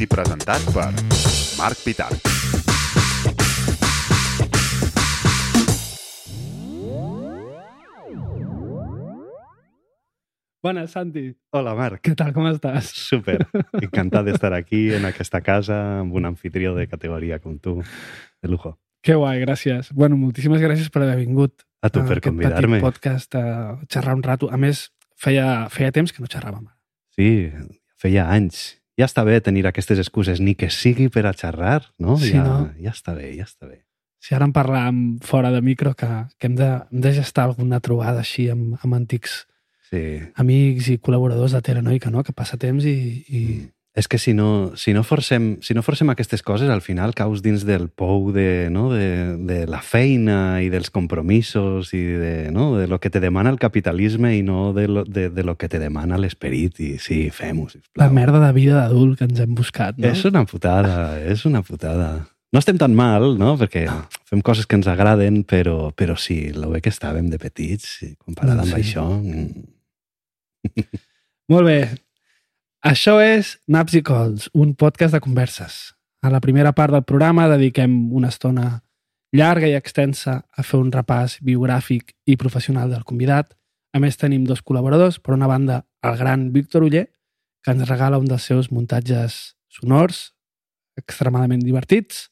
Dirigit i presentat per Marc Pitarch. Bones, Santi. Hola, Marc. Què tal, com estàs? Súper. Encantat d'estar aquí, en aquesta casa, amb un anfitrió de categoria com tu. De lujo. Que guai, gràcies. Bueno, moltíssimes gràcies per haver vingut A tu per aquest convidar-me. podcast a xerrar un rato. A més, feia, feia temps que no xerràvem. Sí, feia anys. Ja està bé tenir aquestes excuses, ni que sigui per a xerrar, no? Sí, ja, no? ja està bé, ja està bé. Si ara en parlàvem fora de micro que, que hem, de, hem de gestar alguna trobada així amb, amb antics Sí. amics i col·laboradors de Telenoica, no? que passa temps i... i... És que si no, si, no forcem, si no forcem aquestes coses, al final caus dins del pou de, no? de, de la feina i dels compromisos i de, no? de lo que te demana el capitalisme i no de lo, de, de lo que te demana l'esperit. I sí, fem-ho, sisplau. La merda de vida d'adult que ens hem buscat, no? És una putada, és una putada. No estem tan mal, no? Perquè fem coses que ens agraden, però, però sí, el bé que estàvem de petits, i comparat amb Sí. això... mm, Molt bé. Això és Naps i Cols, un podcast de converses. A la primera part del programa dediquem una estona llarga i extensa a fer un repàs biogràfic i professional del convidat. A més, tenim dos col·laboradors. Per una banda, el gran Víctor Uller, que ens regala un dels seus muntatges sonors extremadament divertits.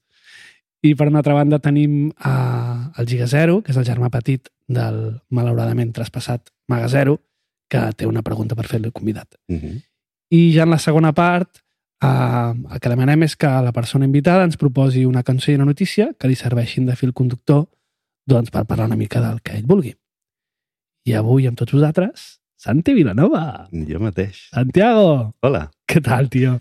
I per una altra banda tenim eh, el Giga Zero, que és el germà petit del malauradament traspassat Maga Zero, que té una pregunta per fer-li al convidat. mhm. I ja en la segona part, eh, el que demanem és que la persona invitada ens proposi una cançó i una notícia que li serveixin de fil conductor doncs, per parlar una mica del que ell vulgui. I avui, amb tots vosaltres, Santi Vilanova. Jo mateix. Santiago! Hola. Què tal, tio?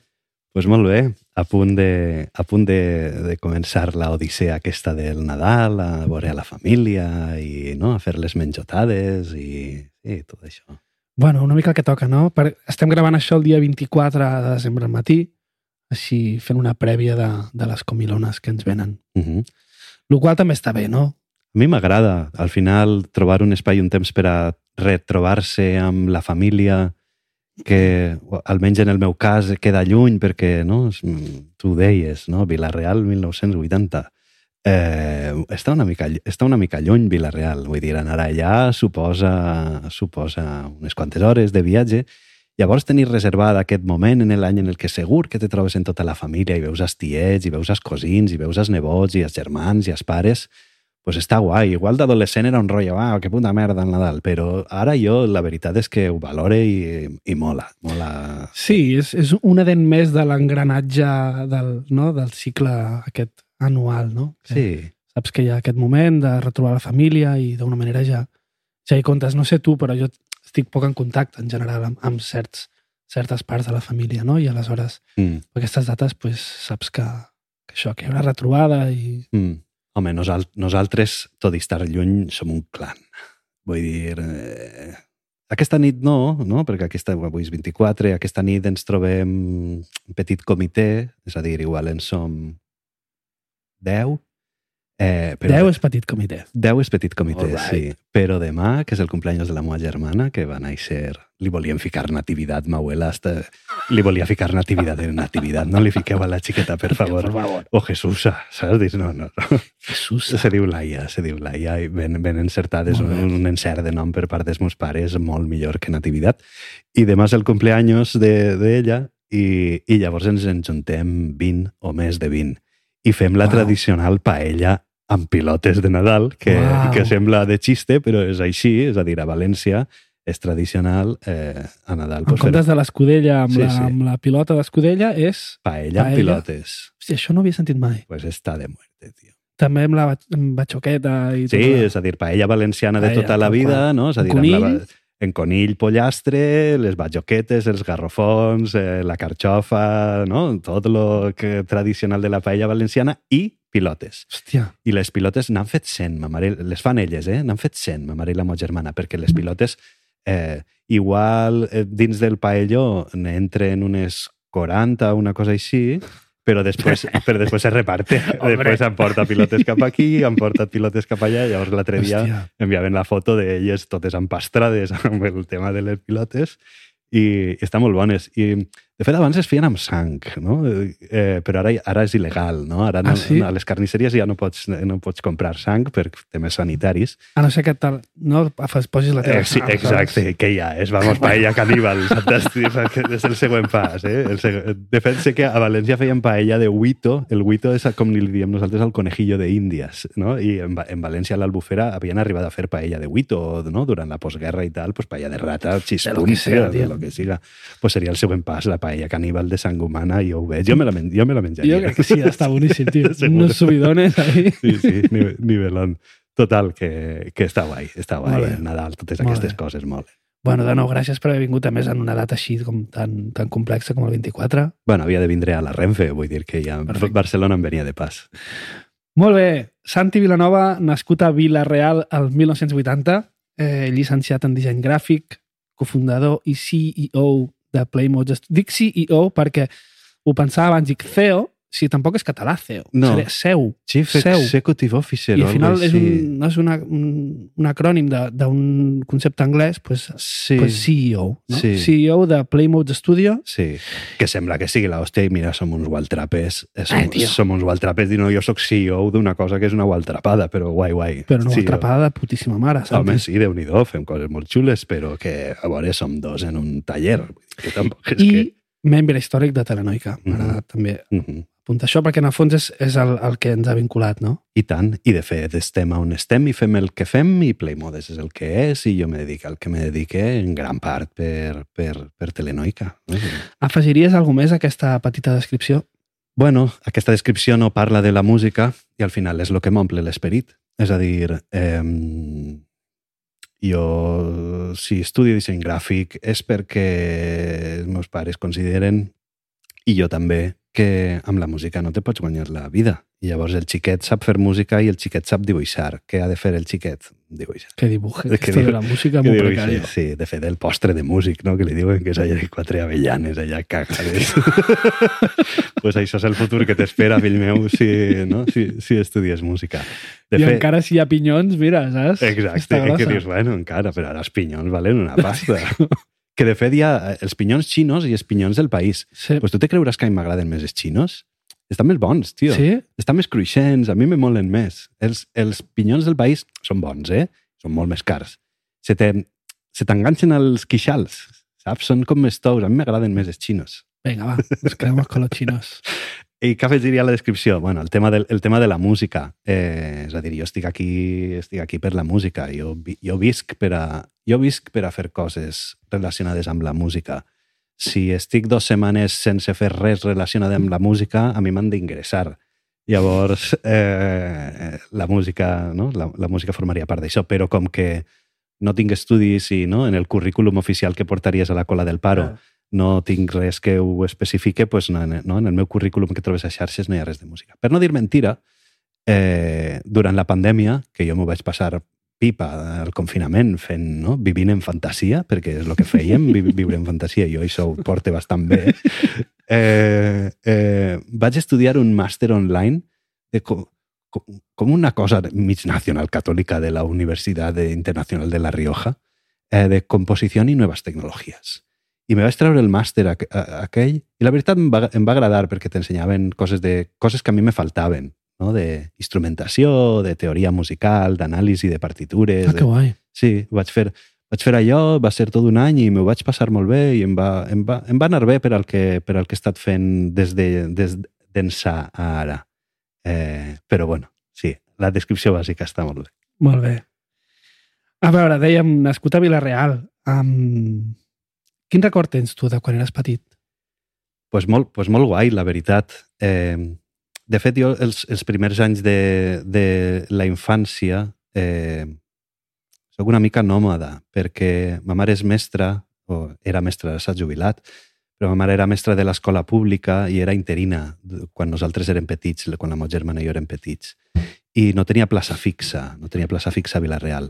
Pues molt bé. A punt de, a punt de, de començar la odissea aquesta del Nadal, a veure a la família i no, a fer les menjotades i, i tot això. Bueno, una mica el que toca, no? Per... Estem gravant això el dia 24 de desembre al matí, així fent una prèvia de, de les comilones que ens venen. Mhm. El qual també està bé, no? A mi m'agrada, al final, trobar un espai i un temps per a retrobar-se amb la família que, almenys en el meu cas, queda lluny perquè, no, tu ho deies, no? Vilareal 1980. Eh, està, una mica, està una mica lluny Vilareal, vull dir, anar allà suposa, suposa unes quantes hores de viatge Llavors tenir reservat aquest moment en l'any en el que segur que te trobes en tota la família i veus els tiets, i veus els cosins, i veus els nebots, i els germans, i els pares, pues està guai. Igual d'adolescent era un rotllo, ah, que puta merda el Nadal, però ara jo la veritat és que ho valore i, i mola. mola. Sí, és, és un adent més de l'engranatge del, no? del cicle aquest anual, no? Que Sí, Saps que hi ha aquest moment de retrobar la família i d'una manera ja, ja hi comptes. No sé tu, però jo estic poc en contacte en general amb, amb certs, certes parts de la família, no? I aleshores, mm, aquestes dates, pues, saps que, que això, que hi ha una retrobada i... mm. Home, nosal nosaltres, tot i estar lluny, som un clan. Vull dir, eh, aquesta nit no, no? perquè aquesta, avui és 24, aquesta nit ens trobem un petit comitè, és a dir, igual en som 10, eh, però 10 és petit comitè. 10 és petit comitè, Alright. sí. Però demà, que és el cumpleaños de la meva germana, que va néixer... Li volíem ficar nativitat, ma abuela, hasta... li volia ficar nativitat en nativitat. No li fiqueu a la xiqueta, per favor. favor. O Jesús, saps? Dius, no, no. Jesús. Se diu Laia, se diu Laia, i ben, ben encertat, és un, un encert de nom per part dels meus pares, molt millor que nativitat. I demà és el cumpleaños d'ella, de, d'ella i, i llavors ens en juntem 20 o més de 20 i fem la Uau. tradicional paella amb pilotes de Nadal, que, Uau. que sembla de xiste, però és així, és a dir, a València és tradicional eh, a Nadal. En pues, fer comptes de l'escudella amb, Sí, la, sí. amb la pilota d'escudella és... paella amb paella. pilotes. Hòstia, això no havia sentit mai. Pues està de muerte, tio. També amb la ba- amb batxoqueta i Sí, tot. és a dir, paella valenciana de Paella, tota la vida, qual. no? És a dir, Conill. amb la, en conill, pollastre, les batjoquetes, els garrofons, eh, la carxofa, no? Tot lo que tradicional de la paella valenciana i pilotes. Hòstia, I les pilotes n'han fet 100, ma mare, les fan elles, eh? N'han fet 100, ma mare i la meva germana, perquè les pilotes, eh, igual eh, dins del paelló n'entren unes 40, una cosa així, però després, però després se reparte. Hombre. després em porta pilotes cap aquí, em porta pilotes cap allà, llavors l'altre dia hòstia. enviaven la foto d'elles totes empastrades amb el tema de les pilotes i, i estan molt bones. I, de fet, abans es feien amb sang, no? Eh, però ara, ara és il·legal, no? Ara no, Ah, sí? a les carnisseries ja no pots, no pots comprar sang per temes sanitaris. A no ser que tal, no posis la teva Eh, sí, sang, exacte, que ja és, vamos, paella caníbal, fantàstic, és el següent pas. Eh? El seg... De fet, sé que a València feien paella de huito, el huito és com li diem nosaltres al conejillo de Índies, no? i en, en València a l'Albufera havien arribat a fer paella de huito, no? durant la postguerra i tal, pues paella de rata, xispunte, sea, de lo que siga. Pues seria el següent pas, la paella caníbal de sang humana, jo ho veig, jo me la, men jo me la menjaria. Jo crec que sí, està boníssim, tio. Unos subidones ahí. Sí, sí, nive- nivelón. Total, que, que està guai, està guai. El Nadal, totes Molt aquestes bé. coses, molt bé. Bueno, de nou, gràcies per haver vingut a més en una data així com tan, tan complexa com el 24. Bueno, havia de vindre a la Renfe, vull dir que ja Perfecte. Barcelona em venia de pas. Molt bé. Santi Vilanova, nascut a Vila-real el 1980, eh, llicenciat en disseny gràfic, cofundador i CEO de Playmo. Just- Dic CEO perquè ho pensava abans, dic CEO, si tampoc és català, CEO. No. Seria seu. Chief Seu. Executive Officer I o al final és així. un, no és una, un, un acrònim de- d'un concepte anglès, pues, Sí, pues CEO. No? Sí. CEO de Playmodes Studio. sí. Que sembla que sigui l'hòstia i mira, som uns waltrapes. Eh, Som, tio. som uns waltrapes i no, jo sóc CEO d'una cosa que és una waltrapada, però guai, guai. Però no sí, sí, atrapada de putíssima mare, Santi. Home, sí, déu nhi fem coses molt xules, però que a veure, som dos en un taller. Que tampoc és I que... membre històric de Telenoica. Mhm. M'agrada també Uh -huh. apuntar això perquè en el fons és, és el, el que ens ha vinculat, no? I tant, i de fet estem on estem i fem el que fem i Playmodes és el que és i jo me dedico al que me dedique en gran part per, per, per Telenoica. No? Afegiries alguna més a aquesta petita descripció? Bueno, aquesta descripció no parla de la música i al final és el que m'omple l'esperit. És a dir, eh, jo si estudio disseny gràfic és perquè els meus pares consideren, i jo també, que amb la música no te pots guanyar la vida. I llavors el xiquet sap fer música i el xiquet sap dibuixar. Què ha de fer el xiquet? Dibuixar. Que dibujes. Que Esto de la música molt precario. sí, de fet, el postre de músic, no? que li diuen que és allà quatre avellanes, allà cagades. pues això és el futur que t'espera, fill meu, si, no? si, si estudies música. De I fet, encara si hi ha pinyons, mira, saps? Exacte, que dius, bueno, encara, però ara els pinyons valen una pasta. Que de fet hi ha eh, els pinyons xinos i els pinyons del país. Sí. Pues tu te creuràs que a mi m'agraden més els xinos? Estan més bons, tio. sí? Estan més cruixents, a mi me molen més. Els, els pinyons del país són bons, eh? Són molt més cars. Se te- se t'enganxen els quixals, saps? Són com més tous. A mi m'agraden més els xinos. Venga, va, nos quedamos con los chinos. I què afegiria a la descripció? Bueno, el tema, del, el tema de la música. Eh, és a dir, jo estic aquí, estic aquí per la música. Jo, jo, visc per a, jo visc per a fer coses relacionades amb la música. Si estic dues setmanes sense fer res relacionat amb la música, a mi m'han d'ingressar. Llavors, eh, la música, no? la, la música formaria part d'això, però com que no tinc estudis i no? en el currículum oficial que portaries a la cola del paro Ah. No tinc res que ho especifique, pues no, no, en el meu currículum que trobes a xarxes no hi ha res de música. Per no dir mentira, eh, durant la pandèmia, que jo m'ho vaig passar pipa al confinament fent, no? vivint en fantasia, perquè és el que fèiem, vi- viure en fantasia, jo això ho porte bastant bé, eh, eh, vaig estudiar un màster online de com, com, com una cosa mig nacional católica de la Universitat Internacional de La Rioja, eh, de composició i noves tecnologies. I me vaig treure el màster aquell i la veritat em va, em va agradar perquè t'ensenyaven coses, de, coses que a mi me faltaven, no? d'instrumentació, de teoria musical, d'anàlisi de partitures. Ah, que de... guai. Sí, vaig fer, vaig fer allò, va ser tot un any i m'ho vaig passar molt bé i em va, em va, em va anar bé per al que, per al que he estat fent des de, des d'ençà a ara. Eh, però bueno, sí, la descripció bàsica està molt bé. Molt bé. A veure, dèiem, nascut a Vila-real. Um, quin record tens tu de quan eres petit? pues molt, pues molt guai, la veritat. Eh, de fet, jo els, els primers anys de, de la infància eh, soc una mica nòmada, perquè ma mare és mestra, o era mestra, s'ha jubilat, però ma mare era mestra de l'escola pública i era interina quan nosaltres érem petits, quan la meva germana i jo érem petits. I no tenia plaça fixa, no tenia plaça fixa a Vila-real.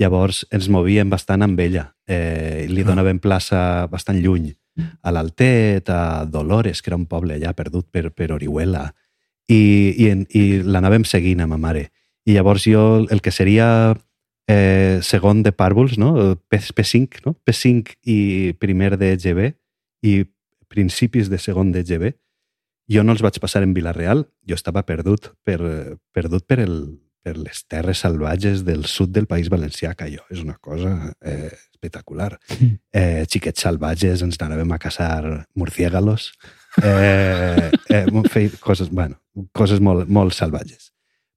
Llavors ens movíem bastant amb ella. Eh, li Ah. donaven plaça bastant lluny a l'Altet, a Dolores, que era un poble allà perdut per, per Orihuela, i, i, en- i l'anàvem seguint a ma mare. I llavors jo, el que seria eh, segon de pàrvuls, no? P, P5, no? P5 i primer de GB i principis de segon de GB. Jo no els vaig passar en Vilareal, jo estava perdut per, perdut per, el, per les terres salvatges del sud del País Valencià, que allò és una cosa eh, espectacular. Mm. Eh, xiquets salvatges, ens anàvem a caçar murciégalos, eh, eh, fer coses, bueno, coses molt, molt salvatges.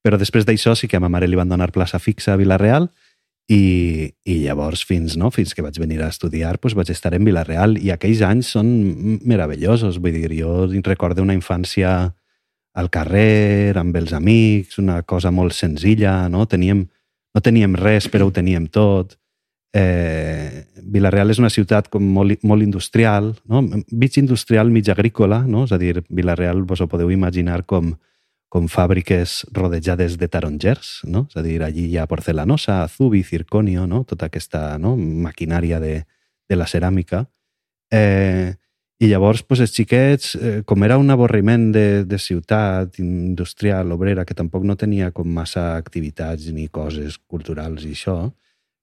Però després d'això sí que a ma mare li van donar plaça fixa a Vilareal i, i llavors fins, no, fins que vaig venir a estudiar doncs vaig estar en Vilareal i aquells anys són meravellosos. Vull dir, jo recordo una infància al carrer, amb els amics, una cosa molt senzilla, no? Teníem, no teníem res, però ho teníem tot. Eh, Vilareal és una ciutat com molt, molt industrial, no? mig industrial, mig agrícola, no? és a dir, Vilareal vos ho podeu imaginar com, com fàbriques rodejades de tarongers, no? és a dir, allí hi ha porcelanosa, azubi, circonio, no? tota aquesta no? maquinària de, de la ceràmica. Eh, I llavors, pues, els xiquets, eh, com era un avorriment de, de ciutat industrial, obrera, que tampoc no tenia com massa activitats ni coses culturals i això,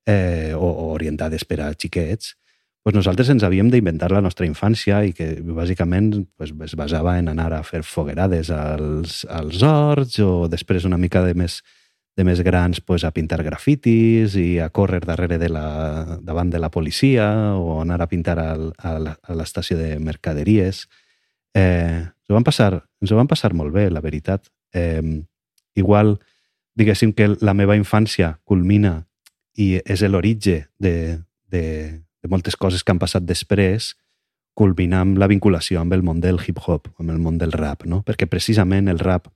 eh, o, o orientades per a xiquets, pues nosaltres ens havíem d'inventar la nostra infància i que bàsicament pues, es basava en anar a fer foguerades als, als horts o després una mica de més, de més grans pues, a pintar grafitis i a córrer darrere de la, davant de la policia o anar a pintar al, a l'estació de mercaderies. Eh, ens, ho van passar, ens ho van passar molt bé, la veritat. Eh, igual, diguéssim que la meva infància culmina i és l'origen de, de, de moltes coses que han passat després, culminant amb la vinculació amb el món del hip-hop, amb el món del rap, no? perquè precisament el rap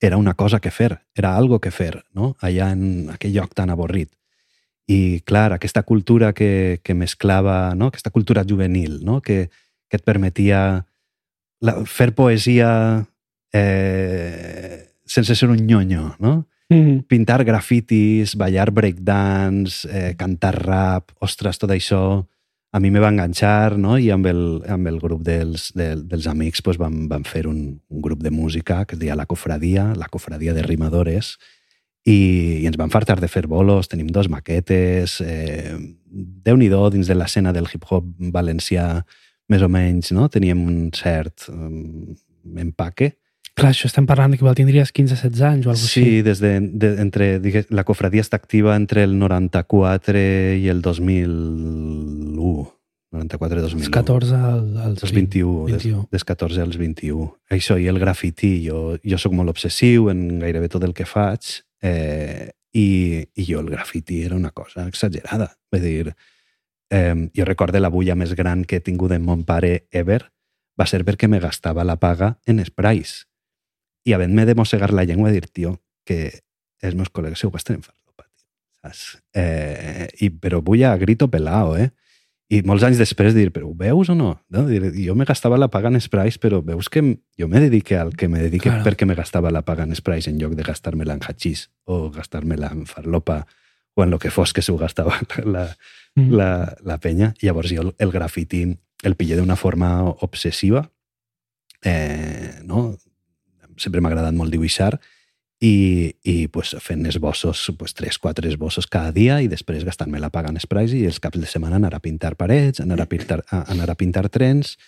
era una cosa que fer, era algo que fer, no? allà en aquell lloc tan avorrit. I, clar, aquesta cultura que, que mesclava, no? aquesta cultura juvenil, no? que, que et permetia la, fer poesia eh, sense ser un nyonyo, no? Mm. pintar grafitis, ballar breakdance, eh, cantar rap, ostres, tot això a mi me va enganxar, no? I amb el, amb el grup dels, de, dels amics pues, vam, vam fer un, un grup de música que es deia La Cofradia, la Cofradia de Rimadores, i, i ens vam fartar de fer bolos, tenim dos maquetes, eh, Déu-n'hi-do dins de l'escena del hip-hop valencià, més o menys, no? Teníem un cert um, empaque, Clar, això estem parlant que igual tindries 15-16 anys o alguna cosa Sí, des de, de, entre, digues, la cofradia està activa entre el 94 i el 2001. 94 i 2001. Els 14 als, als Els 21, 21. Des, des 14 als 21. Això i el grafiti, jo, jo sóc molt obsessiu en gairebé tot el que faig eh, i, i jo el grafiti era una cosa exagerada. Vull dir, eh, jo recordo la bulla més gran que he tingut en mon pare ever va ser perquè me gastava la paga en sprays i havent-me de mossegar la llengua dir, tio, que els meus col·legues gasten en farlopa, tio, saps? Eh, i, però vull a grito pelao, eh? I molts anys després dir, però ho veus o no? no? Dir, jo me gastava la paga en sprays, però veus que jo me dedique al que me dedique Claro. perquè me gastava la paga en sprays en lloc de gastar-me-la en hachís o gastar-me-la en farlopa o en lo que fos que s'ho gastava la, Mm. la, la penya. Llavors jo el, el grafiti el pillé d'una forma obsessiva. Eh, no? Sempre m'ha agradat molt dibuixar i, i pues, fent esbossos, pues, 3-4 esbossos cada dia i després gastant-me la paga en sprays i els caps de setmana anar a pintar parets, anar a pintar, a, anar a pintar trens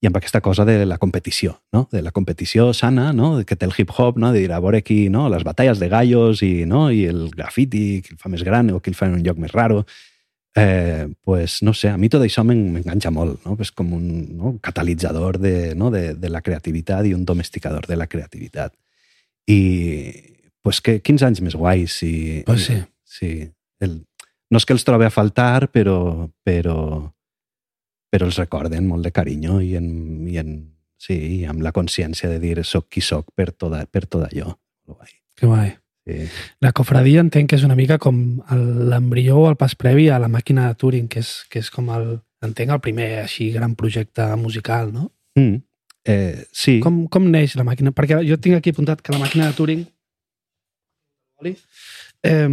i amb aquesta cosa de la competició, no? de la competició sana no? que té el hip-hop, no? de dir a veure qui, no? les batalles de gallos i, no? i el grafiti, qui el fa més gran o qui el fa en un lloc més raro. Eh, pues no sé, a mi tot això m'en- m'enganxa molt, no? És com un no? catalitzador de, no? de, de la creativitat i un domesticador de la creativitat. I pues que, quins anys més guais. I, Pues sí. sí el, no és que els trobi a faltar, però, però, però els recorden molt de carinyo i, en, i en, sí, i amb la consciència de dir soc qui soc per tot, per tot allò. Lo guai. Que guai. Sí. La cofradia entenc que és una mica com l'embrió o el pas previ a la màquina de Turing, que és, que és com el, entenc, el primer així gran projecte musical, no? Mm. Eh, sí. Com, com neix la màquina? Perquè jo tinc aquí apuntat que la màquina de Turing eh,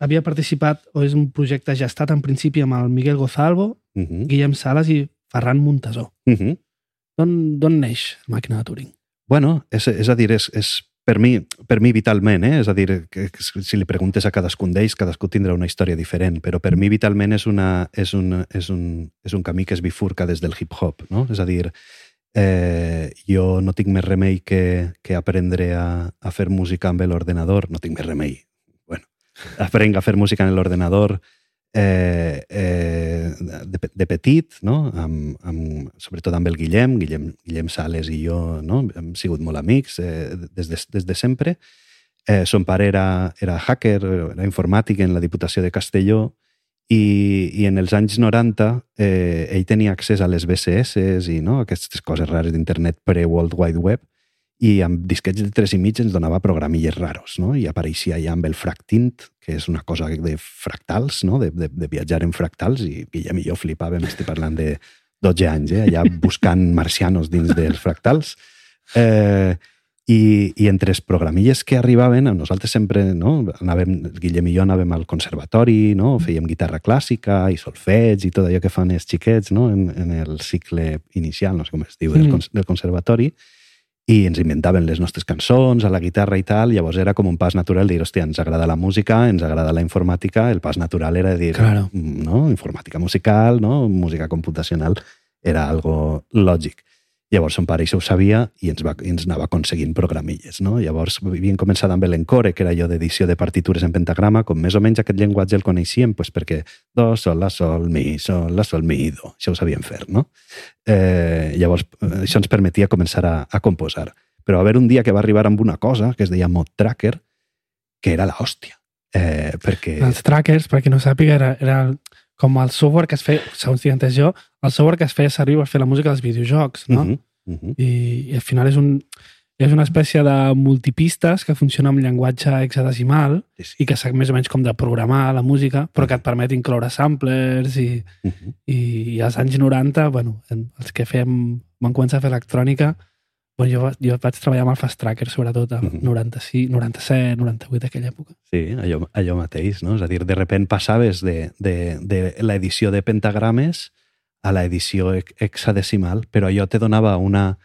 havia participat, o és un projecte gestat en principi amb el Miguel Gozalvo, Uh -huh. Guillem Sales i Ferran Montesó. Uh -huh. D'on d'on neix la màquina de Turing? Bueno, és, és a dir, és, és per mi, per mi vitalment, eh? és a dir, que, que si li preguntes a cadascun d'ells, cadascú tindrà una història diferent, però per mi vitalment és, una, és, un, és, un, és un camí que es bifurca des del hip-hop, no? És a dir, eh, jo no tinc més remei que, que aprendre a, a fer música amb l'ordenador, no tinc més remei, bueno, aprenc a fer música en l'ordenador eh, eh, de, de petit, no? amb, amb, sobretot amb el Guillem, Guillem, Guillem Sales i jo no? hem sigut molt amics eh, des, de, des de sempre. Eh, son pare era, era hacker, era informàtic en la Diputació de Castelló i, i en els anys 90 eh, ell tenia accés a les BCS i no? aquestes coses rares d'internet pre-World Wide Web i amb disquets de 3 i mig ens donava programilles raros, no? I apareixia ja amb el fractint, que és una cosa de fractals, no? De, de, de viatjar en fractals, i Guillem i jo flipàvem, estic parlant de 12 anys, eh? allà buscant marcianos dins dels fractals. Eh, i, I entre els programilles que arribaven, nosaltres sempre, no? Anàvem, Guillem i jo anàvem al conservatori, no? Fèiem guitarra clàssica i solfeig i tot allò que fan els xiquets, no? En, en el cicle inicial, no sé com es diu, del, Mm. del conservatori i ens inventaven les nostres cançons a la guitarra i tal, llavors era com un pas natural dir, hòstia, ens agrada la música, ens agrada la informàtica, el pas natural era dir, Claro. no? informàtica musical, no? música computacional, era algo lògic. Llavors son pare això ho sabia i ens, va, i ens anava aconseguint programilles. No? Llavors havíem començat amb l'encore, que era allò d'edició de partitures en pentagrama, com més o menys aquest llenguatge el coneixíem, pues perquè do, sol, la, sol, mi, sol, la, sol, mi, do. Això ho sabíem fer, no? Eh, llavors, eh, això ens permetia començar a, a composar. Però va haver un dia que va arribar amb una cosa que es deia Mod Tracker, que era la hòstia. Eh, perquè... Els trackers, per qui no sàpiga, era, era com el software que es feia, segons tinc entès jo, el software que es feia servir per fer la música dels videojocs, no? Uh -huh, uh -huh. I, I al final és, un, és una espècie de multipistes que funciona amb llenguatge hexadecimal Sí, sí. i que sap més o menys com de programar la música, però que et permet incloure samplers i, Uh -huh. i, i als anys 90, bueno, en- els que fem, van començar a fer electrònica, bueno, jo, jo vaig treballar amb el Fast Tracker, sobretot, al Mhm. 96, 97, 98, aquella època. Sí, allò, allò mateix, no? És a dir, de repent passaves de, de, de l'edició de pentagrames a l'edició hex- hexadecimal, però allò te donava una,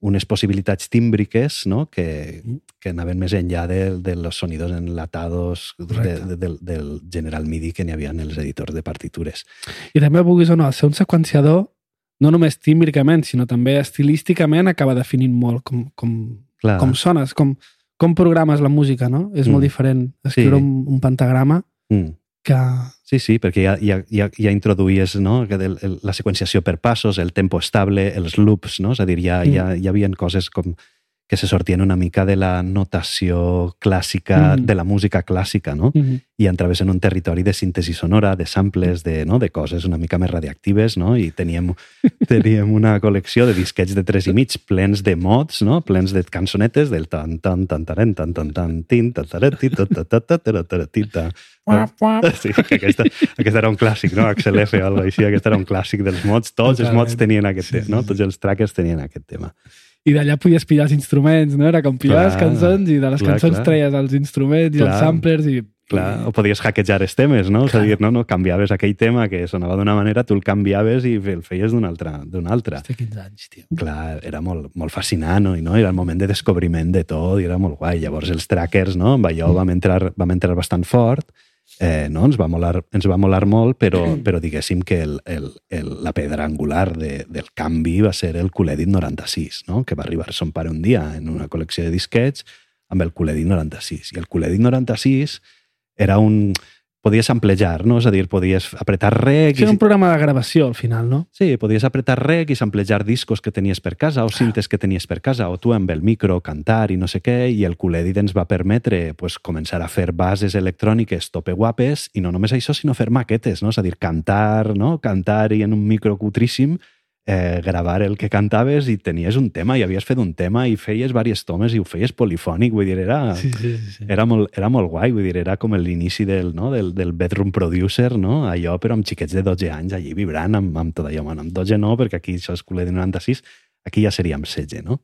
unes possibilitats tímbriques no? que, Mm. que anaven més enllà de, de los sonidos enlatados de, de, del, del General MIDI que n'hi havia en els editors de partitures. I també, vulguis o no, ser un seqüenciador, no només tímbricament, sinó també estilísticament, acaba definint molt com, com, Clar, com sones, com, com programes la música, no? És Mm. molt diferent escriure Sí. un, un pentagrama mm. que... Sí, sí, perquè ja, ja, ja, ja introduïes no? el, la seqüenciació per passos, el tempo estable, els loops, no? és a dir, ja, Mm. ja, ja havia coses com que se sortien una mica de la notació clàssica, Mm. de la música clàssica, no? Mhm. I entraves en un territori de síntesi sonora, de samples, de, no? de coses una mica més radiactives, no? I teníem, teníem una col·lecció de disquets de tres i mig plens de mods, no? plens de cançonetes del tan tan tan tan tan tan tan tin tan tan tan tan tan tan tan tan tin tan Sí, que aquesta, aquesta era un clàssic, no? Axel F o alguna cosa així, aquest era un clàssic dels mods. Tots els mods tenien aquest tema, no? Tots els trackers tenien aquest tema. I d'allà podies pillar els instruments, no? Era com pillar les Clar, cançons i de les clar, cançons clar. treies els instruments i Clar. els samplers i... Clar, o podies hackejar els temes, no? És a Clar. dir, no, no, canviaves aquell tema que sonava d'una manera, tu el canviaves i el feies d'una altra. altra. Hòstia, 15 anys, tio. Clar, era molt, molt fascinant, no? I, no? Era el moment de descobriment de tot i era molt guai. Llavors els trackers, no? Amb allò vam entrar, vam entrar bastant fort, eh, no? ens, va molar, ens va molar molt, però, però diguéssim que el, el, el, la pedra angular de, del canvi va ser el Culedit 96, no? que va arribar son pare un dia en una col·lecció de disquets amb el Culedit 96. I el Culedit 96 era un... Podies amplejar, no? És a dir, podies apretar rec... Era un programa de gravació, al final, no? Sí, podies apretar rec i samplejar discos que tenies per casa o cintes que tenies per casa o tu amb el micro cantar i no sé què i el Culedit ens va permetre pues, començar a fer bases electròniques tope guapes i no només això, sinó fer maquetes, no? és a dir, cantar, no? cantar i en un micro cutríssim eh, gravar el que cantaves i tenies un tema i havies fet un tema i feies diverses tomes i ho feies polifònic, vull dir, era, Sí, sí, sí. era molt, era molt guai, vull dir, era com l'inici del, no? del, del bedroom producer, no? allò però amb xiquets de 12 anys allí vibrant amb, amb tot allò. Bueno, amb 12 no, perquè aquí això és culer de 96, aquí ja seria amb 16, no?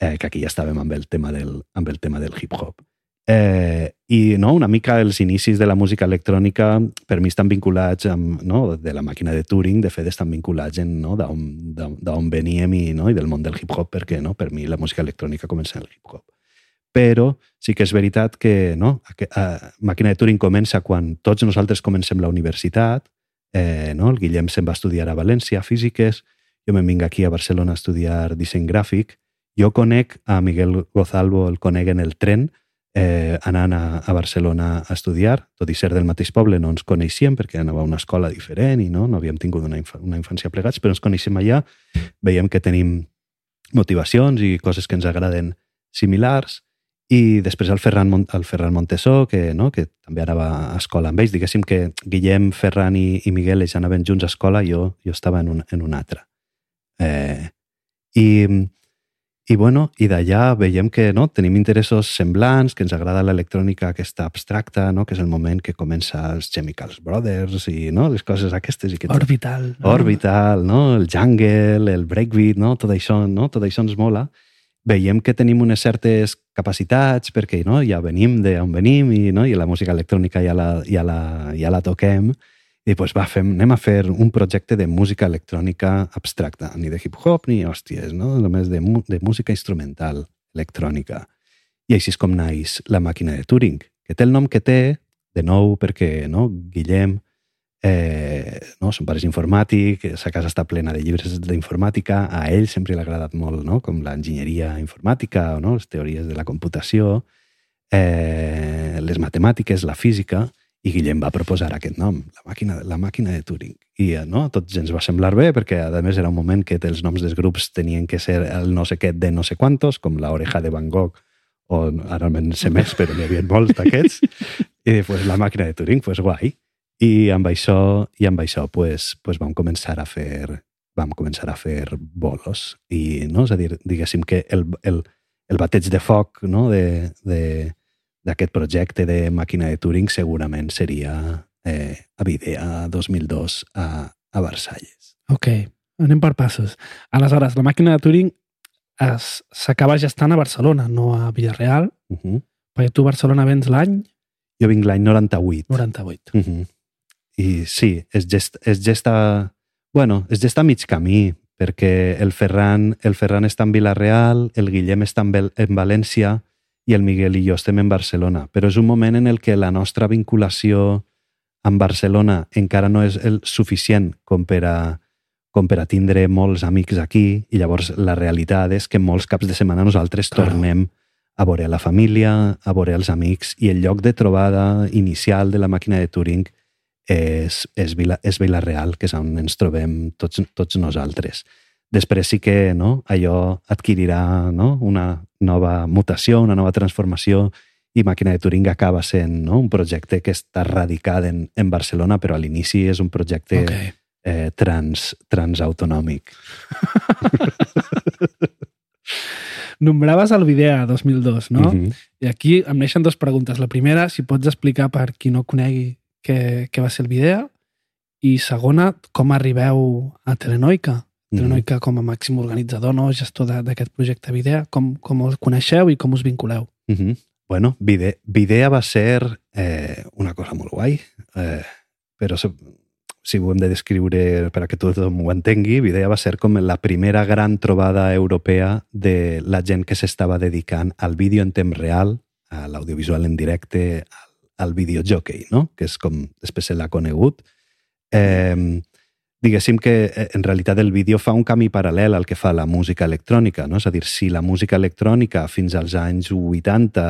Eh, que aquí ja estàvem amb el tema del, amb el tema del hip-hop. Eh, I no, una mica els inicis de la música electrònica per mi estan vinculats amb, no, de la màquina de Turing, de fet estan vinculats en no, d'on veníem i, no, i del món del hip-hop, perquè no, per mi la música electrònica comença en el hip-hop però sí que és veritat que no, a, a, Màquina de Turing comença quan tots nosaltres comencem la universitat, eh, no? el Guillem se'n va estudiar a València, físiques, jo me'n vinc aquí a Barcelona a estudiar disseny gràfic, jo conec a Miguel Gozalvo, el conec en el tren, eh, anant a, a Barcelona a estudiar, tot i ser del mateix poble no ens coneixíem perquè anava a una escola diferent i no, no havíem tingut una, inf una infància plegats, però ens coneixem allà, veiem que tenim motivacions i coses que ens agraden similars i després el Ferran, Mont el Ferran Montesó, que, no, que també anava a escola amb ells. Diguéssim que Guillem, Ferran i, i Miguel ells anaven junts a escola, jo, jo estava en un, en un altre. Eh, I i, bueno, i d'allà veiem que no, tenim interessos semblants, que ens agrada l'electrònica aquesta abstracta, no? que és el moment que comença els Chemicals Brothers i no? les coses aquestes. I que Orbital. No? Orbital, no? el jungle, el breakbeat, no? tot, això, no? tot això ens mola. Veiem que tenim unes certes capacitats perquè no? ja venim d'on venim i, no? i la música electrònica ja la, ja la, ja la toquem i pues va, fem, anem a fer un projecte de música electrònica abstracta, ni de hip-hop ni hòsties, no? només de, de música instrumental electrònica. I així és com naix la màquina de Turing, que té el nom que té, de nou perquè no? Guillem, eh, no? son pares informàtic, sa casa està plena de llibres d'informàtica, a ell sempre li ha agradat molt no? com l'enginyeria informàtica o no? les teories de la computació, eh, les matemàtiques, la física, i Guillem va proposar aquest nom, la màquina, la màquina de Turing. I eh, no, a tots ens va semblar bé, perquè a més era un moment que els noms dels grups tenien que ser el no sé què de no sé quantos, com la oreja de Van Gogh, o ara no sé més, però n'hi havia molts d'aquests. I pues, la màquina de Turing, pues guai. I amb això, i amb això pues, pues vam començar a fer vam començar a fer bolos. I, no? És a dir, diguéssim que el, el, el bateig de foc no? de, de, d'aquest projecte de màquina de Turing segurament seria eh, a Videa 2002 a, a Versalles. Ok, anem per passos. Aleshores, la màquina de Turing s'acaba gestant a Barcelona, no a Villarreal, Uh -huh. perquè tu a Barcelona vens l'any Jo vinc l'any 98. 98. Uh -huh. I sí, es, gest, es gesta... Bueno, es gesta a mig camí, perquè el Ferran, el Ferran està en Vilareal, el Guillem està en, Bel, en València, i el Miguel i jo estem en Barcelona, però és un moment en el que la nostra vinculació amb Barcelona encara no és el suficient com per a, com per a tindre molts amics aquí i llavors la realitat és que molts caps de setmana nosaltres Claro. tornem a veure la família, a veure els amics i el lloc de trobada inicial de la màquina de Turing és, és, Vila, és Vilareal, que és on ens trobem tots, tots nosaltres. Després sí que no, allò adquirirà no, una nova mutació, una nova transformació i Màquina de Turing acaba sent no, un projecte que està radicat en, en Barcelona, però a l'inici és un projecte Ok. eh, trans, transautonòmic. Nombraves el Videa 2002, no? Mhm. I aquí em neixen dues preguntes. La primera, si pots explicar per qui no conegui què, què va ser el Videa. I segona, com arribeu a Telenoica? Mhm. Telenoica com a màxim organitzador, no? gestor d'aquest projecte Videa. Com, com us coneixeu i com us vinculeu? Mhm. Bueno, Vide, Videa va ser eh, una cosa molt guai, eh, però se, si ho hem de descriure per a que tothom ho entengui, Videa va ser com la primera gran trobada europea de la gent que s'estava dedicant al vídeo en temps real, a l'audiovisual en directe, al, al videojockey, no? que és com després se l'ha conegut. Eh, diguéssim que eh, en realitat el vídeo fa un camí paral·lel al que fa la música electrònica, no? és a dir, si la música electrònica fins als anys 80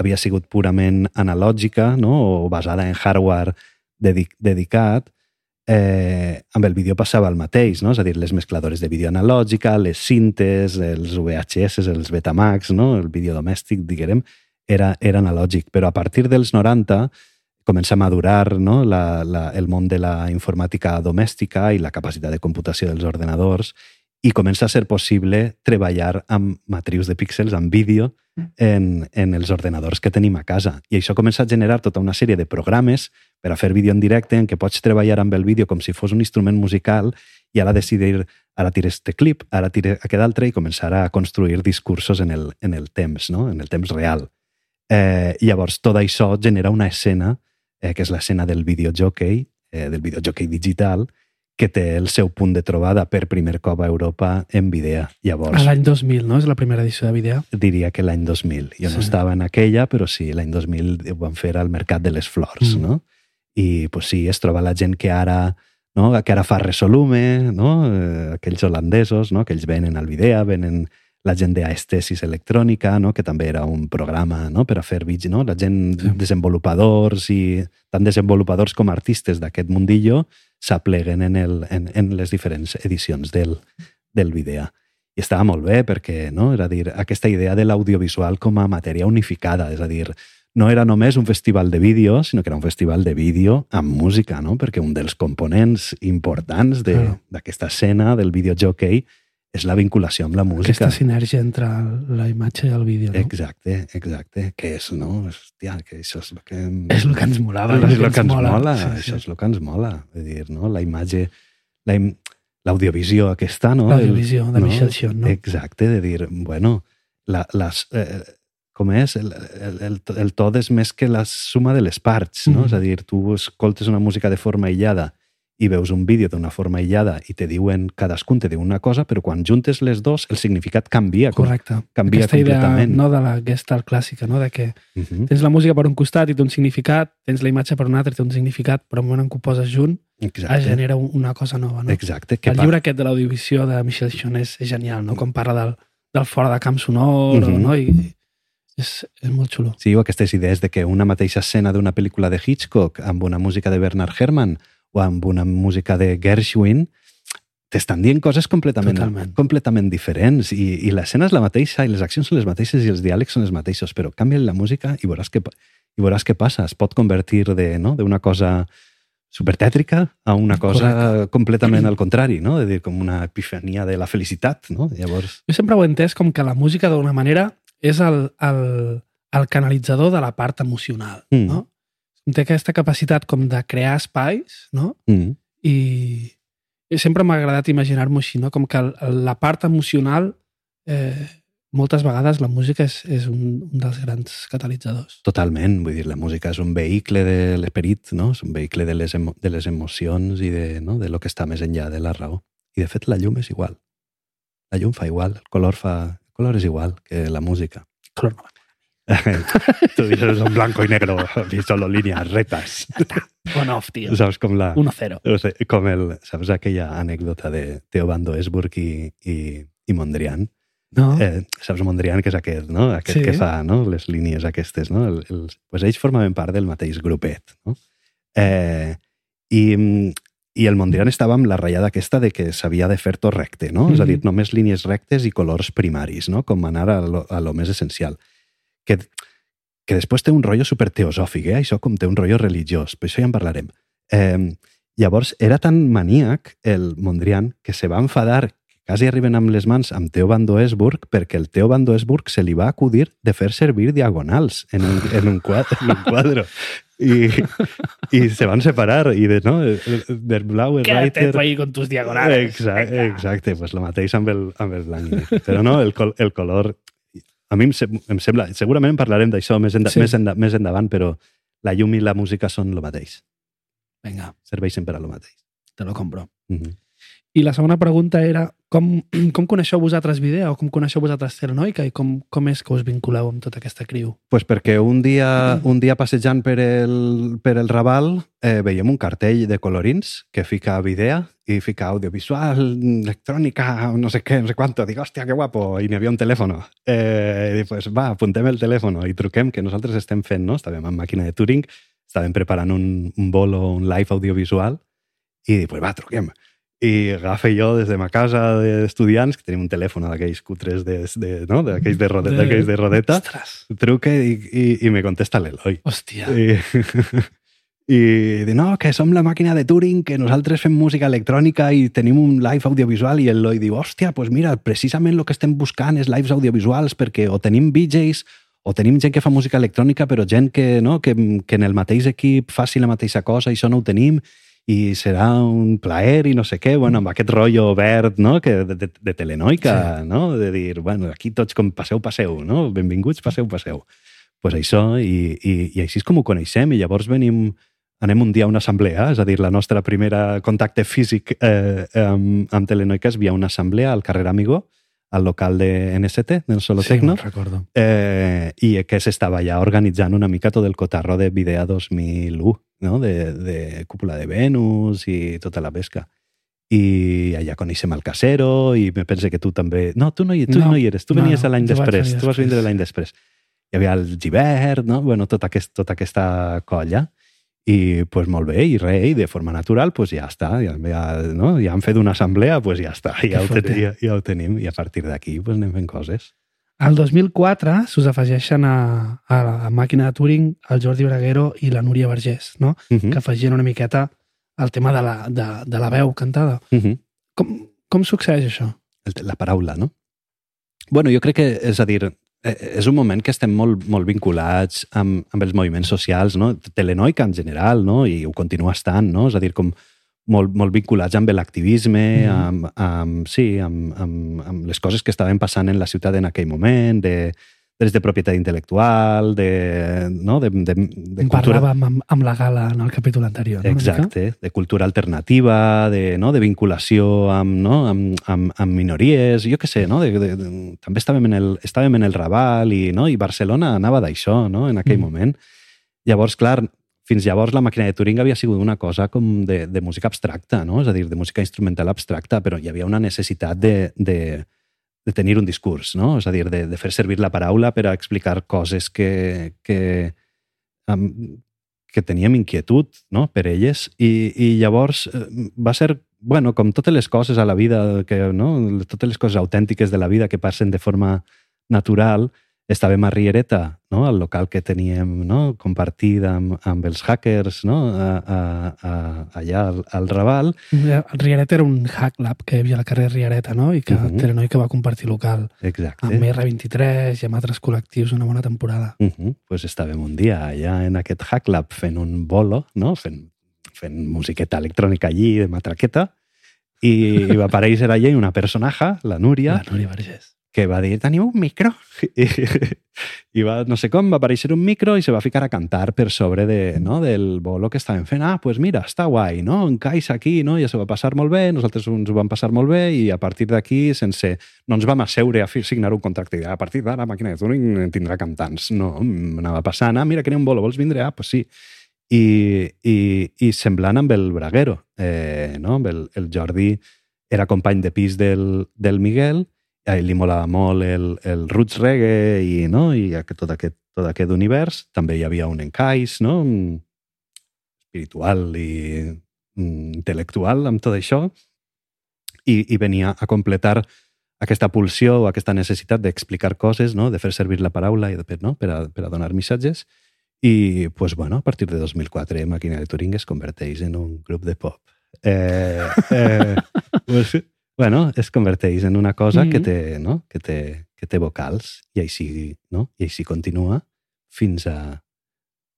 havia sigut purament analògica no? o basada en hardware dedic dedicat, eh, amb el vídeo passava el mateix, no? és a dir, les mescladores de vídeo analògica, les cintes, els VHS, els Betamax, no? el vídeo domèstic, diguem, era, era analògic. Però a partir dels 90 comença a madurar no? la, la, el món de la informàtica domèstica i la capacitat de computació dels ordenadors i comença a ser possible treballar amb matrius de píxels, amb vídeo, en, en els ordenadors que tenim a casa. I això comença a generar tota una sèrie de programes per a fer vídeo en directe en què pots treballar amb el vídeo com si fos un instrument musical i ara decidir, ara tires este clip, ara tires aquest altre i començar a construir discursos en el, en el temps, no? en el temps real. Eh, llavors tot això genera una escena, eh, que és l'escena del videojockey, eh, del videojockey digital, que té el seu punt de trobada per primer cop a Europa en Videa. A Llavors, l'any 2000, no? És la primera edició de Videa. diria que l'any 2000. Jo no Sí. estava en aquella, però sí, l'any 2000 ho van fer al Mercat de les Flors, Mm. no? I pues, sí, es troba la gent que ara no? que ara fa Resolume, no? eh, aquells holandesos, no? que ells venen al Videa, venen la gent d'Aestesis Electrònica, no? que també era un programa no? per a fer vídeos, no? la gent Sí. desenvolupadors i tant desenvolupadors com artistes d'aquest mundillo s'apleguen en, el, en, en les diferents edicions del, del Videa. I estava molt bé perquè no? era a dir, aquesta idea de l'audiovisual com a matèria unificada, és a dir, no era només un festival de vídeo, sinó que era un festival de vídeo amb música, no? perquè un dels components importants de- Claro. d'aquesta escena del videojockey és la vinculació amb la música. Aquesta sinergia entre la imatge i el vídeo, no? Exacte, exacte. Que és, no? Hòstia, que això és el que... És el que ens molava. és el que ens mola. mola. Sí, Sí, Això és el que ens mola. És dir, no? La imatge, la im- aquesta, no? L'audivisió de El- Michel Chion, no? Exacte, de dir, bueno, la, les, eh, com és? El, el, el, el tot és més que la suma de les parts, no? Mhm. És a dir, tu escoltes una música de forma aïllada i veus un vídeo d'una forma aïllada i te diuen, cadascun te diu una cosa, però quan juntes les dos, el significat canvia. Correcte. canvia Aquesta idea completament. no, de la gestalt clàssica, no? de que Mhm. tens la música per un costat i té un significat, tens la imatge per un altre i té un significat, però en moment en què ho poses junt es Exacte. genera un- una cosa nova. No? Exacte. Que El llibre aquest de l'audivisió de Michel Chion és, genial, no? com parla del, del fora de camp sonor, Mhm. no? I és, és molt xulo. Sí, o aquestes idees de que una mateixa escena d'una pel·lícula de Hitchcock amb una música de Bernard Herrmann o amb una música de Gershwin t'estan dient coses completament, Totalment. completament diferents i, i l'escena és la mateixa i les accions són les mateixes i els diàlegs són els mateixos, però canvia la música i veuràs pa- i veuràs què passa. Es pot convertir de, no, d'una cosa supertètrica a una cosa completament al contrari, no? de dir, com una epifania de la felicitat. No? Llavors, Jo sempre ho he entès com que la música, d'alguna manera, és el, el, el canalitzador de la part emocional. Mm. No? Té aquesta capacitat com de crear espais, no? mm, I, i sempre m'ha agradat imaginar-m'ho així, no? Com que el, el- la part emocional, eh, moltes vegades la música és, és un, un dels grans catalitzadors. Totalment, vull dir, la música és un vehicle de l'esperit, no? és un vehicle de les, emo de les emocions i de, no? de lo que està més enllà de la raó. I de fet la llum és igual. La llum fa igual, el color, fa... el color és igual que la música. Color no. Tú dices en blanco y negro y solo líneas rectas. On off, tio. Saps com la... 1-0. No sé, com el, saps aquella anècdota de Teobando Esburg i, i, i Mondrian? No? Eh, saps Mondrian, que és aquest, no? Aquest Sí. que fa no? les línies aquestes, no? El, el, pues ells formaven part del mateix grupet, no? Eh, i, I el Mondrian estava amb la ratllada aquesta de que s'havia de fer tot recte, no? És a dir, Mhm. només línies rectes i colors primaris, no? Com anar a lo, a lo més essencial. Que, que després té un rotllo super teosòfic, eh? Això com té un rotllo religiós, però això ja en parlarem. Eh, llavors, era tan maníac el Mondrian que se va enfadar quasi arriben amb les mans amb Theo Van Doesburg perquè el Theo Van Doesburg se li va acudir de fer servir diagonals en un, en un, quadre, en un quadre. I, I se van separar i de, no, del blau el Quédate writer... ahí con tus diagonales. Exacte, exacte pues lo mateix amb el, amb el blanc. Però no, el, col, el color... A mi em, sem em sembla... Segurament en parlarem d'això més, enda, Sí. més, enda, més endavant, però la llum i la música són el mateix. Venga, Serveixen per a lo mateix. te lo compro. Mm -hmm. I la segona pregunta era com, com coneixeu vosaltres Videa o com coneixeu vosaltres Cernoica i com, com és que us vinculeu amb tota aquesta criu? Pues perquè un dia, un dia passejant per el, per el Raval eh, veiem un cartell de colorins que fica Videa i fica audiovisual, electrònica, no sé què, no sé quanto. Dic, hòstia, que guapo. I n'hi havia un telèfon. Eh, i dic, pues va, apuntem el telèfon i truquem, que nosaltres estem fent, no? Estàvem amb màquina de Turing, estàvem preparant un, un bolo, un live audiovisual i dic, pues va, truquem. I agafa jo des de ma casa d'estudiants, que tenim un telèfon d'aquells cutres de, de, no? d'aquells de, rode, De- de rodeta, Ostres! truque i, i, i me contesta l'Eloi. Hòstia! I, i diu, no, que som la màquina de Turing, que nosaltres fem música electrònica i tenim un live audiovisual i l'Eloi diu, hòstia, doncs mira, precisament el que estem buscant és lives audiovisuals perquè o tenim DJs o tenim gent que fa música electrònica però gent que, no, que, que en el mateix equip faci la mateixa cosa i això no ho tenim i serà un plaer i no sé què, bueno, amb aquest rotllo verd, no?, que de, de, de telenoica, sí. no?, de dir, bueno, aquí tots com passeu, passeu, no?, benvinguts, passeu, passeu. pues això, i, i, i així és com ho coneixem, i llavors venim anem un dia a una assemblea, és a dir, la nostra primera contacte físic eh, amb, amb Telenoica es via una assemblea al carrer Amigo, al local de NST, del Solo Sí, recordo. eh, i que s'estava ja organitzant una mica tot el cotarro de Videa 2001, no? de, de Cúpula de Venus i tota la pesca. I allà coneixem el Casero i me pense que tu també... No, tu no hi, tu No, no, hi eres, tu no, venies l'any jo vaig després, tu vas vindre l'any després. Hi havia el Givert, no? bueno, tota, aquest, tota aquesta colla. I pues, molt bé, i res, i de forma natural pues, ja està, ja, ja, no? ja han fet una assemblea, pues, ja està, ja ho, fort, ten, eh? ja, ja ho tenim, i a partir d'aquí pues, anem fent coses. Al 2004 s'us afegeixen a, a la màquina de Turing el Jordi Braguero i la Núria Vergés, no? Uh -huh. que afegien una miqueta el tema de la, de, de la veu cantada. Uh -huh. Com, com succeeix això? el- la paraula, no? bueno, jo crec que, és a dir, eh, és un moment que estem molt, molt vinculats amb, amb els moviments socials, no? Telenoica en general, no? I ho continua estant, no? És a dir, com molt, molt vinculats amb l'activisme, Mhm. amb, amb, sí, amb, amb, amb les coses que estaven passant en la ciutat en aquell moment, de drets de propietat intel·lectual, de, no? de, de, de cultura... parlàvem amb, amb la gala en el capítol anterior. No? Exacte, de cultura alternativa, de, no, de vinculació amb, no, amb, amb, amb minories, jo què sé, no? de, de, de, també estàvem en, el, estàvem en el Raval i, no? i Barcelona anava d'això no? en aquell Mm. moment. Llavors, clar, fins llavors la màquina de Turing havia sigut una cosa com de, de música abstracta, no? és a dir, de música instrumental abstracta, però hi havia una necessitat de, de, de tenir un discurs, no? és a dir, de, de fer servir la paraula per a explicar coses que, que, que teníem inquietud no? per elles i, i llavors eh, va ser, bueno, com totes les coses a la vida, que, no? totes les coses autèntiques de la vida que passen de forma natural, estàvem a Riereta, no? al local que teníem no? compartit amb, amb els hackers no? a, a, a, allà al, al Raval. El Riereta era un hack lab que hi havia al carrer Riereta, no? I que uh Mhm. -huh. Telenoica va compartir local Exacte. amb R23 i amb altres col·lectius una bona temporada. Uh -huh. pues estàvem un dia allà en aquest Hack Lab fent un bolo, no? fent, fent musiqueta electrònica allí de matraqueta i va aparèixer allà una personaja, la Núria, La Núria Vergés. Que va dir, teniu un micro? I, i va, no sé com, va aparèixer un micro i se va ficar a cantar per sobre de, no, del bolo que estaven fent. Ah, pues mira, està guai, no? Encaixa aquí, no? Ja se va passar molt bé, nosaltres ens ho vam passar molt bé i a partir d'aquí, sense... No ens vam asseure a signar un contracte i a partir d'ara màquina de Turing tindrà cantants. No, anava passant, ah, mira que un bolo, vols vindre? Ah, pues sí. I, i, i semblant amb el Braguero, eh, no? Amb el, el Jordi era company de pis del, del Miguel, ell li molava molt el, el roots reggae i, no? I aquest, tot, aquest, tot aquest univers. També hi havia un encaix no? Espiritual i mm, intel·lectual amb tot això i, i venia a completar aquesta pulsió o aquesta necessitat d'explicar coses, no? de fer servir la paraula i de, no? per, a, per a donar missatges. I, pues, bueno, a partir de 2004, Màquina de Turing es converteix en un grup de pop. Eh, eh, pues, bueno, es converteix en una cosa Mhm. que, té, no? que, té, que té vocals i així, no? I així continua fins a...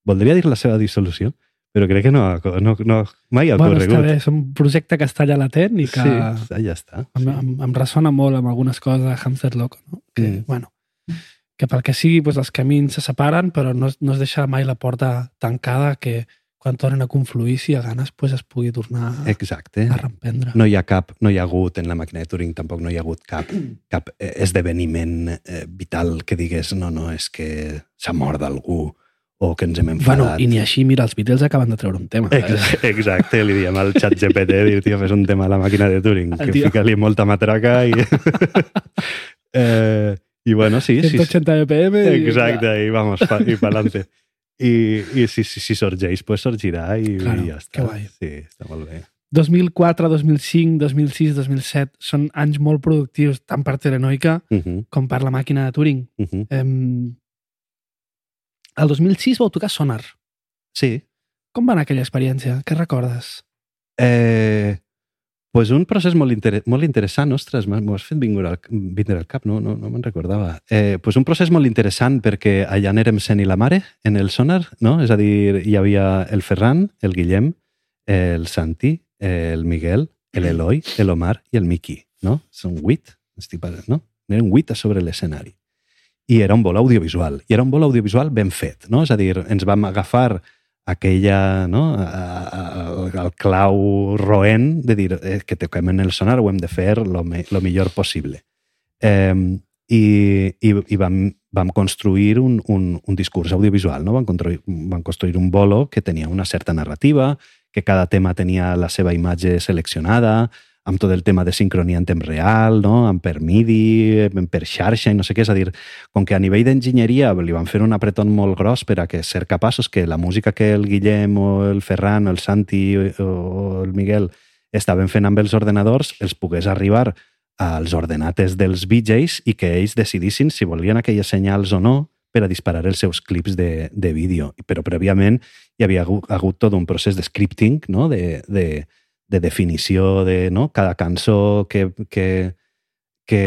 Voldria dir la seva dissolució, però crec que no, no, no mai ha Bueno, està ocorregut. bé, és un projecte que està allà latent i que Sí, ja està. em, em, em ressona molt amb algunes coses de Hamster Loco, no? Que, Mm. bueno, que pel que sigui, doncs, els camins se separen, però no, no es deixa mai la porta tancada que quan tornen a confluir, si hi ha ganes, doncs es pugui tornar Exacte. a reemprendre. No hi ha cap, no hi ha hagut en la màquina de Turing, tampoc no hi ha hagut cap, cap eh, esdeveniment eh, vital que digués no, no, és que s'ha mort algú o que ens hem enfadat. Bueno, i ni així, mira, els Beatles acaben de treure un tema. Exacte, exacte, li diem al xat GPT, dir, tio, fes un tema a la màquina de Turing, que fica-li molta matraca i... eh, I bueno, sí, sí, sí. 180 BPM i... Exacte, i vamos, pa, i pa'lante. I, i si, si, si sorgeix, pues sorgirà i, Claro, i ja està. que guai. Sí, està molt bé. 2004, 2005, 2006, 2007 són anys molt productius tant per Telenoica Uh -huh, com per la màquina de Turing. uh -huh. Em... El 2006 vau tocar Sonar. Sí. Com va anar aquella experiència? Què recordes? Eh, pues un procés molt, inter molt interessant, ostres, m'ho has fet vindre al, vindre al cap, no, no, no me'n recordava. Eh, pues un procés molt interessant perquè allà anérem sent i la mare en el sonar, no? És a dir, hi havia el Ferran, el Guillem, el Santi, el Miguel, l'Eloi, l'Omar i el Miqui, no? Són vuit, estic parlant, no? Eren vuit a sobre l'escenari. I era un vol audiovisual. I era un vol audiovisual ben fet, no? És a dir, ens vam agafar aquella, no? El clau roent de dir eh, que toquem en el sonar, ho hem de fer lo, me, lo millor possible. Eh, i, i, i vam, vam construir un, un, un discurs audiovisual, no? vam, construir, vam construir un bolo que tenia una certa narrativa, que cada tema tenia la seva imatge seleccionada, amb tot el tema de sincronia en temps real, no? amb per MIDI, per xarxa i no sé què. És a dir, com que a nivell d'enginyeria li van fer un apreton molt gros per a que ser capaços que la música que el Guillem o el Ferran o el Santi o el Miguel estaven fent amb els ordenadors els pogués arribar als ordenates dels VJs i que ells decidissin si volien aquelles senyals o no per a disparar els seus clips de, de vídeo. Però prèviament hi havia hagut, hagut tot un procés de scripting, no? de, de, de definició de no? cada cançó que, que, que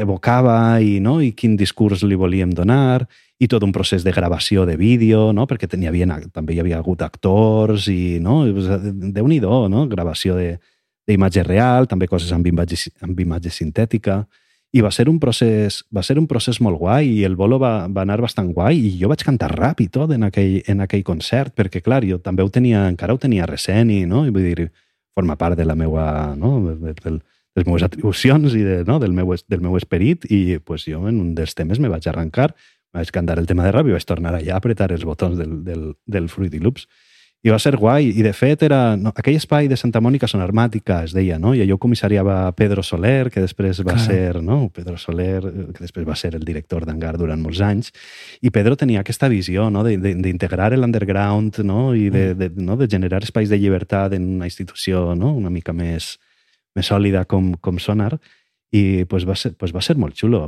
evocava i, no? i quin discurs li volíem donar i tot un procés de gravació de vídeo, no? perquè tenia, havia, també hi havia hagut actors i no? déu-n'hi-do, no? gravació d'imatge real, també coses amb imatge, amb imatge sintètica i va ser un procés, va ser un procés molt guai i el bolo va, va anar bastant guai i jo vaig cantar rap i tot en aquell, en aquell concert perquè, clar, jo també ho tenia, encara ho tenia recent i, no? I vull dir, forma part de la meva, no? de, de, de les meves atribucions i de, no? del, meu, del meu esperit i pues, jo en un dels temes me vaig arrencar, vaig cantar el tema de rap i vaig tornar allà a apretar els botons del, del, del Fruity Loops i va ser guai. I, de fet, era... No, aquell espai de Santa Mònica Sonarmàtica, es deia, no? I allò comissariava Pedro Soler, que després va Clar. ser... No? Pedro Soler, que després va ser el director d'Angar durant molts anys. I Pedro tenia aquesta visió no? d'integrar l'underground no? i de, mm. de, no? de generar espais de llibertat en una institució no? una mica més, més sòlida com, com Sonar. I pues, va, ser, pues, va ser molt xulo.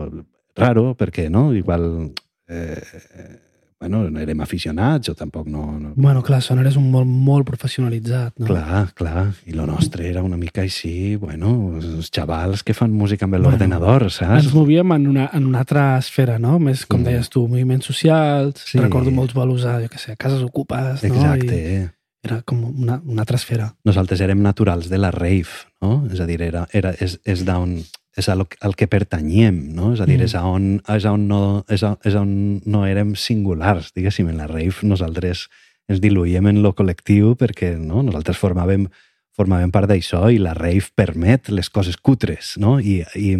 Raro, perquè no? igual... Eh, bueno, no érem aficionats o tampoc no... no... Bueno, clar, Sonar és un molt, molt professionalitzat, no? Clar, clar. I lo nostre era una mica així, bueno, els xavals que fan música amb l'ordenador, bueno, saps? Ens movíem en una, en una altra esfera, no? Més, com mm. deies tu, moviments socials, sí. recordo molts bolos a, jo què sé, cases ocupes, no? Exacte. I era com una, una altra esfera. Nosaltres érem naturals de la rave, no? És a dir, era, era, és, és d'on és al, al que pertanyem, no? És a dir, mm. és, a on, és, a on no, és, a, és a on no érem singulars, diguéssim. En la rave nosaltres ens diluïem en lo col·lectiu perquè no? nosaltres formàvem, formàvem part d'això i la rave permet les coses cutres, no? I, i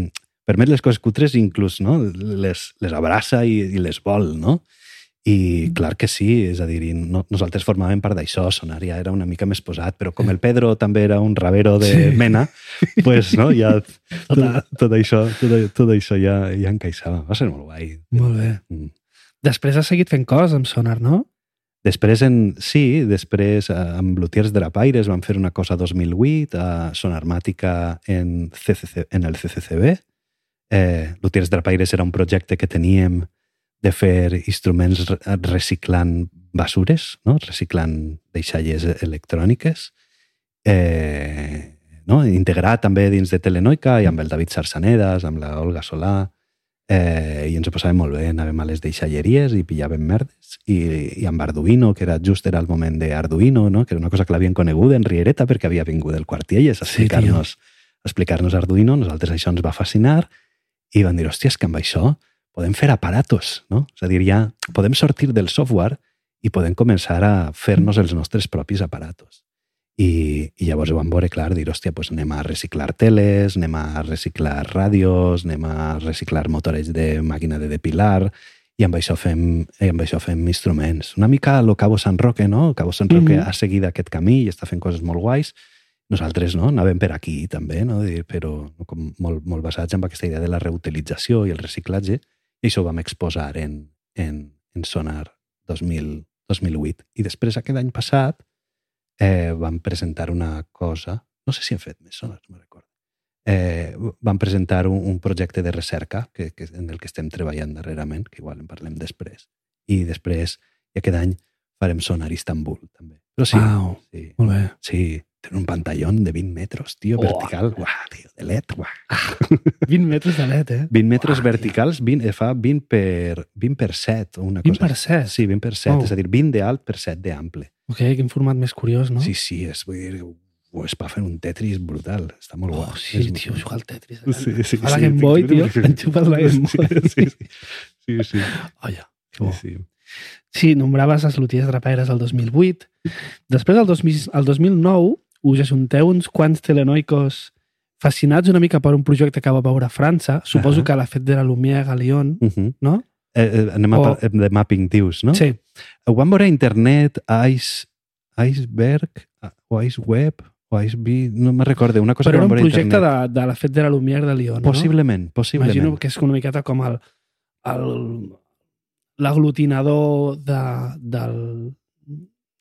permet les coses cutres i inclús no? les, les abraça i, i les vol, no? I clar que sí, és a dir, no, nosaltres formàvem part d'això, Sonar ja era una mica més posat, però com el Pedro també era un ravero de sí. mena, pues, no, ja tot, tot, això, tot, tot això ja, ja encaixava. Va ser molt guai. Molt bé. Mm. Després has seguit fent coses amb Sonar, no? Després, en, sí, després eh, amb Lutiers Drapaires vam fer una cosa 2008, a Sonarmàtica en, CCC, en el CCCB. Eh, Lutiers Drapaires era un projecte que teníem de fer instruments reciclant basures, no? reciclant deixalles electròniques, eh, no? integrat també dins de Telenoica i amb el David Sarsanedas, amb la Olga Solà, eh, i ens ho passàvem molt bé, anàvem a les deixalleries i pillàvem merdes, i, i amb Arduino, que era just era el moment d'Arduino, no? que era una cosa que l'havien conegut en Riereta perquè havia vingut del Quartielles a explicar-nos sí, explicar Arduino, nosaltres això ens va fascinar, i van dir, hòstia, és que amb això podem fer aparatos, no? És a dir, ja podem sortir del software i podem començar a fer-nos els nostres propis aparatos. I, i llavors ho vam veure clar, dir, hòstia, pues anem a reciclar teles, anem a reciclar ràdios, anem a reciclar motores de màquina de depilar, i amb això fem, i amb això fem instruments. Una mica lo Cabo San Roque, no? Cabo San Roque mm -hmm. ha seguit aquest camí i està fent coses molt guais, nosaltres no, anàvem per aquí també, no? però com molt, molt basats en aquesta idea de la reutilització i el reciclatge, i això ho vam exposar en, en, en Sonar 2000, 2008. I després, aquest any passat, eh, vam presentar una cosa, no sé si hem fet més Sonar, no recordo. Eh, vam presentar un, un projecte de recerca que, que, en el que estem treballant darrerament, que igual en parlem després. I després, i aquest any, farem Sonar Istanbul, també. Però sí, wow, sí, molt bé. Sí, Tiene un pantallón de 20 metros, tío, oh. vertical. Guau, tío, de LED, guau. 20 metres de LED, eh? 20 metres Uah, verticals, 20, eh, fa 20 per, 20 per 7 o una 20 cosa. 20 per 7? Sí, 20 per 7, oh. és a dir, 20 d'alt per 7 d'ample. Ok, quin format més curiós, no? Sí, sí, és, vull dir, ho es va fer un Tetris brutal. Està molt oh, guai. Sí, és tio, jugar al Tetris. Sí, sí, a la sí, Game Boy, tio, enxufes la Game Boy. Sí, sí, sí. sí, sí. Ja, que bo. Sí, sí. Sí, nombraves les loties draperes el 2008. Després, el, 2000, el 2009, us ajunteu uns quants telenoicos fascinats una mica per un projecte que va veure a França. Suposo Ahà. que l'ha fet de la Lumière a Lyon, Uh -huh. no? eh, eh, anem a O- par- de mapping, dius, no? Sí. Ho vam veure a internet, Ice, Iceberg, o Ice Web, o Ice Bee, no me'n recordo, una cosa Però que era vam un veure a projecte internet. de, de la fet de la Lumière de Lyon, Possiblement, no? possiblement. Imagino que és una miqueta com el, el l'aglutinador de, del,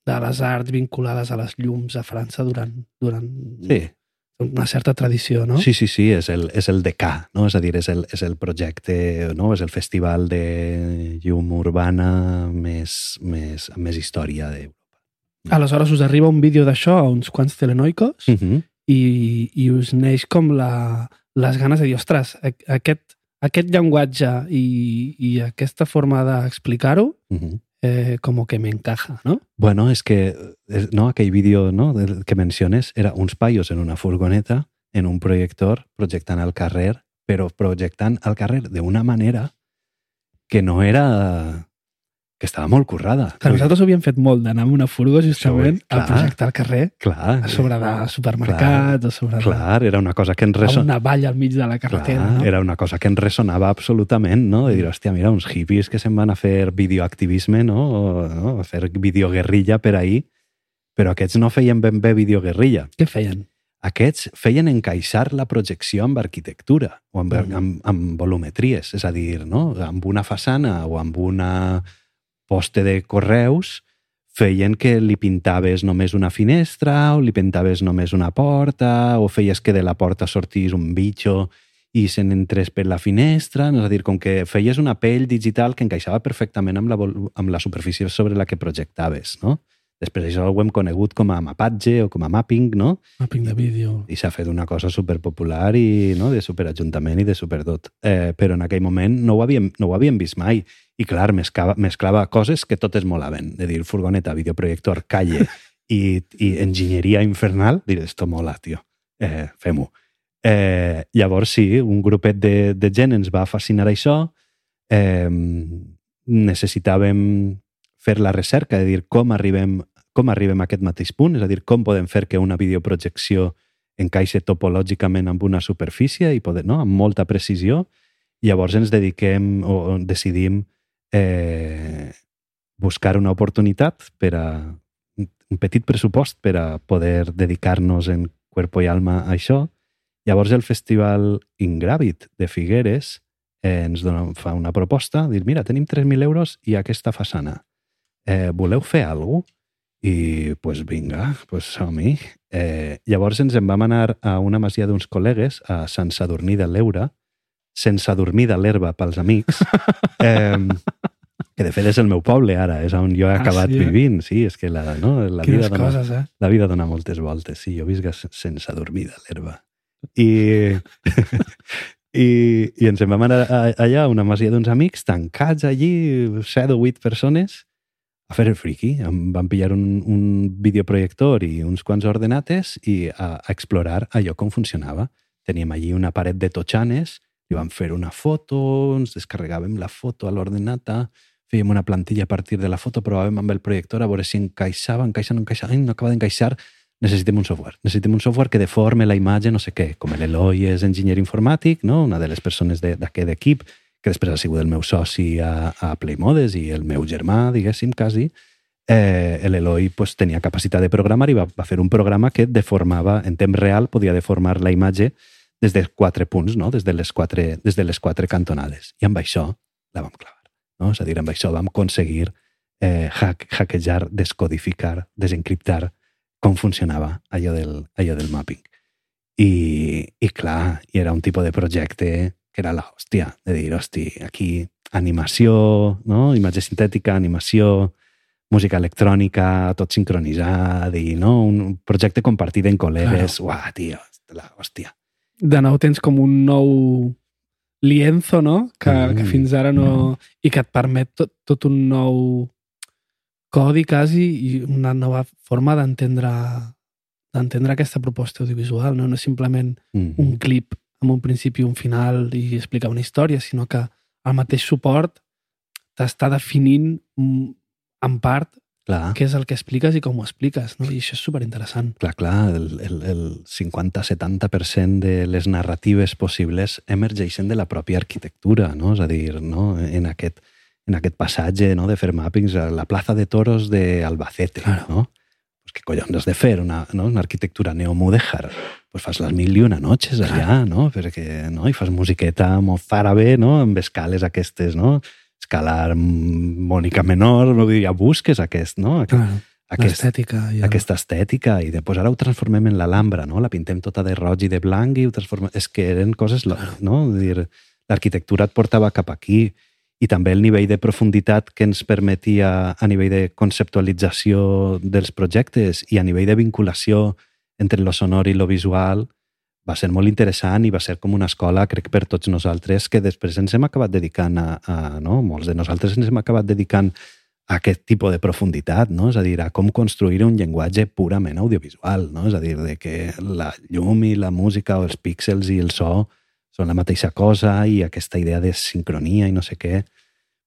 de les arts vinculades a les llums a França durant, durant Sí, una certa tradició, no? sí, sí, sí, és el, és el DK, no? És a dir, és el, és el projecte, no? És el festival de llum urbana més, més, amb més història d'Europa. Aleshores us arriba un vídeo d'això a uns quants telenoicos Uh -huh. i, i us neix com la, les ganes de dir, ostres, aquest, aquest llenguatge i, i aquesta forma d'explicar-ho Uh -huh. Eh, com que me encaja, no? Bueno, és que no, aquell vídeo no, que menciones era uns paios en una furgoneta, en un projector, projectant al carrer, però projectant al carrer d'una manera que no era... que estava molt currada. Que nosaltres ho havíem fet molt, d'anar amb una furgo justament clar. a projectar al carrer, Clar, a sobre de supermercats, a sobre de clar, era una cosa que ens a resonava. una valla al mig de la carretera. Clar, no? era una cosa que ens resonava absolutament, no? De dir, hòstia, mira, uns hippies que se'n van a fer videoactivisme, no? O, no? A fer videoguerrilla per ahir, però aquests no feien ben bé videoguerrilla. Què feien? Aquests feien encaixar la projecció amb arquitectura o amb, Mhm. amb, amb volumetries, és a dir, no? amb una façana o amb una poste de correus feien que li pintaves només una finestra o li pintaves només una porta o feies que de la porta sortís un bitxo i se n'entrés per la finestra, és a dir, com que feies una pell digital que encaixava perfectament amb la, amb la superfície sobre la que projectaves, no? Després això ho hem conegut com a mapatge o com a mapping, no? Mapping de vídeo. i s'ha fet una cosa superpopular i no, de superajuntament i de supertot. Eh, però en aquell moment no ho havíem, no ho havíem vist mai. I clar, mesclava, mesclava coses que totes molaven. De dir, furgoneta, videoprojector, calle i, i enginyeria infernal. Dir, esto mola, tio. Eh, Fem-ho. Eh, llavors, sí, un grupet de, de gent ens va fascinar això. Eh, necessitàvem fer la recerca, de dir com arribem, com arribem a aquest mateix punt, és a dir, com podem fer que una videoprojecció encaixe topològicament amb una superfície i poder, no? amb molta precisió. Llavors ens dediquem o decidim eh, buscar una oportunitat per a un petit pressupost per a poder dedicar-nos en cuerpo i alma a això. Llavors el Festival Ingràvid de Figueres eh, ens dona, fa una proposta, dir, mira, tenim 3.000 euros i aquesta façana. Eh, voleu fer alguna cosa? I, pues vinga, pues som-hi. Eh, llavors ens en vam anar a una masia d'uns col·legues, a Sant Sadurní de l'Eura, sense dormir de l'herba pels amics, eh, que de fet és el meu poble ara, és on jo he Ah, acabat sí, eh? vivint. Sí, és que la, no, la, vida dona, coses, eh? la vida dona moltes voltes. Sí, jo visc sense dormir de l'herba. I, i, I ens en vam anar allà a una masia d'uns amics, tancats allí, 7 o 8 persones, a fer el friki. Em van pillar un, un videoprojector i uns quants ordenates i a, a explorar allò com funcionava. Teníem allí una paret de totxanes, li vam fer una foto, ens descarregàvem la foto a l'ordenata, fèiem una plantilla a partir de la foto, provàvem amb el projector a veure si encaixava, encaixa, no encaixa, ai, no acaba d'encaixar, necessitem un software. Necessitem un software que deforme la imatge, no sé què. Com l'Eloi és enginyer informàtic, no? una de les persones d'aquest equip, que després ha sigut el meu soci a, a Playmodes i el meu germà, diguéssim, quasi, eh, l'Eloi pues, tenia capacitat de programar i va, va fer un programa que deformava, en temps real, podia deformar la imatge des de quatre punts, no? des, de les quatre, des de les quatre cantonades. I amb això la vam clavar. No? És a dir, amb això vam aconseguir eh, hack, hackejar, descodificar, desencriptar com funcionava allò del, allò del mapping. I, I clar, i era un tipus de projecte que era la hòstia, de dir, hosti, aquí animació, no? imatge sintètica, animació, música electrònica, tot sincronitzat i no? un projecte compartit en col·legues. Claro. Uah, tio, la hòstia. De nou tens com un nou lienzo, no? Que, Mm. que fins ara no... I que et permet tot, tot un nou codi quasi i una nova forma d'entendre d'entendre aquesta proposta audiovisual, no? No és simplement Mm. un clip amb un principi i un final i explicar una història, sinó que el mateix suport t'està definint mm, en part Clar, què és el que expliques i com ho expliques, no? I això és superinteressant. clar, clar, el, el, el 50-70% de les narratives possibles emergeixen de la pròpia arquitectura, no? És a dir, no? en, aquest, en aquest passatge no? de fer mappings a la plaça de toros d'Albacete, Claro. no? Pues què collons has de fer? Una, no? una arquitectura neomudéjar. Pues fas les mil i una noches allà, no? Perquè, no? I fas musiqueta mozàrabe, no? Amb escales aquestes, no? Escalar Mònica Menor, no diria, busques aquest, no? Aquest, Clar, aquest, l'estètica. I el- aquesta estètica i després ara ho transformem en l'Alhambra, no? La pintem tota de roig i de blanc i ho transformem... És que eren coses, Claro. no? Dir, l'arquitectura et portava cap aquí i també el nivell de profunditat que ens permetia a nivell de conceptualització dels projectes i a nivell de vinculació entre lo sonor i lo visual va ser molt interessant i va ser com una escola, crec, per tots nosaltres, que després ens hem acabat dedicant a, a no? molts de nosaltres ens hem acabat dedicant a aquest tipus de profunditat, no? és a dir, a com construir un llenguatge purament audiovisual, no? és a dir, de que la llum i la música o els píxels i el so són la mateixa cosa i aquesta idea de sincronia i no sé què,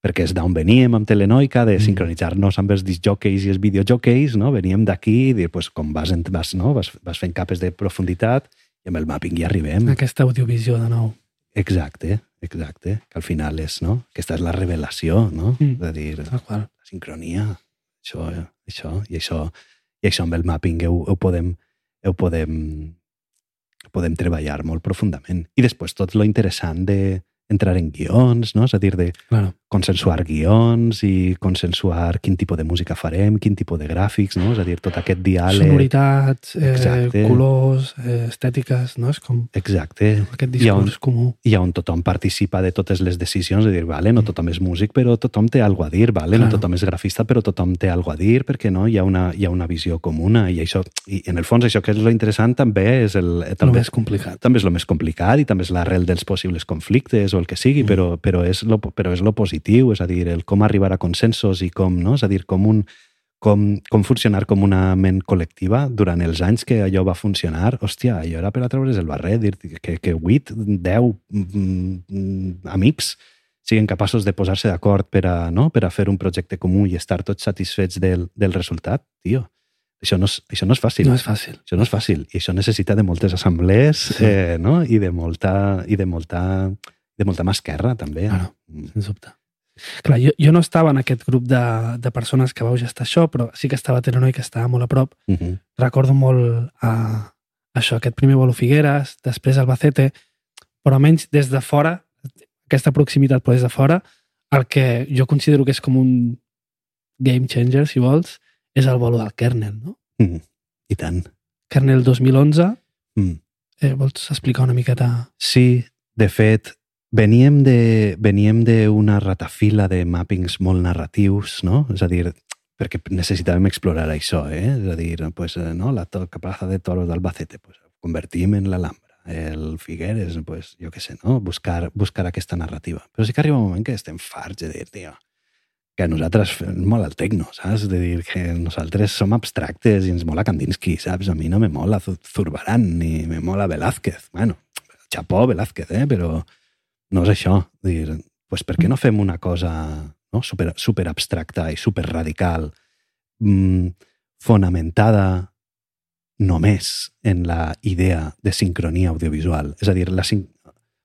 perquè és d'on veníem amb Telenoica, de Mm. sincronitzar-nos amb els disjockeys i els videojockeys, no? veníem d'aquí i dir, pues, com vas, vas, no? vas, vas fent capes de profunditat i amb el mapping ja arribem. Aquesta audiovisió de nou. Exacte, exacte, que al final és, no? Aquesta és la revelació, no? Mm. De dir, qual. la sincronia, això, això, i això, i això amb el mapping ho, ho podem, ho podem, ho podem treballar molt profundament. I després tot lo interessant de entrar en guions, no? És a dir, de Claro. consensuar guions i consensuar quin tipus de música farem, quin tipus de gràfics, no? És a dir, tot aquest diàleg... Sonoritats, eh, Exacte. colors, eh, estètiques, no? És com Exacte. aquest Hi ha un- discurs comú. i on tothom participa de totes les decisions, de dir, vale, no tothom és músic, però tothom té algo a dir, vale, no Claro. tothom és grafista, però tothom té algo a dir, perquè no hi ha una, hi ha una visió comuna, i això, i en el fons això que és lo interessant també és el... eh, També També, és complicat. també és el més complicat i també és l'arrel dels possibles conflictes o el que sigui, Mm. però, però, és lo, però és lo positiu, és a dir, el com arribar a consensos i com, no? És a dir, com un, com, com funcionar com una ment col·lectiva durant els anys que allò va funcionar. Hòstia, allò era per a treure's el barret, dir que, que 8, 10 mm, mm, amics siguin capaços de posar-se d'acord per, a, no? per a fer un projecte comú i estar tots satisfets del, del resultat, tio. Això no és, això no és fàcil. No és fàcil. Això no és fàcil i això necessita de moltes assemblees Sí. eh, no? i de molta i de molta de molta mà esquerra també. Claro. Mm. sens dubte. Clar, jo, jo no estava en aquest grup de, de persones que vau gestar això, però sí que estava i que estava molt a prop. Mhm. Recordo molt a, això, aquest primer vol Figueres, després Albacete, però almenys des de fora, aquesta proximitat però des de fora, el que jo considero que és com un game changer, si vols, és el bolo del kernel, no? Mm. I tant. Kernel 2011, Mm. eh, vols explicar una miqueta? Sí, de fet, veníem de veníem d'una ratafila de mappings molt narratius, no? És a dir, perquè necessitàvem explorar això, eh? És a dir, pues, eh, no? la plaça de toros d'Albacete, pues, convertim en l'Alhambra. El Figueres, pues, jo què sé, no? Buscar, buscar aquesta narrativa. Però sí que arriba un moment que estem farts de dir, tio, que nosaltres fem molt el tecno, saps? De dir que nosaltres som abstractes i ens mola Kandinsky, saps? A mi no me mola Zu- Zurbarán ni me mola Velázquez. Bueno, xapó Velázquez, eh? però no és això. Dir, pues per què no fem una cosa no? super, super abstracta i super radical, mm, fonamentada només en la idea de sincronia audiovisual? És a dir, la, sin-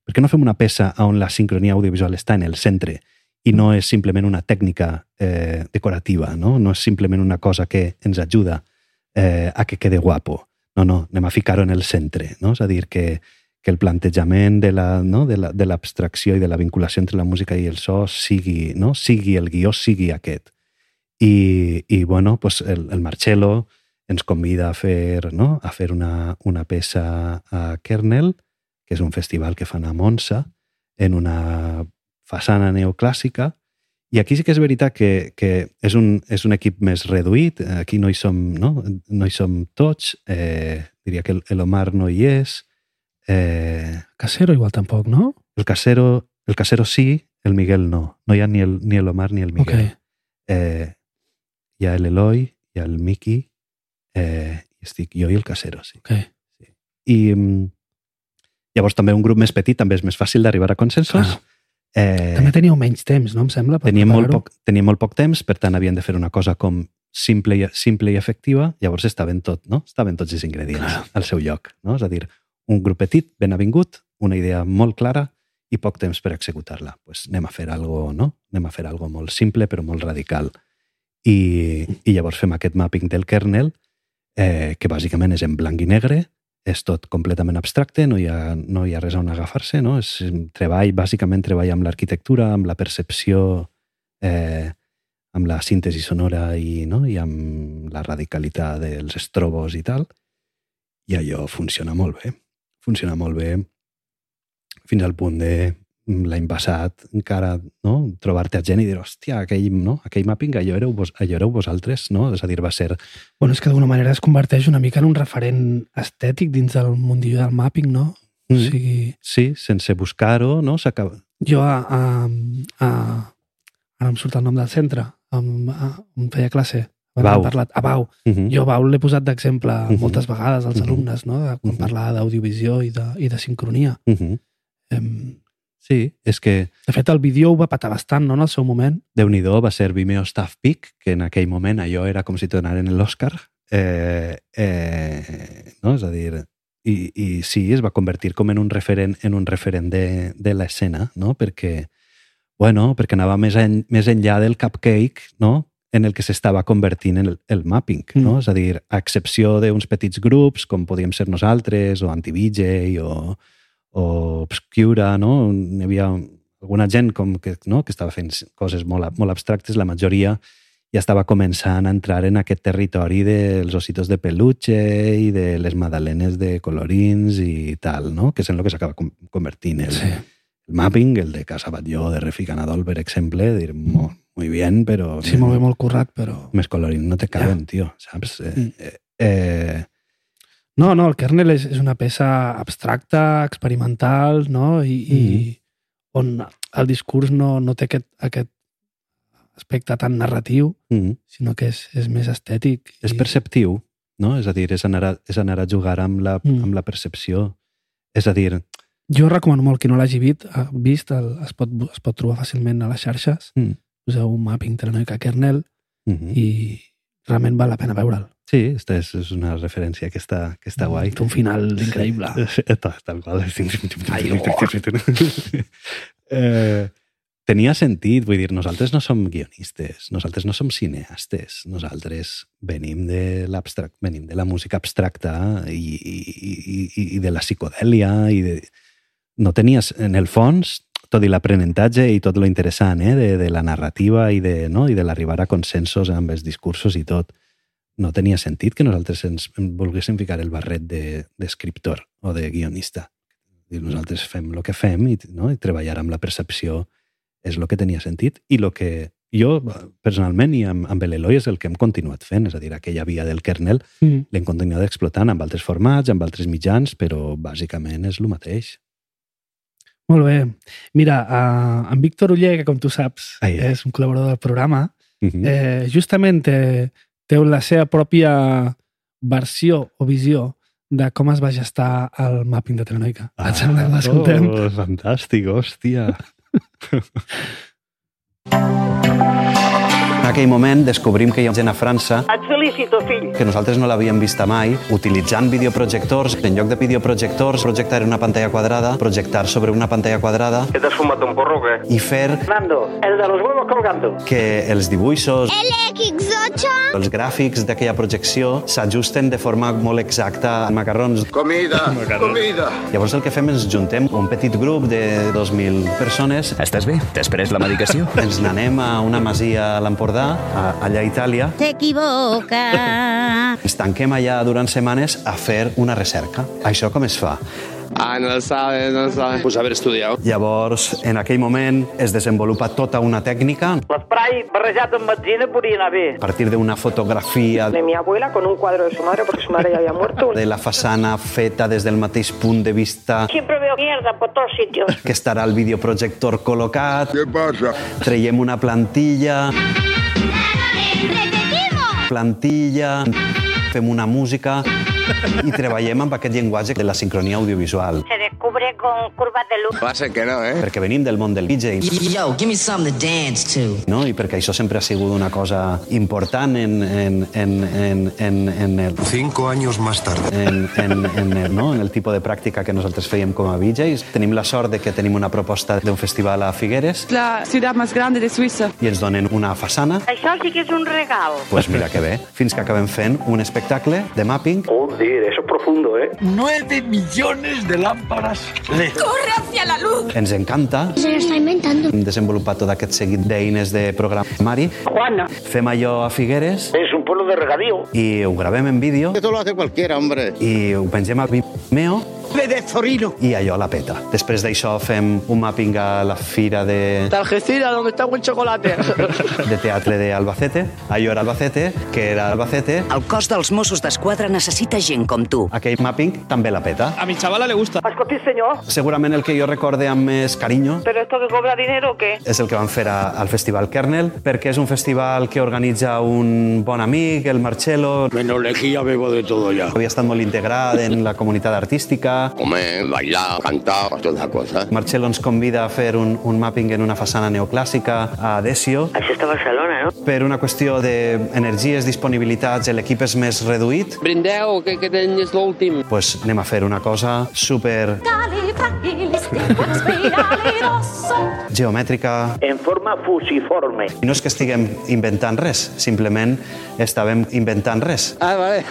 per què no fem una peça on la sincronia audiovisual està en el centre i no és simplement una tècnica eh, decorativa, no? no és simplement una cosa que ens ajuda eh, a que quede guapo. No, no, anem a ficar-ho en el centre. No? És a dir, que, que el plantejament de la- no? de la- de l'abstracció i de la vinculació entre la música i el so sigui, no? sigui el guió, sigui aquest. I, i bueno, pues el, el Marcello ens convida a fer, no? a fer una, una peça a Kernel, que és un festival que fan a Monza, en una façana neoclàssica, i aquí sí que és veritat que, que és, un, és un equip més reduït, aquí no hi som, no? No hi som tots, eh, diria que el, el Omar no hi és, eh, Casero igual tampoc, no? el Casero, el Casero sí, el Miguel no. No hi ha ni el, ni el Omar ni el. Miguel. Eh, hi ha l'Eloi, hi ha el Miki, eh, i estic jo i el Casero, sí. Ok. I mm, llavors també un grup més petit també és més fàcil d'arribar a consensos Clar. Eh, També teníeu menys temps, no? Em sembla, per teníem, molt poc, teníem molt poc temps, per tant havien de fer una cosa com simple i, simple i efectiva, llavors estaven tot, no? Estaven tots els ingredients Clar. al seu lloc, no? És a dir, un grup petit, ben avingut, una idea molt clara i poc temps per executar-la. Pues anem a fer algo, no? Anem a fer algo molt simple però molt radical. I, i llavors fem aquest mapping del kernel, eh, que bàsicament és en blanc i negre, és tot completament abstracte, no hi ha, no hi ha res on agafar-se, no? És treball, bàsicament treball amb l'arquitectura, amb la percepció, eh, amb la síntesi sonora i, no? i amb la radicalitat dels estrobos i tal, i allò funciona molt bé. Funciona molt bé fins al punt de mm, l'any passat encara no? trobar-te a gent i dir, hòstia, aquell, no? aquell mapping, allò éreu, vos, allò éreu vosaltres, no? És a dir, va ser... Bueno, és que d'alguna manera es converteix una mica en un referent estètic dins del mundillo del mapping, no? O Mm. sigui, Sí, sense buscar-ho, no? S'acaba... jo a, a, a, ara em surt el nom del centre, on, a, on feia classe. Abans Bau. Parlat, a Bau. Uh -huh. Jo a Bau l'he posat d'exemple Mhm. moltes vegades als Mhm. alumnes, no? Quan Mhm. parlava d'audivisió i, de, i de sincronia. Uh -huh. Em, Sí, és que de fet, el vídeo ho va patar bastant, no?, en el seu moment. déu nhi va ser Vimeo Staff Peak, que en aquell moment allò era com si te donaren l'Oscar. Eh, eh, no? És a dir, i, i sí, es va convertir com en un referent, en un referent de, de l'escena, no? perquè, bueno, perquè anava més, en, més enllà del cupcake, no? En el que s'estava convertint el, el mapping, no? Mm. És a dir, a excepció d'uns petits grups, com podíem ser nosaltres, o Anti-VJ, o, o Obscura, no? Hi havia alguna gent com que, no? que estava fent coses molt, molt abstractes, la majoria ja estava començant a entrar en aquest territori dels ositos de peluche i de les madalenes de colorins i tal, no? que és en el que s'acaba convertint el, Sí. el mapping, el de Casa Batlló, de Refi Canadol, per exemple, dir, molt, muy bien, però... Sí, molt bé, molt currat, però... Més colorins no te caben, tio, saps? Eh, Mm. eh, eh, No, no, el kernel és, és una peça abstracta, experimental, no? I, i on el discurs no, no té aquest, aquest aspecte tan narratiu, mm, sinó que és, és més estètic. és i- perceptiu, no? És a dir, és anar a, és anar a jugar amb la, Mm. amb la percepció. És a dir, Jo recomano molt qui no l'hagi vist, eh, vist el, es, pot, es pot trobar fàcilment a les xarxes. Mm. Poseu un mapping Telenoica Kernel mm i realment val la pena veure'l. sí, esta és, és una referència que està, que està guai. Té un final increïble. Tal, tal qual. Ai, oh. eh, tenia sentit, vull dir, nosaltres no som guionistes, nosaltres no som cineastes, nosaltres venim de l'abstract, venim de la música abstracta i, i, i, i de la psicodèlia i de... No tenies, en el fons, tot i l'aprenentatge i tot lo interessant eh, de, de la narrativa i de, no? i de l'arribar a consensos amb els discursos i tot, no tenia sentit que nosaltres ens en volguéssim ficar el barret de- d'escriptor o de guionista. I nosaltres fem el que fem i, no? i treballar amb la percepció és el que tenia sentit i el que jo, personalment, i amb, amb l'Eloi és el que hem continuat fent, és a dir, aquella via del kernel Mm. l'hem continuat explotant amb altres formats, amb altres mitjans, però bàsicament és el mateix. Molt bé. Mira, uh, en Víctor Uller, que com tu saps Ai, és un col·laborador del programa, Mhm. eh, justament té, té la seva pròpia versió o visió de com es va gestar el mapping de Telenoica. Ah, Et sembla que l'escoltem? Oh, fantàstic, hòstia. En aquell moment descobrim que hi ha gent a França Et felicito, fill. que nosaltres no l'havíem vista mai, utilitzant videoprojectors, en lloc de videoprojectors, projectar una pantalla quadrada, projectar sobre una pantalla quadrada ¿Que te has fumado un porro o qué? i fer Fernando, el de los huevos colgando. que els dibuixos, LX8 els gràfics d'aquella projecció s'ajusten de forma molt exacta a macarrons. Comida, comida. Llavors el que fem és juntem un petit grup de 2.000 persones Estàs bé? T'has pres la medicació? ens n'anem a una masia a l'Empordà, a- allà a Itàlia, T'equivoca. ens tanquem allà durant setmanes a fer una recerca. Això com es fa? Ah, no lo sabe, no lo sabe. Pues haber estudiado. Llavors, en aquell moment es desenvolupa tota una tècnica L'esprai barrejat amb benzina podria anar bé. a partir d'una fotografia de mi abuela con un cuadro de su madre porque su madre ya había muerto. de la façana feta des del mateix punt de vista Siempre veo mierda por todos sitios. que estarà el videoprojector col·locat, ¿Qué pasa? traiem una plantilla, plantilla, fem una música i treballem amb aquest llenguatge de la sincronia audiovisual. Se cubre con curvas de luz. Va a ser que no, ¿eh? Perquè venim del món del DJ, Yo, give me something to dance to. no? i perquè això sempre ha sigut una cosa important en, en, en, en, en, en el Cinco años más tarde. en, en, en, el, no? en el tipus de pràctica que nosaltres fèiem com a DJs. Tenim la sort de que tenim una proposta d'un festival a Figueres La ciudad más grande de Suiza. i ens donen una façana. Això sí que és un regal. Pues mira que bé, fins que acabem fent un espectacle de mapping. Joder, eso es profundo, ¿eh? Nueve millones de lámparas LED. ¡Corre hacia la luz! Ens encanta. Se lo está inventando. Hem desenvolupat tot aquest seguit d'eines de programari. Juana. Fem allò a Figueres Es un pueblo de regadío. i ho gravem en vídeo Esto lo hace cualquiera, hombre. i ho pengem a Vimeo de Zorino. i allò la peta. Després d'això fem un mapping a la fira de, Algeciras, donde está buen chocolate. de teatre d'Albacete. Allò era Albacete, que era Albacete. El cos dels Mossos d'Esquadra necessita gent com tu. Aquell mapping també la peta. A mi chavala le gusta. Escolti, senyor, Segurament el que jo recorde amb més carinyo ¿pero esto que cobra dinero o qué? és el que van fer a, al Festival Kernel, perquè és un festival que organitza un bon amic, el Marcelo. Menos lejía bebo de todo ya. Havia estat molt integrat en la comunitat artística. Comer, bailar, cantar, todas las cosas. Marcelo ens convida a fer un, un mapping en una façana neoclàssica a Desio. Això està a Barcelona, no? Per una qüestió d'energies, disponibilitats, l'equip és més reduït, Brindeu, que, que tens l'últim. pues anem a fer una cosa super geomètrica. En forma fusiforme. I no és que estiguem inventant res, simplement estàvem inventant res. Ah, vale.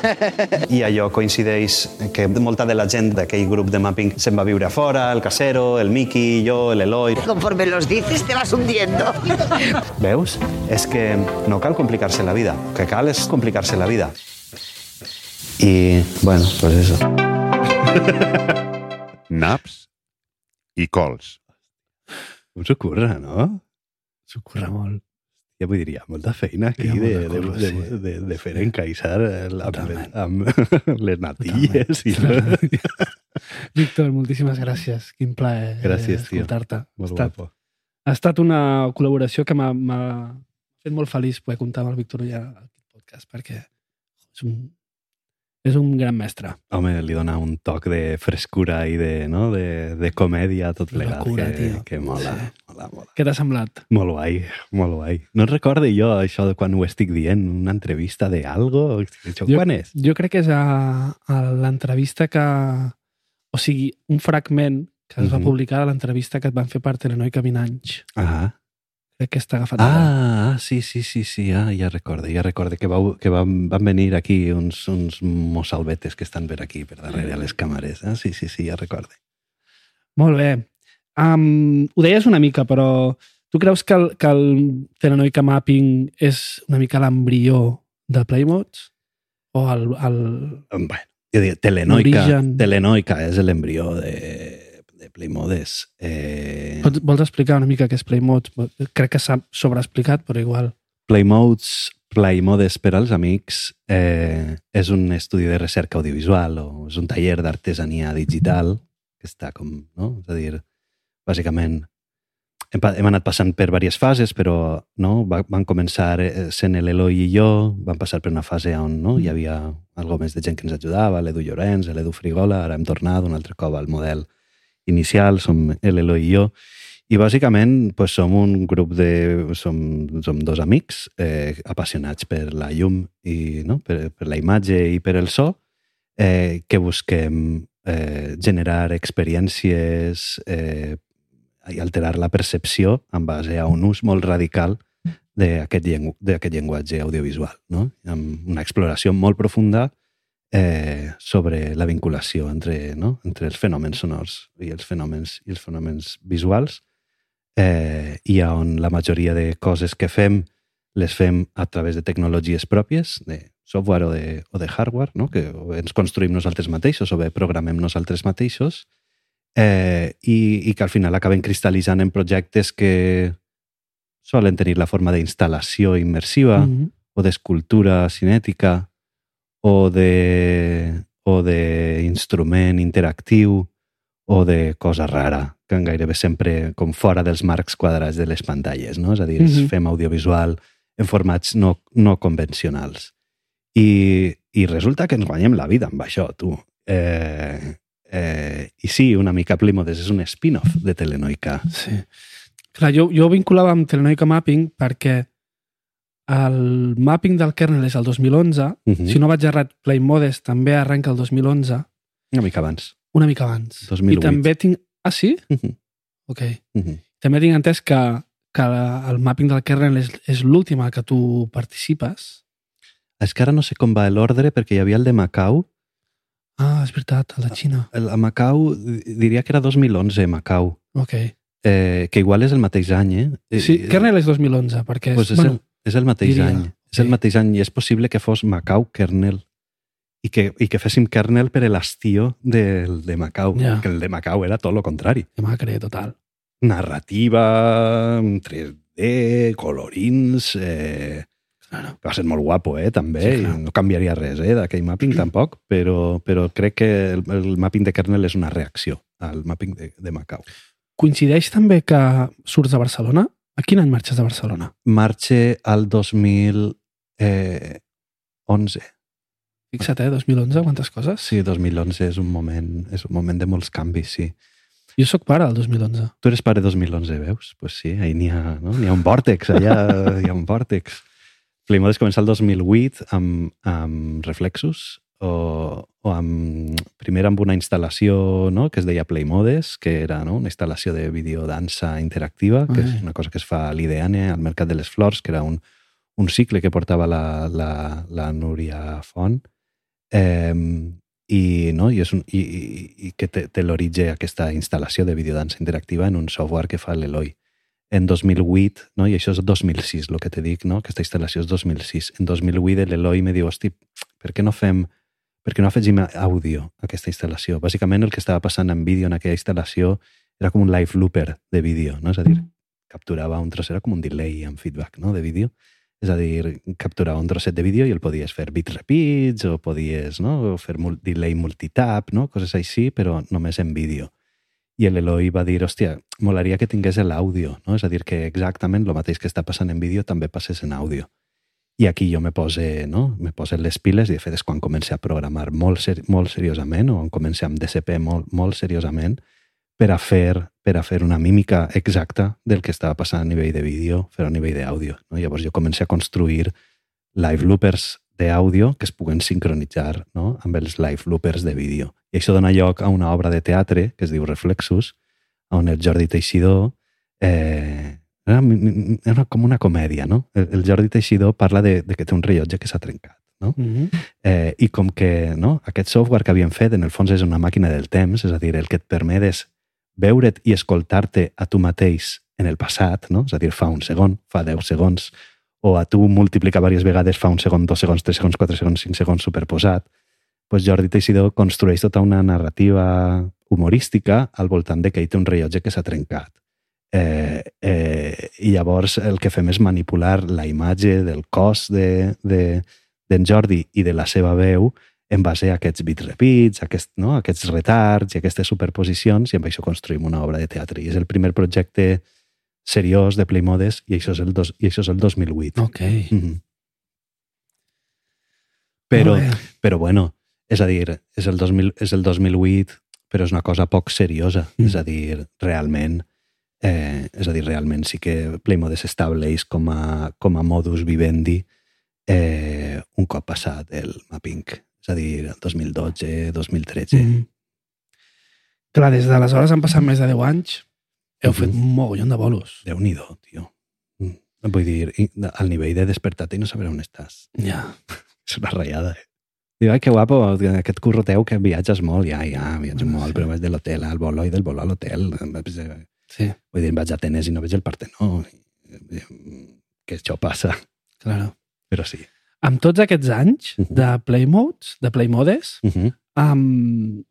I allò coincideix que molta de la gent d'aquell grup de mapping se'n va viure a fora, el Casero, el Miki, jo, l'Eloi... Conforme los dices, te vas hundiendo. Veus? És que no cal complicar-se la vida. El que cal és complicar-se la vida. I, bueno, pues eso. Naps i cols. Com s'ho curra, no? S'ho curra molt. Ja vull dir, hi ha molta feina aquí de, molta de, curra, de, sí. de, de fer encaixar el- amb, Totalment. amb les natilles. I Víctor, moltíssimes gràcies. Quin plaer eh, Gràcies, escoltar-te. Ha estat, guapo. ha estat una col·laboració que m'ha fet molt feliç poder comptar amb el Víctor Ullà al podcast, perquè és un, és un gran mestre. Home, li dona un toc de frescura i de, no? de, de comèdia a tot plegat. Locura, que, tio. que mola, Sí. Mola, mola. Què t'ha semblat? Molt guai, molt guai. No et recorde jo això de quan ho estic dient, una entrevista de algo? Això Jo- quan és? Jo crec que és a, a l'entrevista que... O sigui, un fragment que es va Mhm. publicar de l'entrevista que et van fer per Telenoi que 20 anys. Ah, Crec que està agafat. ah, ah, sí, sí, sí, sí, ah, ja recorde, ja recorde que, vau, que van, van venir aquí uns, uns mossalbetes que estan per aquí, per darrere a les càmeres. Ah, sí, sí, sí, ja recorde. Molt bé. Um, ho deies una mica, però tu creus que el, que el Telenoica Mapping és una mica l'embrió del Playmods? O el, el... Bueno, jo diria, Telenoica. Telenoica és l'embrió de, de Playmodes. Eh, Pots, vols explicar una mica què és Playmods? Crec que s'ha sobreexplicat, però igual. Playmodes, Playmodes per als amics eh, és un estudi de recerca audiovisual o és un taller d'artesania digital que està com, no? És a dir, bàsicament hem, hem anat passant per diverses fases, però no? Va, van començar eh, sent l'Eloi i jo, van passar per una fase on no? hi havia algo més de gent que ens ajudava, l'Edu Llorenç, l'Edu Frigola, ara hem tornat un altre cop al model inicial, som l'Eloi i jo, i bàsicament pues, som un grup de... Som, som dos amics eh, apassionats per la llum i no? per, per la imatge i per el so eh, que busquem eh, generar experiències eh, i alterar la percepció en base a un ús molt radical d'aquest llengu llenguatge audiovisual, no? amb una exploració molt profunda eh, sobre la vinculació entre, no? entre els fenòmens sonors i els fenòmens, i els fenòmens visuals eh, i on la majoria de coses que fem les fem a través de tecnologies pròpies, de software o de, o de hardware, no? que ens construïm nosaltres mateixos o bé programem nosaltres mateixos eh, i, i que al final acaben cristal·litzant en projectes que solen tenir la forma d'instal·lació immersiva Mm -hmm. o d'escultura cinètica o de o d'instrument interactiu o de cosa rara, que gairebé sempre com fora dels marcs quadrats de les pantalles, no? És a dir, mm. -hmm. fem audiovisual en formats no, no convencionals. I, I resulta que ens guanyem la vida amb això, tu. Eh, Eh, I sí, una mica Playmodes és un spin-off de Telenoica. Sí. Clar, jo, jo ho vinculava amb Telenoica Mapping perquè el mapping del kernel és el 2011. Mhm. Si no vaig errat, Playmodes també arrenca el 2011, Una mica abans. una mica abans. 2008. I també tinc... Ah, sí? Mhm. Ok. Mhm. També tinc entès que, que el mapping del kernel és, és l'últim al que tu participes. És que ara no sé com va l'ordre perquè hi havia el de Macau. Ah, és veritat, el de Xina. El, a Macau di- diria que era 2011, Macau. Ok. Eh, que igual és el mateix any, eh? Sí, Eh, kernel és 2011, perquè... Pues és, bueno, el, és el mateix diria, any. És el mateix any i és possible que fos Macau kernel i que, i que féssim kernel per l'estiu del de Macau, Ja. que el de Macau era tot el contrari. Que macre, total. Narrativa, 3D, colorins... Eh, Claro. va ser molt guapo, eh, també, Sí, clar. i no canviaria res eh, d'aquell mapping tampoc, però, però crec que el, el mapping de kernel és una reacció al mapping de, de Macau. Coincideix també que surts de Barcelona? A quin any marxes de Barcelona? Marxe al 2011. Eh, 11. Fixa't, eh? 2011, quantes coses? Sí, 2011 és un moment, és un moment de molts canvis, sí. Jo sóc pare del 2011. Tu eres pare 2011, veus? Pues sí, ahí n'hi ha, no? N'hi ha un vòrtex, allà hi ha un vòrtex. Playmodes començar el 2008 amb, amb Reflexos o, o amb, primer amb una instal·lació no? que es deia Playmodes, que era no? una instal·lació de videodansa interactiva, que és Ai. una cosa que es fa a l'IDEAN, al Mercat de les Flors, que era un, un cicle que portava la, la, la Núria Font. Eh, i, no? I, és un, i, i, i que té, té l'origen aquesta instal·lació de videodansa interactiva en un software que fa l'Eloi. En 2008, no? i això és 2006, el que te dic, no? aquesta instal·lació és 2006. En 2008 l'Eloi me diu, hosti, per què no fem per què no afegim àudio a aquesta instal·lació? Bàsicament el que estava passant en vídeo en aquella instal·lació era com un live looper de vídeo, no? és a dir, capturava un trosset, era com un delay amb feedback no? de vídeo, és a dir, capturava un trosset de vídeo i el podies fer bit repeats o podies no? fer mul delay multitap, no? coses així, però només en vídeo. I l'Eloi va dir, hòstia, molaria que tingués l'àudio, no? és a dir, que exactament el mateix que està passant en vídeo també passés en àudio. I aquí jo me pose, no? me pose les piles i de fet és quan comencé a programar molt, ser molt seriosament o quan comencé amb DCP molt, molt seriosament per a, fer, per a fer una mímica exacta del que estava passant a nivell de vídeo, fer a nivell d'àudio. No? Llavors jo comencé a construir live loopers d'àudio que es puguen sincronitzar no? amb els live loopers de vídeo. I això dona lloc a una obra de teatre que es diu Reflexus, on el Jordi Teixidor eh, era, era com una comèdia, no? El, Jordi Teixidor parla de, de que té un rellotge que s'ha trencat, no? Mm -hmm. eh, I com que no, aquest software que havien fet, en el fons és una màquina del temps, és a dir, el que et permet és veure't i escoltar-te a tu mateix en el passat, no? és a dir, fa un segon, fa 10 segons, o a tu multiplicar diverses vegades fa un segon, dos segons, tres segons, quatre segons, cinc segons superposat, pues Jordi Teixidor construeix tota una narrativa humorística al voltant de que ell té un rellotge que s'ha trencat. Eh, eh, I llavors el que fem és manipular la imatge del cos d'en de, de, Jordi i de la seva veu en base a aquests bit repeats, aquest, no? aquests retards i aquestes superposicions, i amb això construïm una obra de teatre. I és el primer projecte seriós de Playmodes i això és el, dos, i això és el 2008. Ok. Mm -hmm. Però, però bueno, és a dir, és el, 2000, és el 2008, però és una cosa poc seriosa. Mm. És a dir, realment, eh, és a dir, realment sí que Playmodes estableix com a, com a modus vivendi eh, un cop passat el mapping. És a dir, el 2012, 2013. Mm. Clar, des d'aleshores han passat més de 10 anys. Heu mm -hmm. fet un mogollon de bolos. Déu-n'hi-do, tio. Mm. Vull dir, al nivell de despertar-te i no saber on estàs. Ja. És una ratllada, eh? Diu, ai, que guapo, aquest curro teu que viatges molt. Ja, ja, viatjo Ah, molt, sí. però vaig de l'hotel al bolo i del bolo a l'hotel. Sí. Vull dir, vaig a Atenes i no veig el Partenó. Que això passa. Claro. Però sí. Amb tots aquests anys Mhm. de Playmodes, de Playmodes, Uh -huh. um,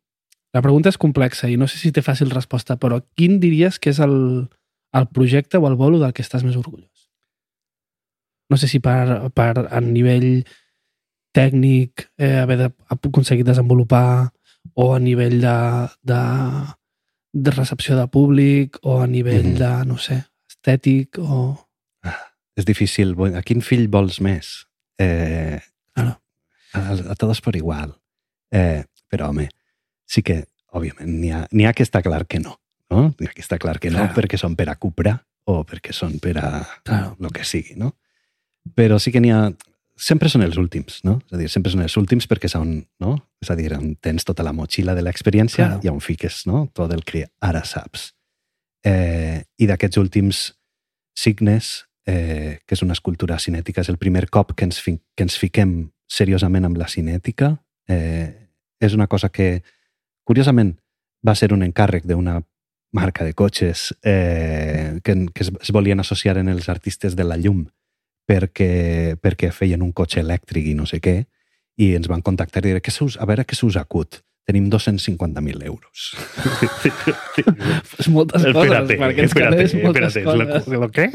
la pregunta és complexa i no sé si té fàcil resposta, però quin diries que és el, el projecte o el bolo del que estàs més orgullós? No sé si per, per a nivell tècnic eh, haver de, aconseguit desenvolupar o a nivell de, de, de recepció de públic o a nivell Mhm. de, no sé, estètic o... És difícil. A quin fill vols més? Eh, Claro. a, a todos por igual. Eh, però, home, sí que, òbviament, n'hi ha, ha que està clar que no. no? N'hi ha que està clar que no Claro. perquè són per a Cupra o perquè són per a Claro. el que sigui, no? Però sí que n'hi ha... Sempre són els últims, no? És a dir, sempre són els últims perquè són, no? És a dir, on tens tota la motxilla de l'experiència Claro. i on fiques, no? Tot el que ara saps. Eh, I d'aquests últims signes, eh, que és una escultura cinètica, és el primer cop que ens, fi, que ens fiquem seriosament amb la cinètica. Eh, és una cosa que, curiosament, va ser un encàrrec d'una marca de cotxes eh, que, que es, es volien associar en els artistes de la llum perquè, perquè feien un cotxe elèctric i no sé què, i ens van contactar i dir, "Què us, a veure què se us acut. Tenim 250.000 euros. És moltes coses, per aquests calés, moltes coses. ¿Lo qué?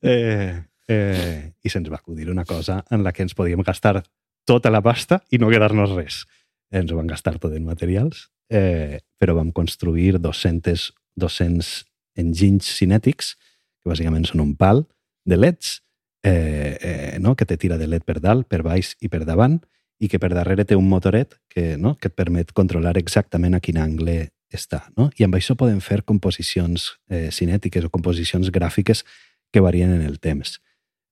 Eh, eh, I se'ns va acudir una cosa en la que ens podíem gastar tota la pasta i no quedar-nos res. Ens ho van gastar tot en materials, eh, però vam construir 200, 200 enginys cinètics, que bàsicament són un pal de leds, eh, eh, no? que te tira de led per dalt, per baix i per davant, i que per darrere té un motoret que, no? que et permet controlar exactament a quin angle està. No? I amb això podem fer composicions eh, cinètiques o composicions gràfiques que varien en el temps.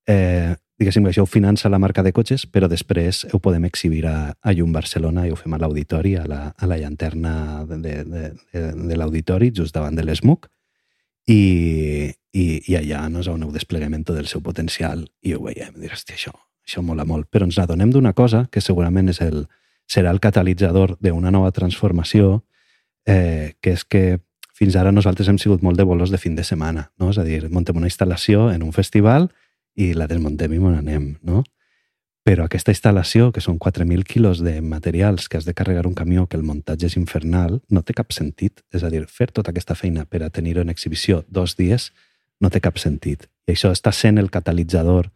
Eh, diguéssim que això ho finança la marca de cotxes, però després ho podem exhibir a, a Llum Barcelona i ho fem a l'auditori, a, la, a la llanterna de, de, de, de, l'auditori, just davant de l'ESMUC, i, i, i allà no és on heu despleguem tot el seu potencial i ho veiem, dir, hòstia, això, això mola molt. Però ens adonem d'una cosa que segurament és el, serà el catalitzador d'una nova transformació, eh, que és que fins ara nosaltres hem sigut molt de bolos de fin de setmana, no? És a dir, montem una instal·lació en un festival i la desmontem i me n'anem, no? Però aquesta instal·lació, que són 4.000 quilos de materials que has de carregar un camió, que el muntatge és infernal, no té cap sentit. És a dir, fer tota aquesta feina per a tenir-ho en exhibició dos dies no té cap sentit. I això està sent el catalitzador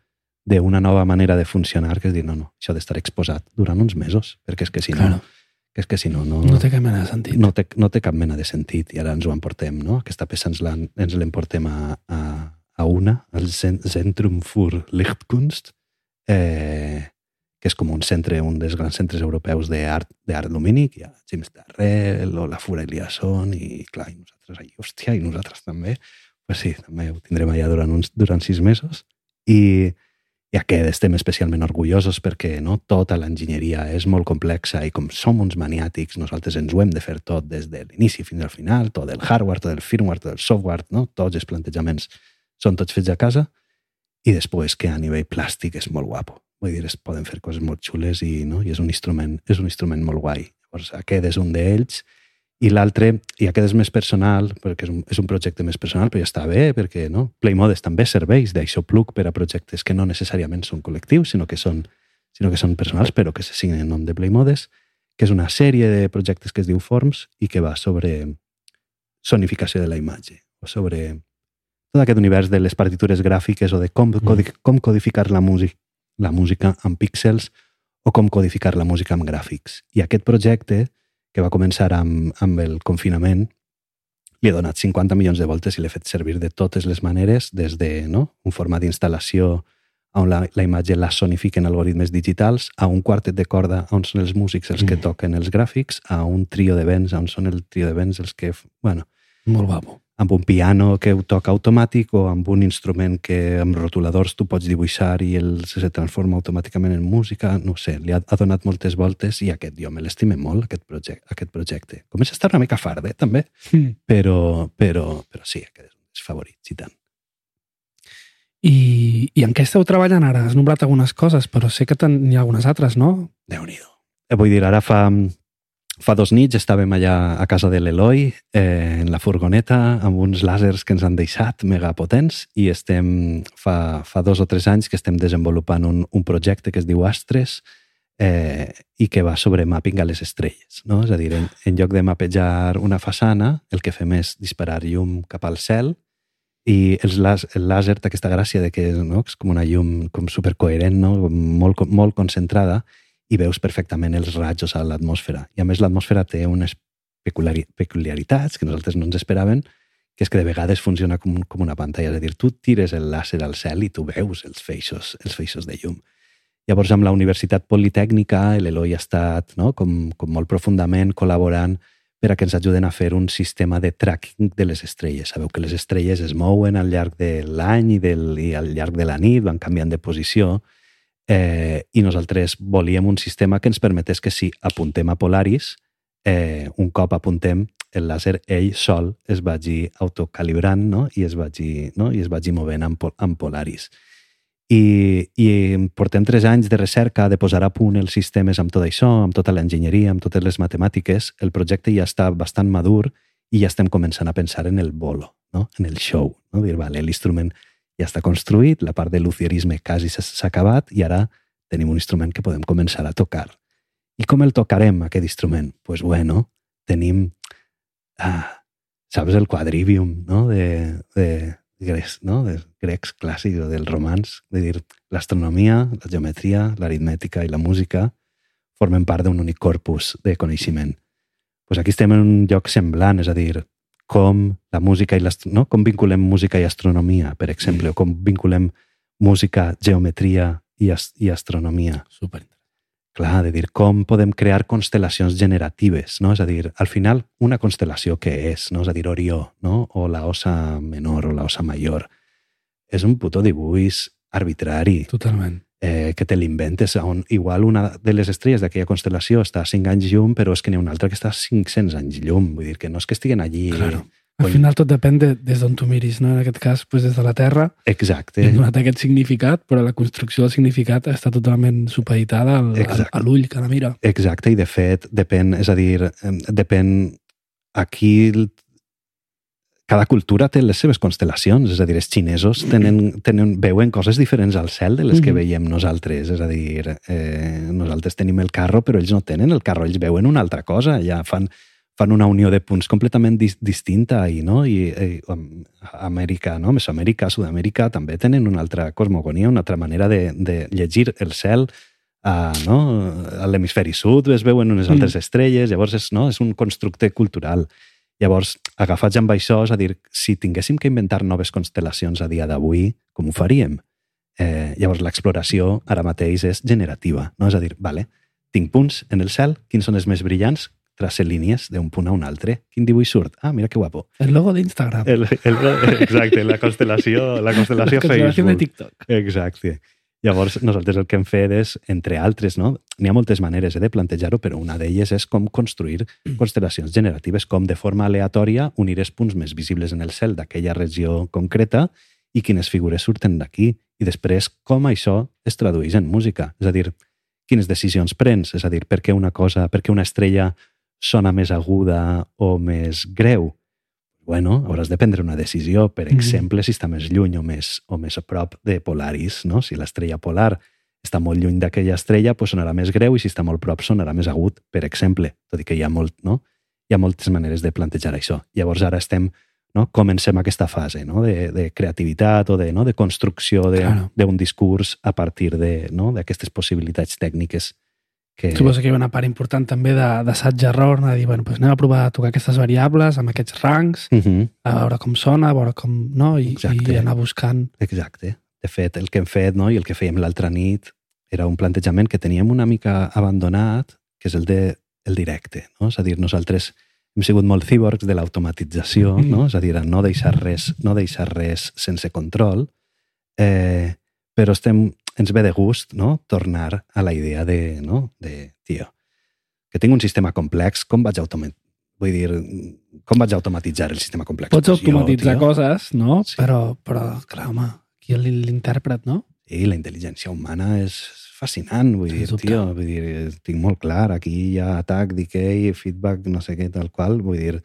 d'una nova manera de funcionar, que és dir, no, no, això ha d'estar exposat durant uns mesos, perquè és que si no, Claro. que és que si no, no, No té cap mena de sentit. no té, no té cap mena de sentit i ara ens ho emportem, no? Aquesta peça ens l'emportem a, a, a una, Zen- Zentrum für Lichtkunst, eh, que és com un centre, un dels grans centres europeus d'art d'art lumínic, hi ha James Darrell o la Fura Eliasson i clar, i nosaltres allà, hòstia, i nosaltres també, pues sí, també ho tindrem allà durant, uns, durant sis mesos i, i aquest estem especialment orgullosos perquè no, tota l'enginyeria és molt complexa i com som uns maniàtics, nosaltres ens ho hem de fer tot des de l'inici fins al final, tot el hardware, tot el firmware, tot el software, no? tots els plantejaments són tots fets a casa i després que a nivell plàstic és molt guapo. Vull dir, es poden fer coses molt xules i, no? I és un instrument, és un instrument molt guai. Llavors, aquest és un d'ells i l'altre, i aquest és més personal, perquè és un, és un projecte més personal, però ja està bé, perquè no? Playmodes també serveix d'això plug per a projectes que no necessàriament són col·lectius, sinó que són, sinó que són personals, però que se signen en nom de Playmodes, que és una sèrie de projectes que es diu Forms i que va sobre sonificació de la imatge, o sobre tot aquest univers de les partitures gràfiques o de com, codi com codificar la, música, la música amb píxels o com codificar la música amb gràfics. I aquest projecte, que va començar amb, amb el confinament, li he donat 50 milions de voltes i l'he fet servir de totes les maneres, des de no? un format d'instal·lació on la, la imatge la sonifiquen algoritmes digitals, a un quartet de corda on són els músics els que Mm. toquen els gràfics, a un trio de vents on són el trio de vents els que... Bueno, Molt guapo. Amb un piano que ho toca automàtic o amb un instrument que amb rotuladors tu pots dibuixar i el se transforma automàticament en música, no sé, li ha, ha donat moltes voltes i aquest jo me l'estime molt, aquest, projecte, aquest projecte. Comença a estar una mica fart, eh, també, Mm. però, però, però sí, aquest és un dels favorits i tant. I, I en què esteu treballant ara? Has nombrat algunes coses, però sé que n'hi ha algunes altres, no? Déu-n'hi-do. Eh, vull dir, ara fa, fa dos nits estàvem allà a casa de l'Eloi, eh, en la furgoneta, amb uns làsers que ens han deixat megapotents i estem, fa, fa dos o tres anys que estem desenvolupant un, un projecte que es diu Astres eh, i que va sobre mapping a les estrelles. No? És a dir, en, en lloc de mapejar una façana, el que fem és disparar llum cap al cel i els el làser té aquesta gràcia de que no? és com una llum com supercoherent, no? molt, molt concentrada, i veus perfectament els rajos a l'atmosfera. I a més l'atmosfera té unes peculiari peculiaritats que nosaltres no ens esperaven, que és que de vegades funciona com, com una pantalla. És a dir, tu tires el làser al cel i tu veus els feixos, els feixos de llum. Llavors, amb la Universitat Politècnica, l'Eloi ha estat no? com, com molt profundament col·laborant per a que ens ajuden a fer un sistema de tracking de les estrelles. Sabeu que les estrelles es mouen al llarg de l'any i, del, i al llarg de la nit, van canviant de posició, eh, i nosaltres volíem un sistema que ens permetés que si apuntem a Polaris, eh, un cop apuntem, el làser ell sol es vagi autocalibrant no? I, es vagi, no? i es vagi movent amb, amb Polaris. I, I portem tres anys de recerca de posar a punt els sistemes amb tot això, amb tota l'enginyeria, amb totes les matemàtiques. El projecte ja està bastant madur i ja estem començant a pensar en el bolo, no? en el show. No? Dir, vale, l'instrument ja està construït, la part de lucierisme quasi s'ha- acabat i ara tenim un instrument que podem començar a tocar. I com el tocarem, aquest instrument? Doncs pues bueno, tenim, ah, saps, el quadrivium no? de, de, grecs, no? de grecs clàssics o dels romans, de dir, l'astronomia, la geometria, l'aritmètica i la música formen part d'un únic corpus de coneixement. Pues aquí estem en un lloc semblant, és a dir, com la música i no? com vinculem música i astronomia, per exemple, o com vinculem música, geometria i, as i astronomia. Super. Clar, de dir com podem crear constel·lacions generatives, no? És a dir, al final, una constel·lació què és, no? És a dir, Orió, no? O la Osa Menor o la Osa Major. És un puto dibuix arbitrari Totalment. Eh, que te l'inventes, on igual una de les estrelles d'aquella constel·lació està a 5 anys llum, però és que n'hi ha una altra que està a 500 anys llum. Vull dir que no és que estiguen allí... Claro. Al final tot depèn de, des d'on tu miris, no? En aquest cas, pues, des de la Terra, Exacte. hem donat aquest significat, però la construcció del significat està totalment supeditada al, Exacte. a l'ull que la mira. Exacte, i de fet, depèn, és a dir, depèn... Aquí el- cada cultura té les seves constel·lacions, és a dir, els xinesos tenen, tenen, veuen coses diferents al cel de les que veiem nosaltres, és a dir, eh, nosaltres tenim el carro, però ells no tenen el carro, ells veuen una altra cosa, ja fan, fan una unió de punts completament dis distinta i, no? I, eh, am- Amèrica, no? Mesoamèrica, Sud-amèrica també tenen una altra cosmogonia, una altra manera de, de llegir el cel, a, no? a l'hemisferi sud es veuen unes Mm. altres estrelles, llavors és, no? és un constructe cultural. Llavors, agafats amb això, és a dir, si tinguéssim que inventar noves constel·lacions a dia d'avui, com ho faríem? Eh, llavors, l'exploració ara mateix és generativa, no? És a dir, vale, tinc punts en el cel, quins són els més brillants? Trace línies d'un punt a un altre. Quin dibuix surt? Ah, mira que guapo. El logo d'Instagram. El, el, exacte, la constel·lació, la constel·lació La constel·lació de Facebook. TikTok. Exacte. Llavors, nosaltres el que hem fet és, entre altres, no? n'hi ha moltes maneres eh, de plantejar-ho, però una d'elles és com construir constel·lacions generatives, com de forma aleatòria unir els punts més visibles en el cel d'aquella regió concreta i quines figures surten d'aquí, i després com això es tradueix en música. És a dir, quines decisions prens, és a dir, per què una cosa, per què una estrella sona més aguda o més greu? Bueno, hauràs de prendre una decisió, per Mhm. exemple, si està més lluny o més, o més a prop de Polaris, no? Si l'estrella polar està molt lluny d'aquella estrella, doncs sonarà més greu i si està molt prop sonarà més agut, per exemple, tot i que hi ha, molt, no? hi ha moltes maneres de plantejar això. Llavors ara estem, no? comencem aquesta fase no? de, de creativitat o de, no? de construcció de- Claro. d'un discurs a partir de, no? d'aquestes possibilitats tècniques que... Suposo que hi ha una part important també de- d'assaig-error, de, de dir, bueno, doncs anem a provar a tocar aquestes variables amb aquests rangs, Uh -huh. a veure com sona, a veure com... No? I, Exacte. i anar buscant... Exacte. De fet, el que hem fet no? i el que fèiem l'altra nit era un plantejament que teníem una mica abandonat, que és el de el directe. No? És a dir, nosaltres hem sigut molt cíborgs de l'automatització, Mm. no? és a dir, no deixar res, no deixar res sense control, eh, però estem, ens ve de gust no? tornar a la idea de, no? de, tio, que tinc un sistema complex, com vaig automatitzar? Vull dir, com vaig automatitzar el sistema complex? Pots Pues jo, automatitzar tio. coses, no? Sí. Però, però, clar, home, l- l'intèrpret, no? Sí, la intel·ligència humana és fascinant, vull Sens dir, dubte. tio, vull dir, tinc molt clar, aquí hi ha atac, decay, feedback, no sé què, tal qual, vull dir,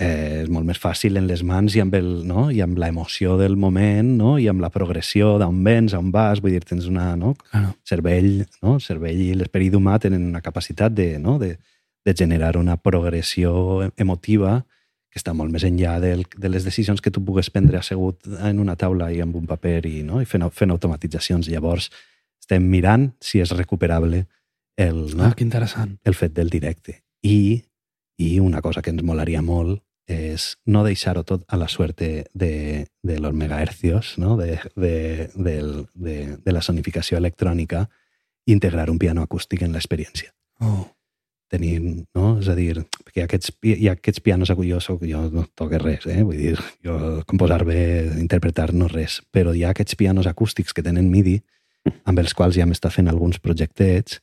eh, és molt més fàcil en les mans i amb, el, no? I amb l'emoció del moment, no? I amb la progressió d'on vens, a on vas, vull dir, tens una, no? Claro. Cervell, no? El cervell i l'esperit humà tenen una capacitat de, no? de, de generar una progressió emotiva que està molt més enllà del, de les decisions que tu pugues prendre assegut en una taula i amb un paper i, no? I fent, fent automatitzacions. Llavors, estem mirant si és recuperable el, no? Ah, que interessant. el fet del directe. I, I una cosa que ens molaria molt és no deixar-ho tot a la suerte de, de los megahercios, no? de, de, del- de, de la sonificació electrònica, integrar un piano acústic en l'experiència. Oh. tenim, no? És a dir, ha aquests, hi ha aquests pianos acú- jo, soc, jo no toque res, eh? vull dir, jo composar bé, interpretar no res, però hi ha aquests pianos acústics que tenen MIDI, amb els quals ja m'està fent alguns projectets,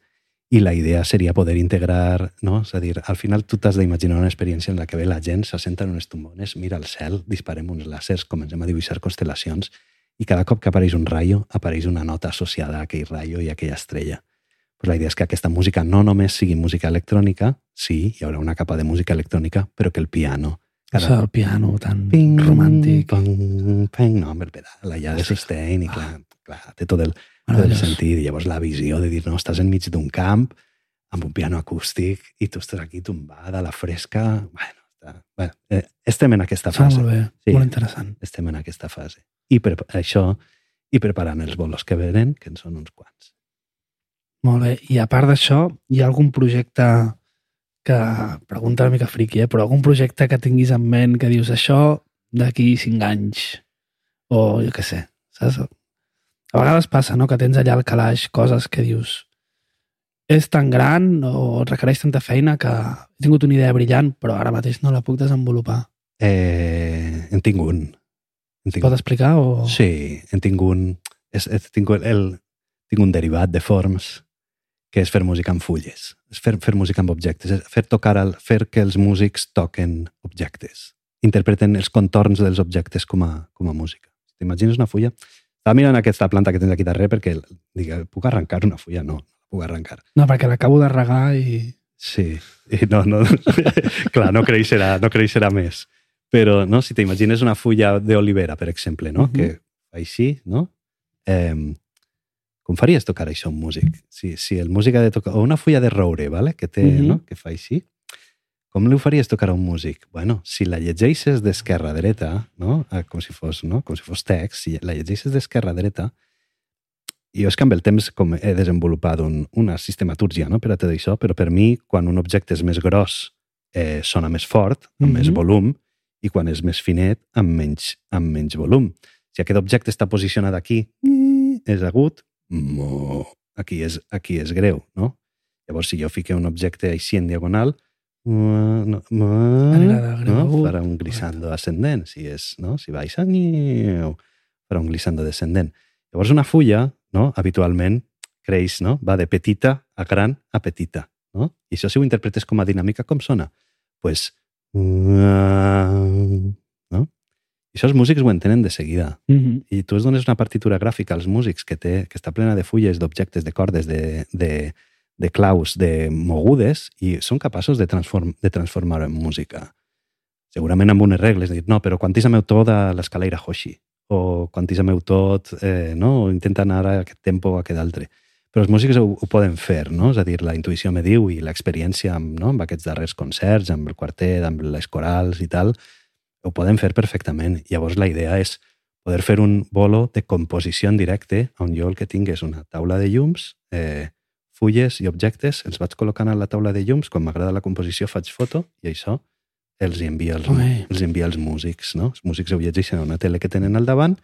i la idea seria poder integrar, no? És a dir, al final tu t'has d'imaginar una experiència en la que ve la gent, s'assenta en unes tombones, mira el cel, disparem uns làsers, comencem a dibuixar constel·lacions, i cada cop que apareix un rayo, apareix una nota associada a aquell rayo i a aquella estrella. Pues la idea és que aquesta música no només sigui música electrònica, sí, hi haurà una capa de música electrònica, però que el piano... Això del piano tan Ping, romàntic. Ping, ping, no, amb el pedal allà de sustain i clar, clar té tot el, tot el sentit. I llavors la visió de dir, no, estàs enmig d'un camp amb un piano acústic i tu estàs aquí tombada a la fresca... Bueno, està, bueno eh, estem en aquesta fase. molt bé, Sí. molt interessant. Estem en aquesta fase. I per això, i preparant els bolos que venen, que en són uns quants. Molt bé. I a part d'això, hi ha algun projecte que, pregunta una mica friqui, eh? però algun projecte que tinguis en ment que dius això d'aquí cinc anys o jo què sé, saps? A vegades passa, no?, que tens allà al calaix coses que dius és tan gran o requereix tanta feina que he tingut una idea brillant però ara mateix no la puc desenvolupar. Eh, en tinc un. En tinc Pot explicar o...? Sí, en tinc un... És, és, tinc, el, tinc un derivat de forms que és fer música amb fulles, és fer, fer música amb objectes, és fer, tocar el, fer que els músics toquen objectes, interpreten els contorns dels objectes com a, com a música. T'imagines una fulla? Estava mirant aquesta planta que tens aquí darrere perquè dic, puc arrencar una fulla? No, no puc arrencar. No, perquè l'acabo de regar i... Sí, i no, no, clar, no creixerà, no creixerà més. Però no, si t'imagines una fulla d'olivera, per exemple, no? Mhm. que fa així, no? Eh, com faries tocar això un músic? Si, si el músic ha de tocar... O una fulla de roure, ¿vale? que, té, Mhm. no? que fa així. Com li faries tocar a un músic? Bueno, si la llegeixes d'esquerra a dreta, no? Eh, com si fos, no? com si fos text, si la llegeixes d'esquerra a dreta, jo és que amb el temps com he desenvolupat un, una sistematúrgia no? per a tot això, però per mi, quan un objecte és més gros, eh, sona més fort, amb més Mhm. volum, i quan és més finet, amb menys, amb menys volum. Si aquest objecte està posicionat aquí, és agut, mo, aquí és, aquí és greu, no? Llavors, si jo fique un objecte així en diagonal, no, no, agut. farà un glissando ascendent. Si, és, no? si baixa, farà un glissando descendent. Llavors, una fulla, no? habitualment, creix, no? va de petita a gran a petita. No? I això, si ho interpretes com a dinàmica, com sona? pues, no? I això els músics ho entenen de seguida. Mm -hmm. I tu es dones una partitura gràfica als músics que, té, que està plena de fulles, d'objectes, de cordes, de, de, de claus, de mogudes, i són capaços de, transform, de transformar en música. Segurament amb unes regles, dir, no, però quantíssameu tot a l'escalera Hoshi, o quantíssameu tot, eh, no? o intenta anar a aquest tempo a aquest altre. Però els músics ho, ho poden fer, no? És a dir, la intuïció me diu i l'experiència amb, no? amb aquests darrers concerts, amb el quartet, amb les corals i tal, ho poden fer perfectament. Llavors la idea és poder fer un bolo de composició en directe on jo el que tinc és una taula de llums, eh, fulles i objectes, els vaig col·locant a la taula de llums, quan m'agrada la composició faig foto i això els envia els, Ui. els envia els músics. No? Els músics ho llegeixen a una tele que tenen al davant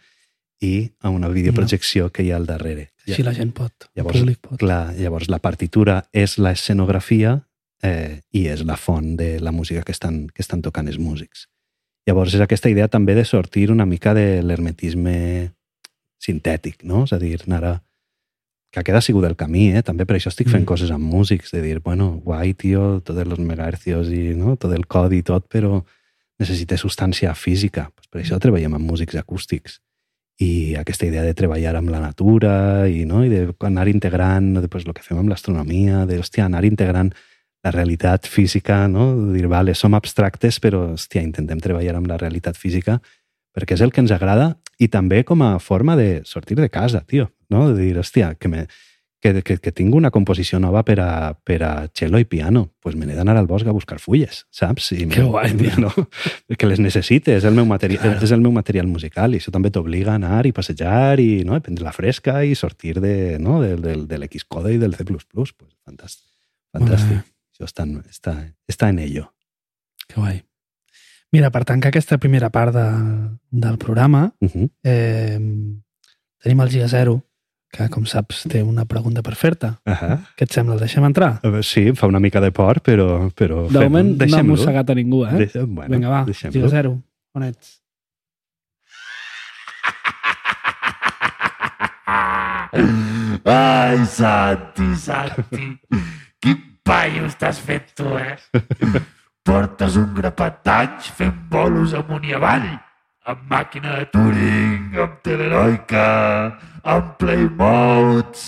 i a una videoprojecció que hi ha al darrere. Així la gent pot, el Llavors, públic pot. clar, llavors la partitura és la escenografia eh, i és la font de la música que estan, que estan tocant els músics. Llavors és aquesta idea també de sortir una mica de l'hermetisme sintètic, no? És a dir, anar a... que aquest ha sigut el camí, eh? També per això estic fent Mm. coses amb músics, de dir, bueno, guai, tio, tots els megahercios i no? tot el codi i tot, però necessita substància física. Pues per això treballem amb músics acústics. I aquesta idea de treballar amb la natura i, no? I de anar integrant no? pues, el que fem amb l'astronomia, de, hòstia, anar integrant la realitat física, no? De dir, vale, som abstractes, però, hòstia, intentem treballar amb la realitat física perquè és el que ens agrada i també com a forma de sortir de casa, tio, no? De dir, hòstia, que, me, que, que, que tinc una composició nova per a, per a cello i piano, pues me n'he d'anar al bosc a buscar fulles, saps? I Que guai, tio. no? Que les necessite, és el meu material, Claro. és el meu material musical i això també t'obliga a anar i passejar i no? I prendre la fresca i sortir de, no? del, del, de l'Xcode i del C++. Pues, fantàstic. Fantàstic. Molt Això està, està, està en ello. Que guai. Mira, per tancar aquesta primera part de, del programa, Uh -huh. eh, tenim el Giga Zero, que com saps té una pregunta per fer-te. Ahà. Què et sembla? El deixem entrar? Veure, Sí, em fa una mica de por, però... però De fem- moment no ha mossegat a ningú, eh? Deixa- bueno, Vinga, va, deixem-lo. 0-0. On ets? Ai, Santi, Santi, quin paio estàs fent tu, eh? Portes un grapat d'anys fent bolos amunt i avall, amb màquina de Turing, amb teleroica, amb playmodes.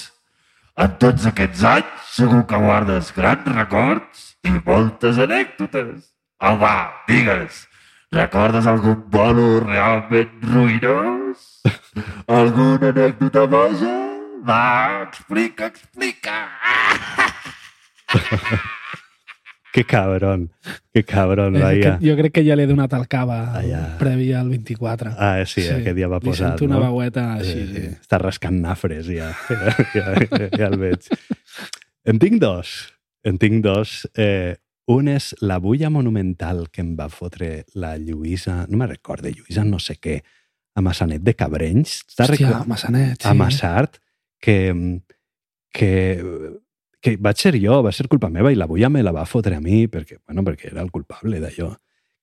En tots aquests anys segur que guardes grans records i moltes anècdotes. Home, digues, recordes algun bolo realment ruïnós? Alguna anècdota boja? Va, explica, explica. Que cabron, que cabron, És vaia. que jo crec que ja l'he donat al cava ja. previ al 24. Ah, sí, sí, aquest dia va Li posat, sento una no? veueta així. Eh, Sí. Està rascant nafres, ja. ja, ja, ja el veig. En tinc dos. En tinc dos. Eh, un és la bulla monumental que em va fotre la Lluïsa, no me'n recordo, Lluïsa no sé què, a Massanet de Cabrenys. Hòstia, a Massanet, sí. A Massart, que, que, que vaig ser jo, va ser culpa meva i la bulla me la va fotre a mi perquè, bueno, perquè era el culpable d'allò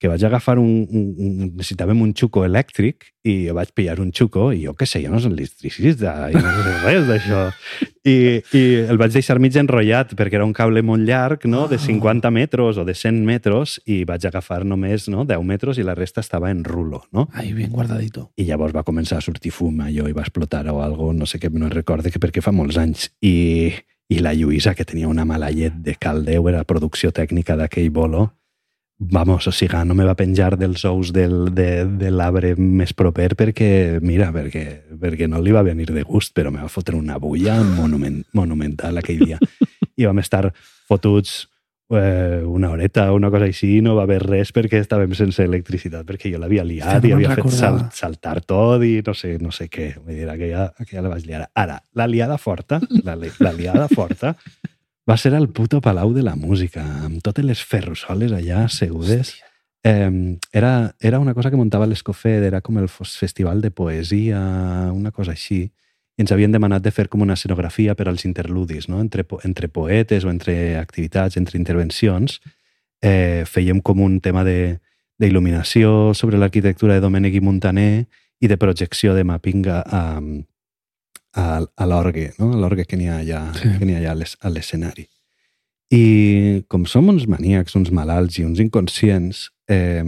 que vaig agafar un, un, un... Necessitàvem un xuco elèctric i vaig pillar un xuco i jo què sé, jo no soc electricista i no sé res d'això. I, I el vaig deixar mig enrotllat perquè era un cable molt llarg, no?, de 50 metres o de 100 metres i vaig agafar només no, 10 metres i la resta estava en rulo, no? Ai, ben guardadito. I llavors va començar a sortir fum allò i va explotar o algo, no sé què, no recorde que perquè fa molts anys. I, i la Lluïsa, que tenia una mala llet de caldeu, era producció tècnica d'aquell bolo, vamos, o sigui, no me va penjar dels ous del, de, de l'arbre més proper perquè, mira, perquè, perquè no li va venir de gust, però me va fotre una bulla monument, monumental aquell dia. I vam estar fotuts eh, una horeta o una cosa així, no va haver res perquè estàvem sense electricitat, perquè jo l'havia liat Hòstia, i havia fet sal, saltar tot i no sé, no sé què. Vull dir, aquella, aquella la vaig liar. Ara, la liada forta, la, la liada forta, va ser al puto Palau de la Música, amb totes les ferrosoles allà assegudes. Eh, era, era una cosa que muntava l'Escofed, era com el festival de poesia, una cosa així. I ens havien demanat de fer com una escenografia per als interludis, no? entre, entre poetes o entre activitats, entre intervencions. Eh, fèiem com un tema de d'il·luminació sobre l'arquitectura de Domènec i Montaner i de projecció de mapping a, a, a, l'orgue, no? a l'orgue que n'hi ha allà, Sí. que ha allà a l'escenari. I com som uns maníacs, uns malalts i uns inconscients, eh,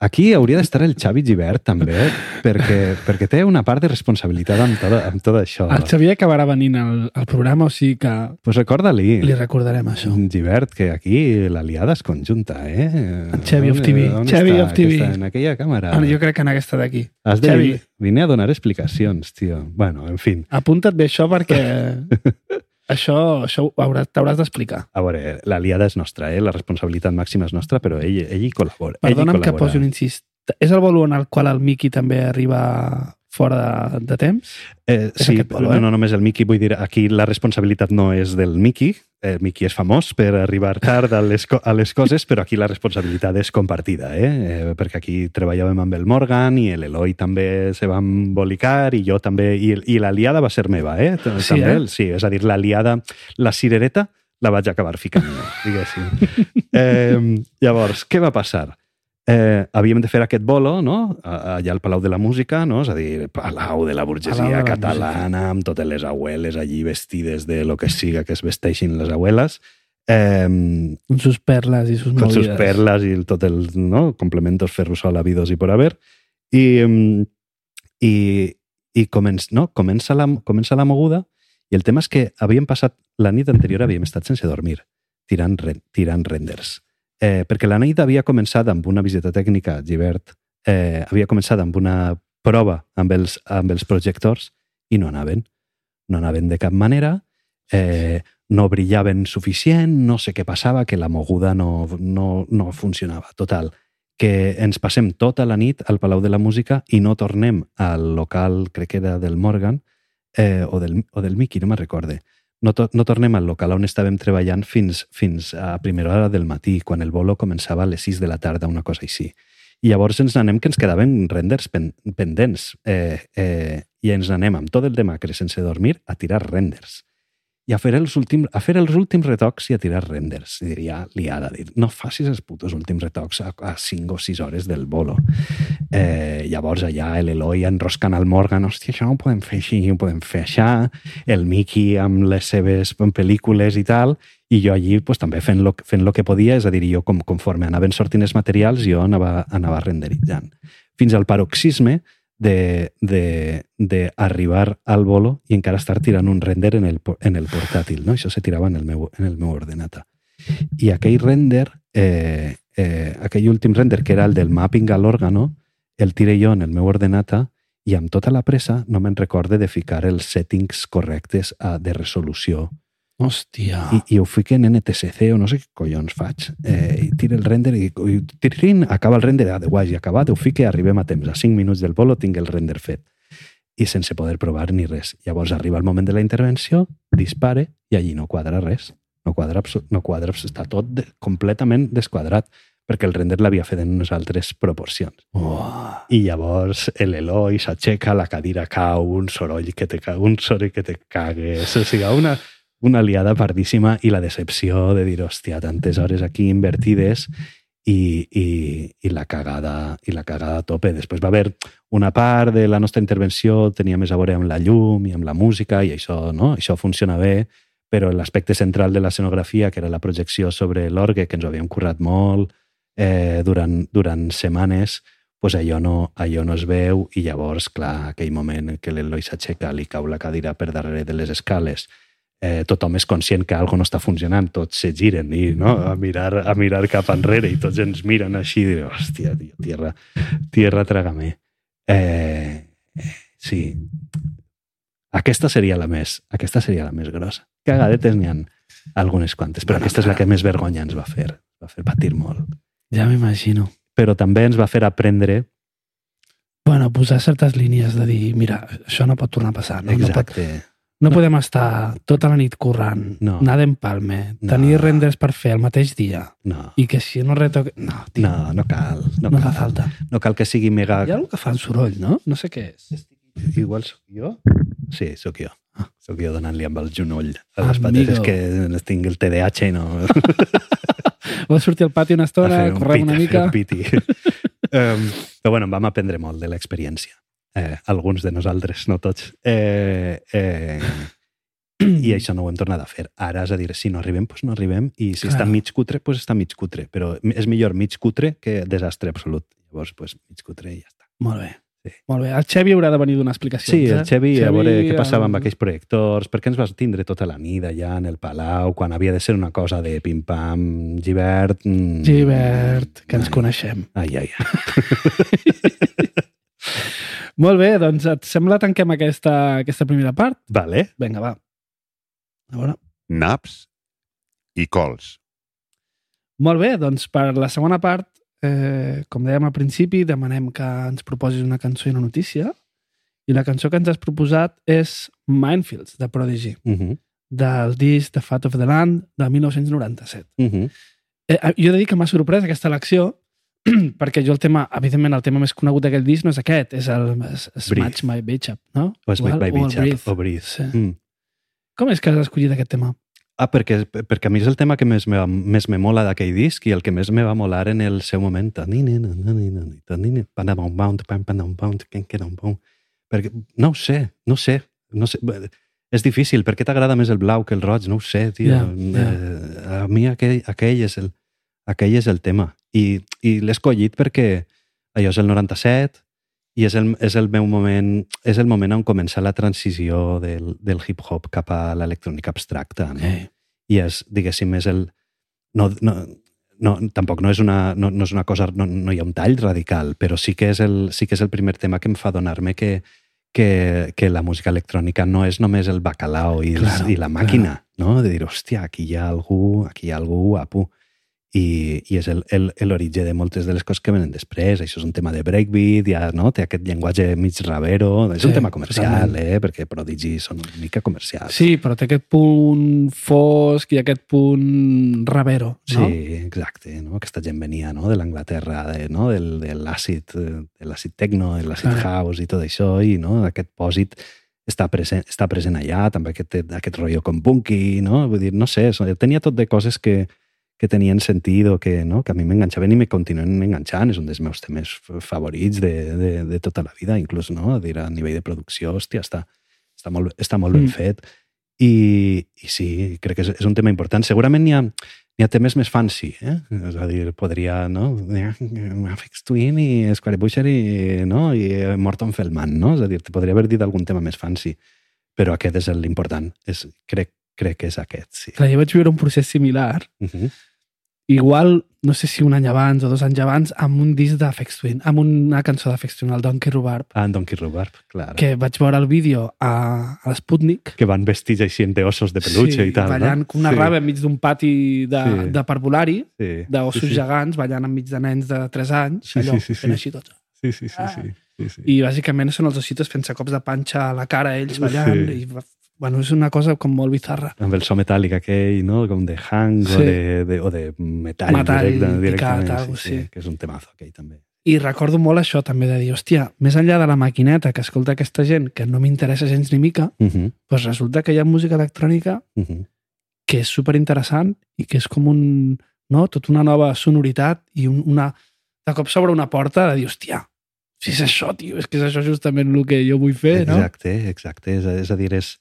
aquí hauria d'estar el Xavi Givert també, perquè, perquè té una part de responsabilitat amb tot, amb tot això. El Xavier acabarà venint al, al programa, o sigui que Pues recorda-li, li recordarem això. Givert, que aquí l'aliada és conjunta, eh? En Xavi of TV, on Xavi està? of TV. Aquesta- En aquella càmera. Ah, jo crec que en aquesta d'aquí. Has de Xavi. vine a donar explicacions, tio. Bueno, en fin. Apunta't bé això perquè això, això t'hauràs d'explicar. A veure, l'aliada és nostra, eh? La responsabilitat màxima és nostra, però ell, ell hi col·labora. ell hi Perdona'm que col·labora. posi un incís. És el bolo en el qual el Miqui també arriba fora de, de temps? Eh, És sí, polo, no, eh? no només el Mickey, vull dir, aquí la responsabilitat no és del Mickey, el Mickey és famós per arribar tard a les, a les coses, però aquí la responsabilitat és compartida, eh? eh? perquè aquí treballàvem amb el Morgan i l'Eloi també se va embolicar i jo també, i, i l'aliada va ser meva, eh? T- Sí, també, eh? sí, és a dir, l'aliada, la cirereta la vaig acabar ficant diguéssim. eh, llavors, què va passar? Eh, havíem de fer aquest bolo no? Allà al Palau de la Música, no? és a dir, Palau de la Palau burgesia de la catalana, amb totes les abueles allí vestides de lo que siga que es vesteixin les abueles, eh, Amb sus perles i sus con sus movides. perlas i el, tot el no? complementos ferrusol habidos y por haber. I, i, i començ, no? comença, la, comença la moguda i el tema és que havíem passat, la nit anterior havíem estat sense dormir, tirant, tirant renders. Eh, perquè la nit havia començat amb una visita tècnica, Givert, eh, havia començat amb una prova amb els, amb els projectors i no anaven. No anaven de cap manera, eh, no brillaven suficient, no sé què passava, que la moguda no, no, no funcionava. Total, que ens passem tota la nit al Palau de la Música i no tornem al local, crec que era del Morgan, eh, o, del, o del Mickey, no me'n recorde. No, to, no tornem al local on estàvem treballant fins, fins a primera hora del matí, quan el bolo començava a les 6 de la tarda, una cosa així. I llavors ens anem que ens quedaven renders pen, pendents. Eh, eh, I ens anem amb tot el demacre sense dormir a tirar renders i a fer els últims, a fer els últims retocs i a tirar renders. I diria, liada, dir, no facis els putos últims retocs a, a 5 o 6 hores del bolo. Eh, llavors allà l'Eloi enroscant el Morgan, hòstia, això no ho podem fer així, ho podem fer així, el Mickey amb les seves pel·lícules i tal, i jo allí pues, també fent lo, fent lo que podia, és a dir, jo com, conforme anaven sortint els materials, jo anava, anava renderitzant. Fins al paroxisme de, de, de arribar al bolo i encara estar tirant un render en el, en el portàtil. No? Això se tirava en el meu, en el meu ordenata. I aquell render, eh, eh, render, que era el del mapping a l'òrgano, el tiré jo en el meu ordenata i amb tota la pressa no me'n recorde de ficar els settings correctes a, de resolució Hòstia. i, i ho fique en NTSC o no sé què collons faig. Eh, i tira el render i, i tirin, acaba el render, ah, de guai, acabat, ho fique, arribem a temps. A 5 minuts del bolo tinc el render fet. I sense poder provar ni res. Llavors arriba el moment de la intervenció, dispare i allí no quadra res. No quadra, no quadra està tot de, completament desquadrat perquè el render l'havia fet en unes altres proporcions. Uah. I llavors l'Eloi s'aixeca, la cadira cau, un soroll que te, ca- un soroll que te cagues. O sigui, una, una liada pardíssima i la decepció de dir, hòstia, tantes hores aquí invertides i, i, i, la cagada, i la cagada a tope. Després va haver una part de la nostra intervenció tenia més a veure amb la llum i amb la música i això, no? això funciona bé, però l'aspecte central de l'escenografia, que era la projecció sobre l'orgue, que ens ho havíem currat molt eh, durant, durant setmanes, pues allò no, allò no es veu i llavors, clar, aquell moment en què l'Eloi s'aixeca, li cau la cadira per darrere de les escales, eh, tothom és conscient que algo no està funcionant, tots se giren i, no? a, mirar, a mirar cap enrere i tots ens miren així i diuen, hòstia, tio, tierra, tierra trágame. Eh, sí. Aquesta seria la més, aquesta seria la més grossa. Cagadetes n'hi ha algunes quantes, però aquesta és la que més vergonya ens va fer. Va fer patir molt. Ja m'imagino. Però també ens va fer aprendre Bueno, posar certes línies de dir, mira, això no pot tornar a passar. No, no, pot, Exacte. no podem estar tota la nit currant, No. anar d'empalme, No. tenir renders per fer el mateix dia No, i que si no retoque... No, tio, no, no cal. No, no cal. fa falta. No cal que sigui mega... Hi ha algú que fa un soroll, no? No sé què és. Igual sóc jo? Sí, sóc jo. Ah. Sóc jo donant-li amb el genoll a les patates que tinc el TDAH i no... Vols sortir al pati una estona, un correm pit, una mica... un piti. um, però bueno, en vam aprendre molt de l'experiència. Eh, alguns de nosaltres, no tots. Eh, eh, I això no ho hem tornat a fer. Ara, és a dir, si no arribem, doncs no arribem, i si Clar. està mig cutre, doncs està mig cutre. Però és millor mig cutre que desastre absolut. Llavors, doncs, mig cutre i ja està. Molt bé. Sí. Molt bé. El Xevi haurà de venir a donar explicacions. Sí, el eh? Xevi, a veure què passava amb eh, aquells projectors, per què ens vas tindre tota la nit allà en el Palau, quan havia de ser una cosa de pim-pam, Givert... mm, Givert, que ens ai, coneixem. Ai, ai, ai. Molt bé, doncs et sembla tanquem aquesta, aquesta primera part? Vale. Vinga, va. A veure. naps i cols. Molt bé, doncs per la segona part, eh, com dèiem al principi, demanem que ens proposis una cançó i una notícia. I la cançó que ens has proposat és Minefields, de Prodigy, Uh -huh. del disc The Fat of the Land, de 1997. Uh -huh. Eh, jo he de dir que m'ha sorprès aquesta elecció perquè jo el tema, evidentment, el tema més conegut d'aquell disc no és aquest, és el Smash My Bitch Up, no? O Smash My Bitch Up, Breathe. o Breathe. Sí. Mm. Com és que has escollit aquest tema? Ah, perquè, perquè a mi és el tema que més me, més me mola d'aquell disc i el que més me va molar en el seu moment. Perquè, no ho sé, no ho sé, no sé. És difícil, per què t'agrada més el blau que el roig? No ho sé, tio. Ja. Eh, a mi aquell, aquell, és el, aquell és el tema. I, i l'he escollit perquè allò és el 97 i és el, és el meu moment, és el moment on comença la transició del, del hip-hop cap a l'electrònica abstracta. No? Eh. i és, diguéssim, és el... No, no, no, tampoc no és una, no, no és una cosa, no, no hi ha un tall radical, però sí que és el, sí que és el primer tema que em fa donar-me que, que, que la música electrònica no és només el bacalao i, Claro, i la màquina, no? De dir, hòstia, aquí hi ha algú, aquí hi ha algú guapo. I, i és el- el- l'origen de moltes de les coses que venen després. Això és un tema de breakbeat, ja no? té aquest llenguatge mig ravero. És Sí, un tema comercial, totalment. eh? perquè Prodigy són una mica comercials. Sí, però té aquest punt fosc i aquest punt ravero, no? Sí, exacte. No? Aquesta gent venia no? de l'Anglaterra, de, no? del, de l'àcid de l'àcid techno, de l'àcid Clar. house i tot això, i no? aquest pòsit està present, està present allà, també aquest, aquest rotllo com punky, no? Vull dir, no sé, tenia tot de coses que, que tenien sentit o que, no? que a mi m'enganxaven i me continuen enganxant. És un dels meus temes favorits de, de, de tota la vida, inclús no? a, dir, a nivell de producció, hòstia, està, està molt, està molt ben Mm. fet. I, I sí, crec que és, és un tema important. Segurament n'hi ha, n'hi ha temes més fancy, eh? És a dir, podria, no? Afex Twin i Square Pusher i, no? I eh, Morton Feldman, no? És a dir, te podria haver dit algun tema més fancy, però aquest és l'important. És, crec, crec que és aquest, sí. Clar, jo vaig viure un procés similar, Uh -huh. Igual, no sé si un any abans o dos anys abans, amb un disc d'Afex Twin, amb una cançó d'Afex Twin, el Donkey Rhubarb, Ah, en Donkey Rhubarb, clar. que vaig veure el vídeo a, a l'Sputnik, que van vestits així en ossos de peluche sí, i tal, ballant no? com una sí. rave enmig d'un pati de, Sí. de parvulari, Sí. d'ossos sí, sí. gegants, ballant enmig de nens de 3 anys, Sí, allò, sí, sí, fent sí. així tots. Sí, sí, sí, Ah. sí. sí, sí. I bàsicament són els ositos fent-se cops de panxa a la cara, ells ballant, Sí. i bueno, és una cosa com molt bizarra. amb el so metàl·lic aquell, no? com de hang Sí. o, de, de, o de metall, Metall directe, picat, directament. algo així. que és un temazo aquell també. I recordo molt això també de dir, hòstia, més enllà de la maquineta que escolta aquesta gent, que no m'interessa gens ni mica, Uh -huh, doncs resulta que hi ha música electrònica uh -huh. que és super interessant i que és com un, no? tot una nova sonoritat i un, una, de cop s'obre una porta de dir, hòstia, si és això, tio, és que és això justament el que jo vull fer, no? Exacte, exacte. És, a- és a dir, és,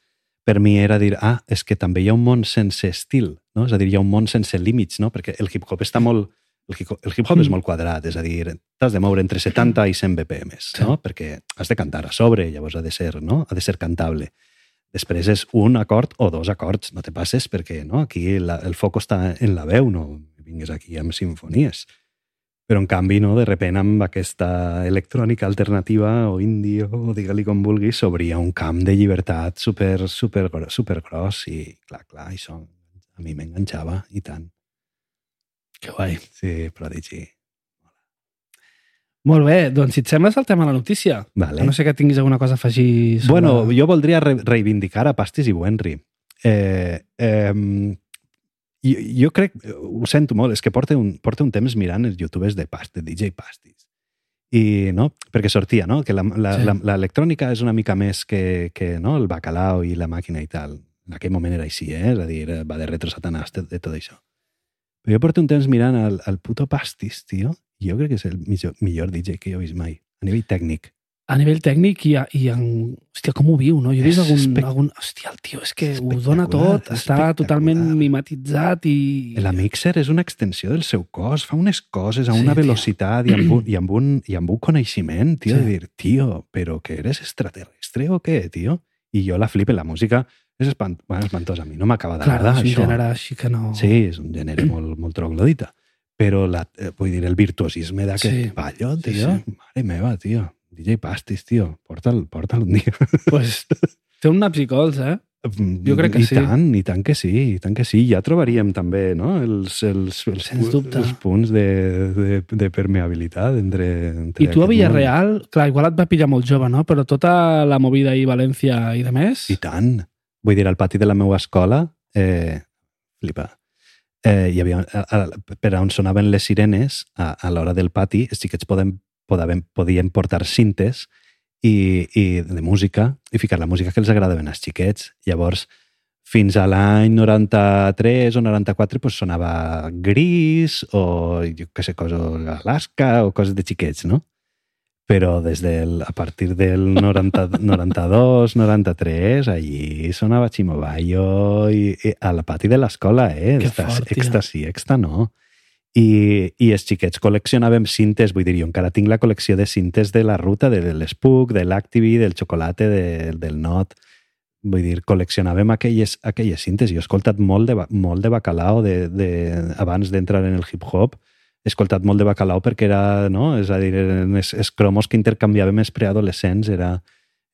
per mi era dir, ah, és que també hi ha un món sense estil, no? És a dir, hi ha un món sense límits, no? Perquè el hip-hop està molt... El hip-hop, el hip-hop és Mm. molt quadrat, és a dir, t'has de moure entre 70 i 100 BPMs, no? Perquè has de cantar a sobre, llavors ha de ser, no? Ha de ser cantable. Després és un acord o dos acords, no te passes perquè no? aquí la, el foc està en la veu, no vingues aquí amb sinfonies. Però, en canvi, no, de repent, amb aquesta electrònica alternativa o indie o digue-li com vulguis, s'obria un camp de llibertat super, super, super gros i, clar, clar, això a mi m'enganxava i tant. Que guai. Sí, Prodigy. Molt bé, doncs si et sembla saltem a la notícia. Vale. A no sé que tinguis alguna cosa a afegir sobre... Bueno, jo voldria re reivindicar a Pastis i Wenry. Eh, eh, jo, jo crec, ho sento molt, és que porta un, porta un temps mirant els youtubers de, Past, de DJ Pastis. I, no? Perquè sortia, no? Que l'electrònica la, Sí. és una mica més que, que no? el bacalao i la màquina i tal. En aquell moment era així, eh? És a dir, va de retro satanàs, de, de tot això. Però jo porto un temps mirant el, el puto Pastis, tio, i jo crec que és el millor, millor DJ que jo he vist mai, a nivell tècnic. A nivell tècnic i, i en... Hòstia, com ho viu, no? Jo he vist algun, espec- algun... Hòstia, el tio és que ho dona tot, està totalment mimetitzat i... La mixer és una extensió del seu cos, fa unes coses a Sí, una tio. velocitat i amb, un, i, amb un, i amb un coneixement, tio, Sí. de dir, tio, però que eres extraterrestre o què, tio? I jo la flipe, la música és espant, bueno, espantosa, a mi no m'acaba Clar, d'agradar, és un això. gènere així que no... Sí, és un gènere molt, molt troglodita. Però, la, eh, vull dir, el virtuosisme d'aquest Sí. sí. ballo, Sí, tio, sí. mare meva, tio. DJ Pastis, tio, porta'l porta un dia. Pues, té un naps i cols, eh? Jo crec que I sí. tant, i tant que sí, i tant que sí. Ja trobaríem també no? els, els, els, Sens dubte. els punts de, de, de permeabilitat entre, entre I tu a Villarreal, clar, igual et va pillar molt jove, no? Però tota la movida i València i de més... món. I tant. Vull dir, al pati de la meva escola, eh, flipa, eh, hi havia, a, a, per on sonaven les sirenes, a, a l'hora del pati, els xiquets poden, podaven, podien portar cintes i, i de música i ficar la música que els agradaven als xiquets. Llavors, fins a l'any 93 o 94 pues, sonava Gris o jo què sé, cosa, Alaska o coses de xiquets, no? Però des del, a partir del 90, 92, 93, allí sonava Chimobayo i, i a la pati de l'escola, eh? Que fort, exta sí, exta no. I, I els xiquets col·leccionàvem cintes, vull dir, jo encara tinc la col·lecció de cintes de la ruta, de, l'Espuc, de l'Activi, del xocolate, de, del Not. Vull dir, col·leccionàvem aquelles, aquelles cintes. Jo he escoltat molt de, molt de bacalao de, de, abans d'entrar en el hip-hop. He escoltat molt de bacalao perquè era, no? És a dir, eren els, els cromos que intercanviàvem els preadolescents era,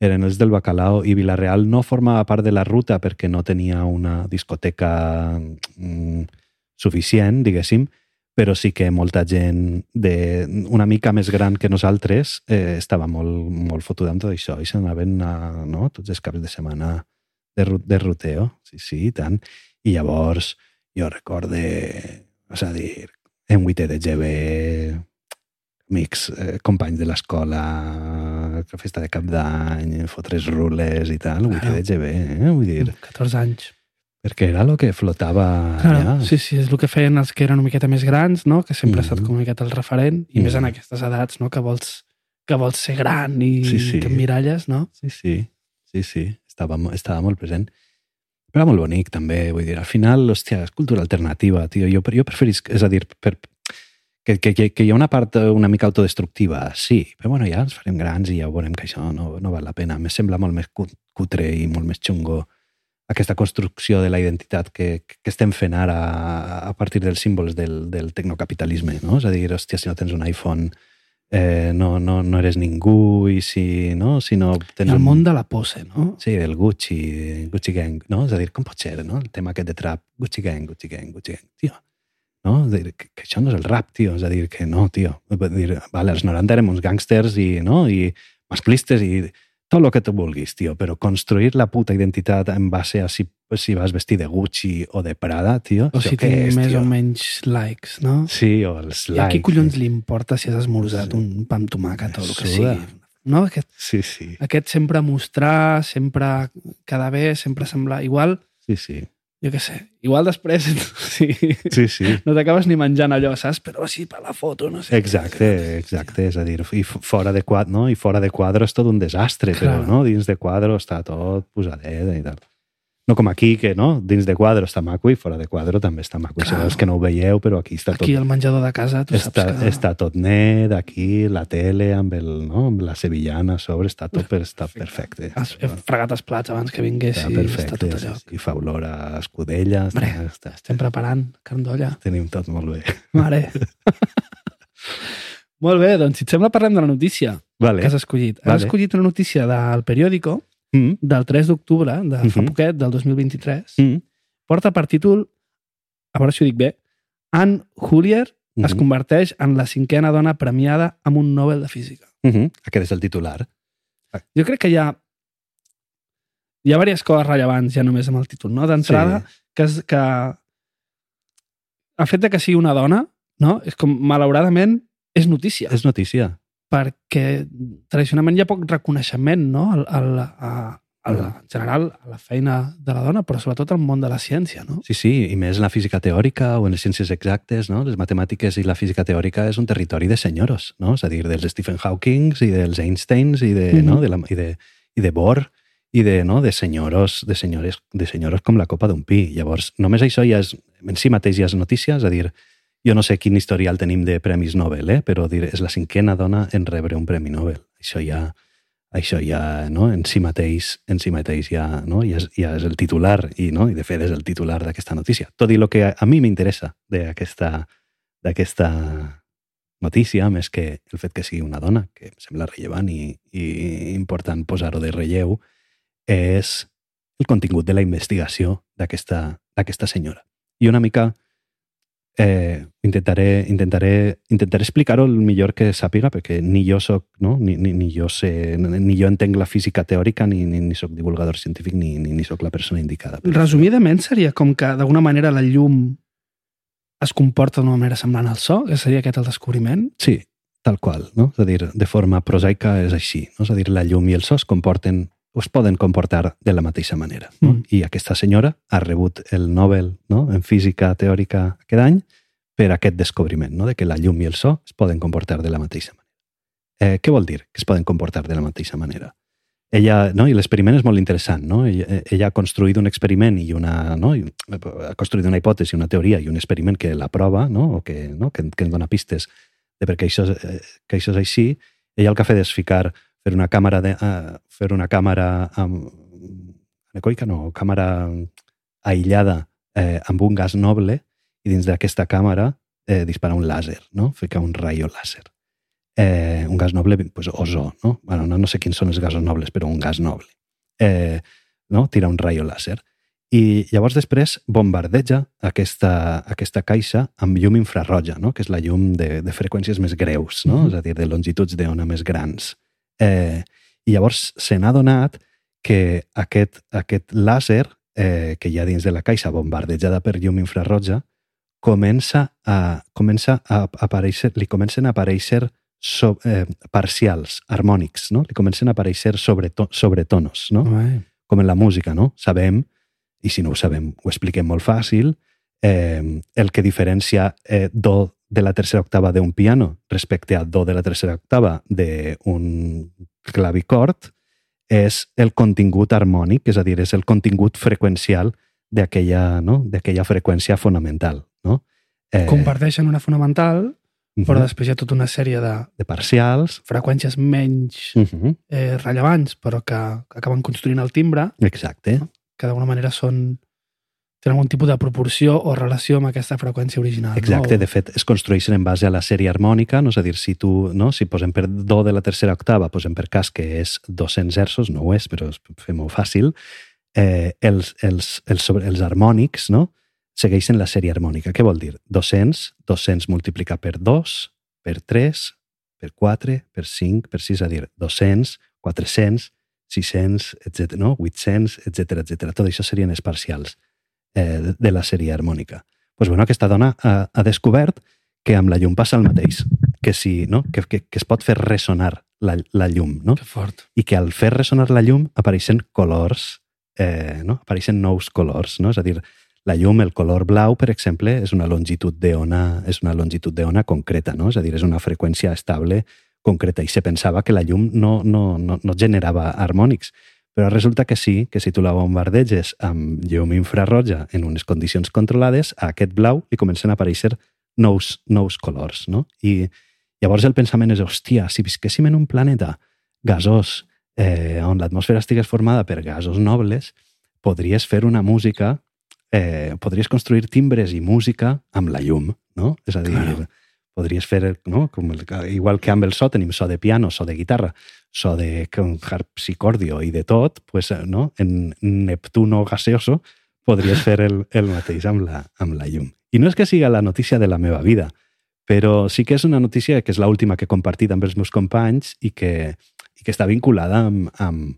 eren els del bacalao i Vilareal no formava part de la ruta perquè no tenia una discoteca mm, suficient, diguéssim, però sí que molta gent de, una mica més gran que nosaltres eh, estava molt, molt fotuda amb tot això i s'anaven a, no, tots els caps de setmana de, de ruteo, sí, sí, i tant. I llavors jo recorde, és a dir, en vuitè de GB, amics, eh, companys de l'escola, festa de cap d'any, fotre's rules i tal, vuitè Claro. de GB, eh? Vull dir, 14 anys. Perquè era el que flotava Claro, allà. sí, sí, és el que feien els que eren una miqueta més grans, no? que sempre ha estat Mhm. com una miqueta el referent, i més en Mhm. aquestes edats, no? que vols que vols ser gran i Sí, sí. que miralles, no? Sí, sí, sí, sí, estava, estava molt present. Però era molt bonic, també, vull dir, al final, hòstia, és cultura alternativa, tio, jo, jo preferisc, és a dir, per, que, que, que, que hi ha una part una mica autodestructiva, sí, però bueno, ja ens farem grans i ja veurem que això no, no val la pena. Me sembla molt més cu- cutre i molt més xungo aquesta construcció de la identitat que, que estem fent ara a partir dels símbols del, del tecnocapitalisme, no? És a dir, hòstia, si no tens un iPhone eh, no, no, no eres ningú i si no, si no tens El un- món de la pose, no? Sí, del Gucci, Gucci Gang, no? És a dir, com pot ser, no? El tema aquest de trap, Gucci Gang, Gucci Gang, Gucci Gang, tio. No? És a dir, que, que això no és el rap, tio. És a dir, que no, tio. Vull dir, vale, als 90 érem uns gàngsters i, no? I masclistes i tot el que tu vulguis, tio, però construir la puta identitat en base a si, si vas vestir de Gucci o de Prada, tio, O si és, més tio? o menys likes, no? Sí, o els I a qui likes. collons li importa si has esmorzat un pa amb tomàquet o el que sigui? No? Aquest, Sí, sí, aquest sempre mostrar, sempre quedar bé, sempre semblar... Igual, sí, sí. Jo què sé, igual després sí, Sí, sí. no t'acabes ni menjant allò, saps? Però sí, per la foto, no sé. Exacte, exacte, és a dir, i fora de quadre, no? I fora de quadre és tot un desastre, Clar. però no? dins de quadre està tot posadet i tal. No com aquí, que no? dins de quadre està maco i fora de quadre també està maco. Clar. Sabeu que no ho veieu, però aquí està tot, Aquí al menjador de casa, tu està, saps que... està tot net, aquí la tele amb, el, no? amb la sevillana a sobre, està tot per, està perfecte. Has fregat els plats abans que Està vinguessis, perfecte, està tot allò. sí, fa olor a escudella, està, Hombre, està, Estem preparant carn d'olla. tenim tot molt bé. Mare. Molt bé, doncs si et sembla parlem de la notícia Vale. que has escollit. Has Vale. escollit una notícia del periòdico Mm, del 3 d'octubre, de fa Mhm. poquet, del 2023. mm, Porta per títol, a veure si ho dic bé, Anne Hullier es mhm, converteix en la cinquena dona premiada amb un Nobel de Física. mhm. Aquest és el titular. Jo crec que hi ha hi ha diverses coses rellevants ja només amb el títol, no? D'entrada, Sí. que, és, que el fet de que sigui una dona, no? És com, malauradament, és notícia. És notícia. Perquè tradicionalment hi ha poc reconeixement no? al, al, a, a la, en general a la feina de la dona, però sobretot al món de la ciència. No? Sí, sí, i més en la física teòrica o en les ciències exactes, no? Les matemàtiques i la física teòrica és un territori de senyoros, no? És a dir, dels Stephen Hawking i dels Einsteins i de, Mhm. no? de, la, i de, i de Bohr i de, no? de senyoros, de senyores, de senyoros com la copa d'un pi. Llavors, només això ja és, en si mateix ja és notícia, és a dir, jo no sé quin historial tenim de premis Nobel, eh? però dir, és la cinquena dona en rebre un premi Nobel. Això ja, això ja no? en si mateix, en si mateix ja, no? ja, és, ja és el titular i, no? i de fet és el titular d'aquesta notícia. Tot i el que a, mi m'interessa d'aquesta notícia, més que el fet que sigui una dona, que em sembla rellevant i, i important posar-ho de relleu, és el contingut de la investigació d'aquesta senyora. I una mica eh, intentaré, intentaré, intentaré explicar-ho el millor que sàpiga, perquè ni jo soc, no? ni, ni, ni, jo sé, ni jo entenc la física teòrica, ni, ni, ni soc divulgador científic, ni, ni, ni soc la persona indicada. per. Resumidament seria com que d'alguna manera la llum es comporta d'una manera semblant al so, que seria aquest el descobriment. Sí, tal qual, no? És a dir, de forma prosaica és així, no? És a dir, la llum i el so es comporten es poden comportar de la mateixa manera. No? Mm. I aquesta senyora ha rebut el Nobel no? en física teòrica aquest any per aquest descobriment, no? de que la llum i el so es poden comportar de la mateixa manera. Eh, què vol dir que es poden comportar de la mateixa manera? Ella, no? I l'experiment és molt interessant. No? Ella, ella ha construït un experiment i una... No? I ha construït una hipòtesi, una teoria i un experiment que la prova, no? o que, no? que, que ens dona pistes de perquè això, és- eh, que això és així. Ella el que ha fet és ficar, fer una càmera, de, uh, fer una càmera amb... anecoica, no, càmera aïllada eh, amb un gas noble i dins d'aquesta càmera eh, disparar un làser, no? ficar un rayo làser. Eh, un gas noble, pues, ozó, no? Bueno, no, no sé quins són els gasos nobles, però un gas noble. Eh, no? Tirar un rayo làser. I llavors després bombardeja aquesta, aquesta caixa amb llum infrarroja, no? que és la llum de, de freqüències més greus, no? Mhm. és a dir, de longituds d'ona més grans. Eh, I llavors se n'ha donat que aquest, aquest làser eh, que hi ha dins de la caixa bombardejada per llum infrarroja comença a, comença a aparèixer, li comencen a aparèixer so, eh, parcials, harmònics, no? li comencen a aparèixer sobreto, sobretonos, no? Ué. com en la música, no? Sabem, i si no ho sabem, ho expliquem molt fàcil, eh, el que diferencia eh, do de la tercera octava d'un piano respecte a do de la tercera octava d'un clavicord és el contingut harmònic, és a dir, és el contingut freqüencial d'aquella no? freqüència fonamental. No? Eh... Comparteixen una fonamental, però Mhm. després hi ha tota una sèrie de de parcials, freqüències menys uh -huh. eh, rellevants, però que, acaben construint el timbre, exacte, que d'alguna manera són tenen algun tipus de proporció o relació amb aquesta freqüència original. Exacte, no? de fet, es construeixen en base a la sèrie harmònica, no? és a dir, si tu, no? si posem per do de la tercera octava, posem per cas que és 200 hertzos, no ho és, però es fem-ho fàcil, eh, els, els, els, sobre, els harmònics no? segueixen la sèrie harmònica. Què vol dir? 200, 200 multiplicat per 2, per 3, per 4, per 5, per 6, és a dir, 200, 400, 600, etc. no? 800, etc etc. Tot això serien els parcials eh, de la sèrie harmònica. Pues bueno, aquesta dona ha, ha descobert que amb la llum passa el mateix, que, si, no? que, que, que es pot fer ressonar la, la llum, no? Que fort. i que al fer ressonar la llum apareixen colors, eh, no? apareixen nous colors, no? és a dir, la llum, el color blau, per exemple, és una longitud d'ona és una longitud d'ona concreta, no? és a dir, és una freqüència estable concreta i se pensava que la llum no, no, no, no generava harmònics, però resulta que sí, que si tu la bombardeges amb llum infrarroja en unes condicions controlades, a aquest blau li comencen a aparèixer nous, nous colors. No? I llavors el pensament és, hòstia, si visquéssim en un planeta gasós eh, on l'atmosfera estigués formada per gasos nobles, podries fer una música, eh, podries construir timbres i música amb la llum, no? És a dir, Claro. podries fer, no? Com el, igual que amb el so tenim so de piano, so de guitarra, so de com harpsicordio i de tot, pues, eh, no? en Neptuno gaseoso podries fer el, el mateix amb la, amb la llum. I no és que siga la notícia de la meva vida, però sí que és una notícia que és l'última que he compartit amb els meus companys i que, i que està vinculada amb, amb,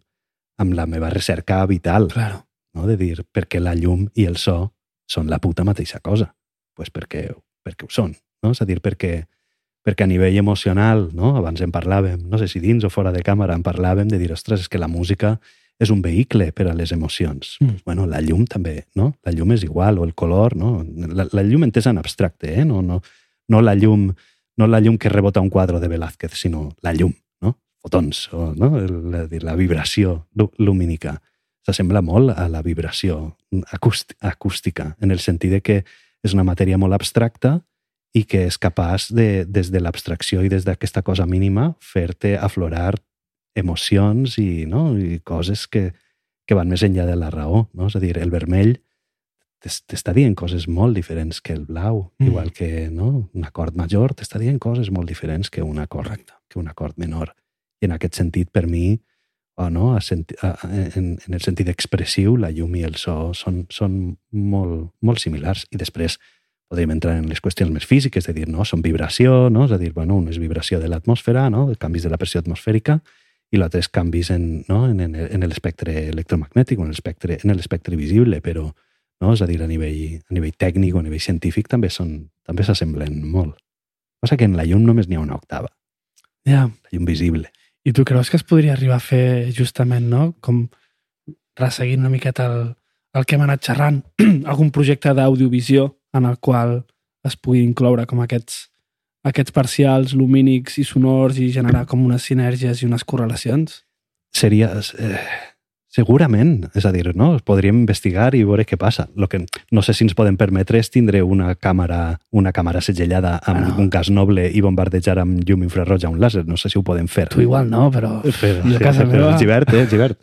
amb la meva recerca vital. Claro. No? De dir, perquè la llum i el so són la puta mateixa cosa. pues perquè, perquè ho són. No? És a dir, perquè, perquè a nivell emocional, no? abans en parlàvem, no sé si dins o fora de càmera, en parlàvem de dir, ostres, és que la música és un vehicle per a les emocions. Mm. Bueno, la llum també, no? La llum és igual, o el color, no? La, la llum entesa en abstracte, eh? No, no, no la llum no la llum que rebota un quadre de Velázquez, sinó la llum, no? Fotons, o, no? La, la vibració lu- lumínica. S'assembla molt a la vibració acúst- acústica, en el sentit de que és una matèria molt abstracta i que és capaç de, des de l'abstracció i des d'aquesta cosa mínima, fer-te aflorar emocions i, no? i coses que, que van més enllà de la raó. No? És a dir, el vermell t'es- t'està dient coses molt diferents que el blau, Mm. igual que no? un acord major t'està dient coses molt diferents que un acord, Correcte. que un acord menor. I en aquest sentit, per mi, o no, a senti, a, en, en el sentit expressiu, la llum i el so són, són molt, molt similars. I després podríem entrar en les qüestions més físiques, de dir, no, són vibració, no? és a dir, bueno, una és vibració de l'atmosfera, no? canvis de la pressió atmosfèrica, i l'altre és canvis en, no? en, en, en l'espectre electromagnètic, en l'espectre en l'espectre visible, però no? és a dir, a nivell, a nivell tècnic o a nivell científic també són també s'assemblen molt. Passa que en la llum només n'hi ha una octava, Ja. la llum visible. I tu creus que es podria arribar a fer justament, no? Com resseguint una miqueta el, el que hem anat xerrant, algun projecte d'audiovisió en el qual es pugui incloure com aquests, aquests parcials lumínics i sonors i generar com unes sinergies i unes correlacions? Seria... Eh, segurament, és a dir, no? podríem investigar i veure què passa. Lo que no sé si ens podem permetre és tindre una càmera, una càmera segellada amb Bueno. un gas noble i bombardejar amb llum infraroja un làser. No sé si ho podem fer. Tu igual no, però... Però, jo a casa però el Givert, eh? El Givert.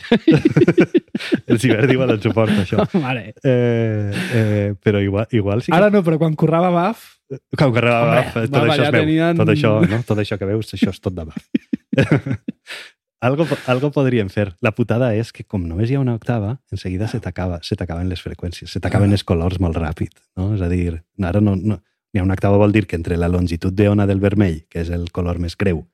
el Givert igual et suporta, això. Mare. Eh, eh, però igual, igual sí que... Ara no, però quan currava BAF... Arribava Home, Baf, tot va, això ja és meu. tenien- Tot això, no? tot això que veus, això és tot de Baf. algo, algo podríem fer. La putada és que com només hi ha una octava, en seguida se t'acaba, se t'acaben les freqüències, se t'acaben els colors molt ràpid. No? És a dir, ara no, no, hi ha una octava vol dir que entre la longitud d'ona del vermell, que és el color més greu,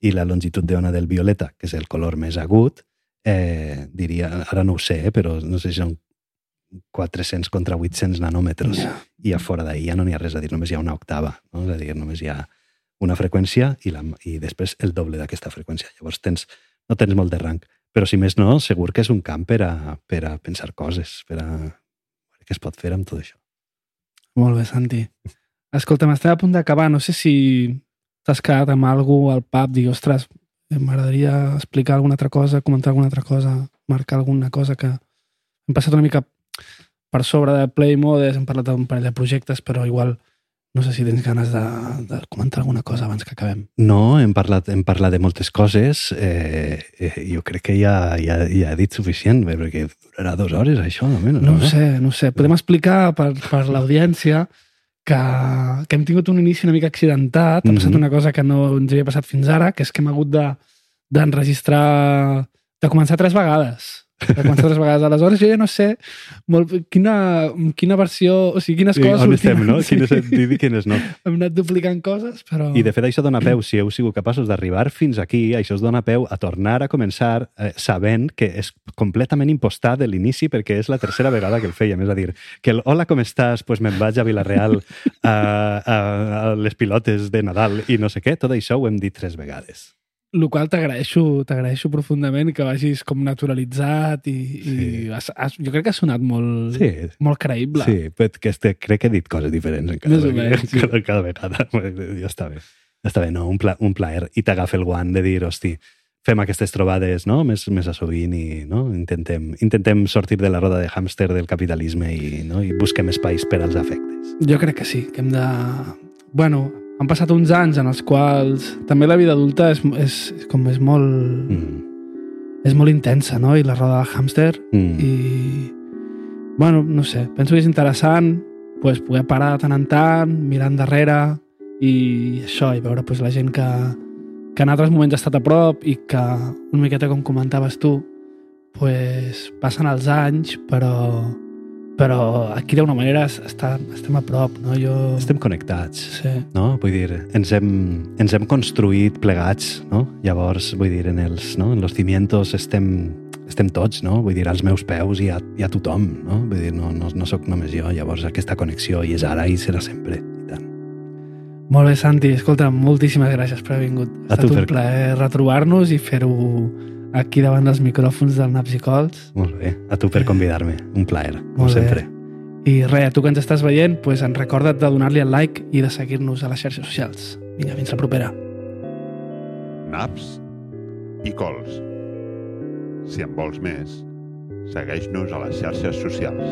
i la longitud d'ona del violeta, que és el color més agut, eh, diria, ara no ho sé, eh, però no sé si són 400 contra 800 nanòmetres Ja. i a fora d'ahir ja no n'hi ha res a dir, només hi ha una octava, no? és a dir, només hi ha una freqüència i, la, i després el doble d'aquesta freqüència. Llavors tens, no tens molt de rang, però si més no, segur que és un camp per a, per a pensar coses, per a què es pot fer amb tot això. Molt bé, Santi. Escolta'm, estem a punt d'acabar. No sé si t'has quedat amb algú al pub, dir, ostres, m'agradaria explicar alguna altra cosa, comentar alguna altra cosa, marcar alguna cosa que hem passat una mica per sobre de Play Modes, hem parlat d'un parell de projectes, però igual no sé si tens ganes de, de comentar alguna cosa abans que acabem. No, hem parlat, hem parlat de moltes coses. Eh, eh, jo crec que ja, ja, ja he dit suficient, bé, perquè durarà dues hores, això, almenys. No ho sé, no ho sé. Podem explicar per, per l'audiència que, que hem tingut un inici una mica accidentat. Ha passat Mhm. una cosa que no ens havia passat fins ara, que és que hem hagut de d'enregistrar... de començar tres vegades. Tres vegades. Aleshores, jo ja no sé molt, quina, quina versió... O sigui, quines Sí, coses... on estem, no? Quines hem dit i quines no. Hem anat duplicant coses, però... I de fet això dona peu, si heu sigut capaços d'arribar fins aquí, això us dona peu a tornar a començar eh, sabent que és completament impostat de l'inici perquè és la tercera vegada que el fèiem. És a dir, que el hola, com estàs? Pues me'n vaig a Vilareal a, a, a les pilotes de Nadal i no sé què. Tot això ho hem dit tres vegades. El qual t'agraeixo t'agraeixo profundament que vagis com naturalitzat i, Sí. i has, has, jo crec que ha sonat molt, Sí. molt creïble. Sí, però que este, crec que he dit coses diferents en cada, menys, sí. cada, cada vegada. Ja està bé. Ja està bé, no? Un, pla, un plaer. I t'agafa el guant de dir, hosti, fem aquestes trobades no? més, més a sovint i no? intentem, intentem sortir de la roda de hàmster del capitalisme i, no? i busquem espais per als afectes. Jo crec que sí, que hem de... Bueno, han passat uns anys en els quals també la vida adulta és, és, és com és molt... Mm. És molt intensa, no? I la roda del hàmster Mm. i... Bueno, no sé, penso que és interessant pues, poder parar de tant en tant, mirar endarrere i això, i veure pues, la gent que, que en altres moments ha estat a prop i que, una miqueta com comentaves tu, pues, passen els anys, però, però aquí d'una manera es- està, estem a prop, no? Jo... Estem connectats. Sí. no? Vull dir, ens hem, ens hem construït plegats, no? Llavors, vull dir, en els, no? en los cimientos estem, estem tots, no? Vull dir, als meus peus hi ha, hi ha tothom, no? Vull dir, no, no, no sóc només jo, llavors aquesta connexió hi és ara i serà sempre, i tant. Molt bé, Santi. Escolta, moltíssimes gràcies per haver vingut. Ha A estat tu, un Fer. plaer retrobar-nos i fer-ho aquí davant dels micròfons del Naps i Cols. Molt bé, a tu per convidar-me, un plaer, com Molt bé. sempre. I res, a tu que ens estàs veient, pues, en recorda't de donar-li el like i de seguir-nos a les xarxes socials. Vinga, fins la propera. naps i cols. Si en vols més, segueix-nos a les xarxes socials.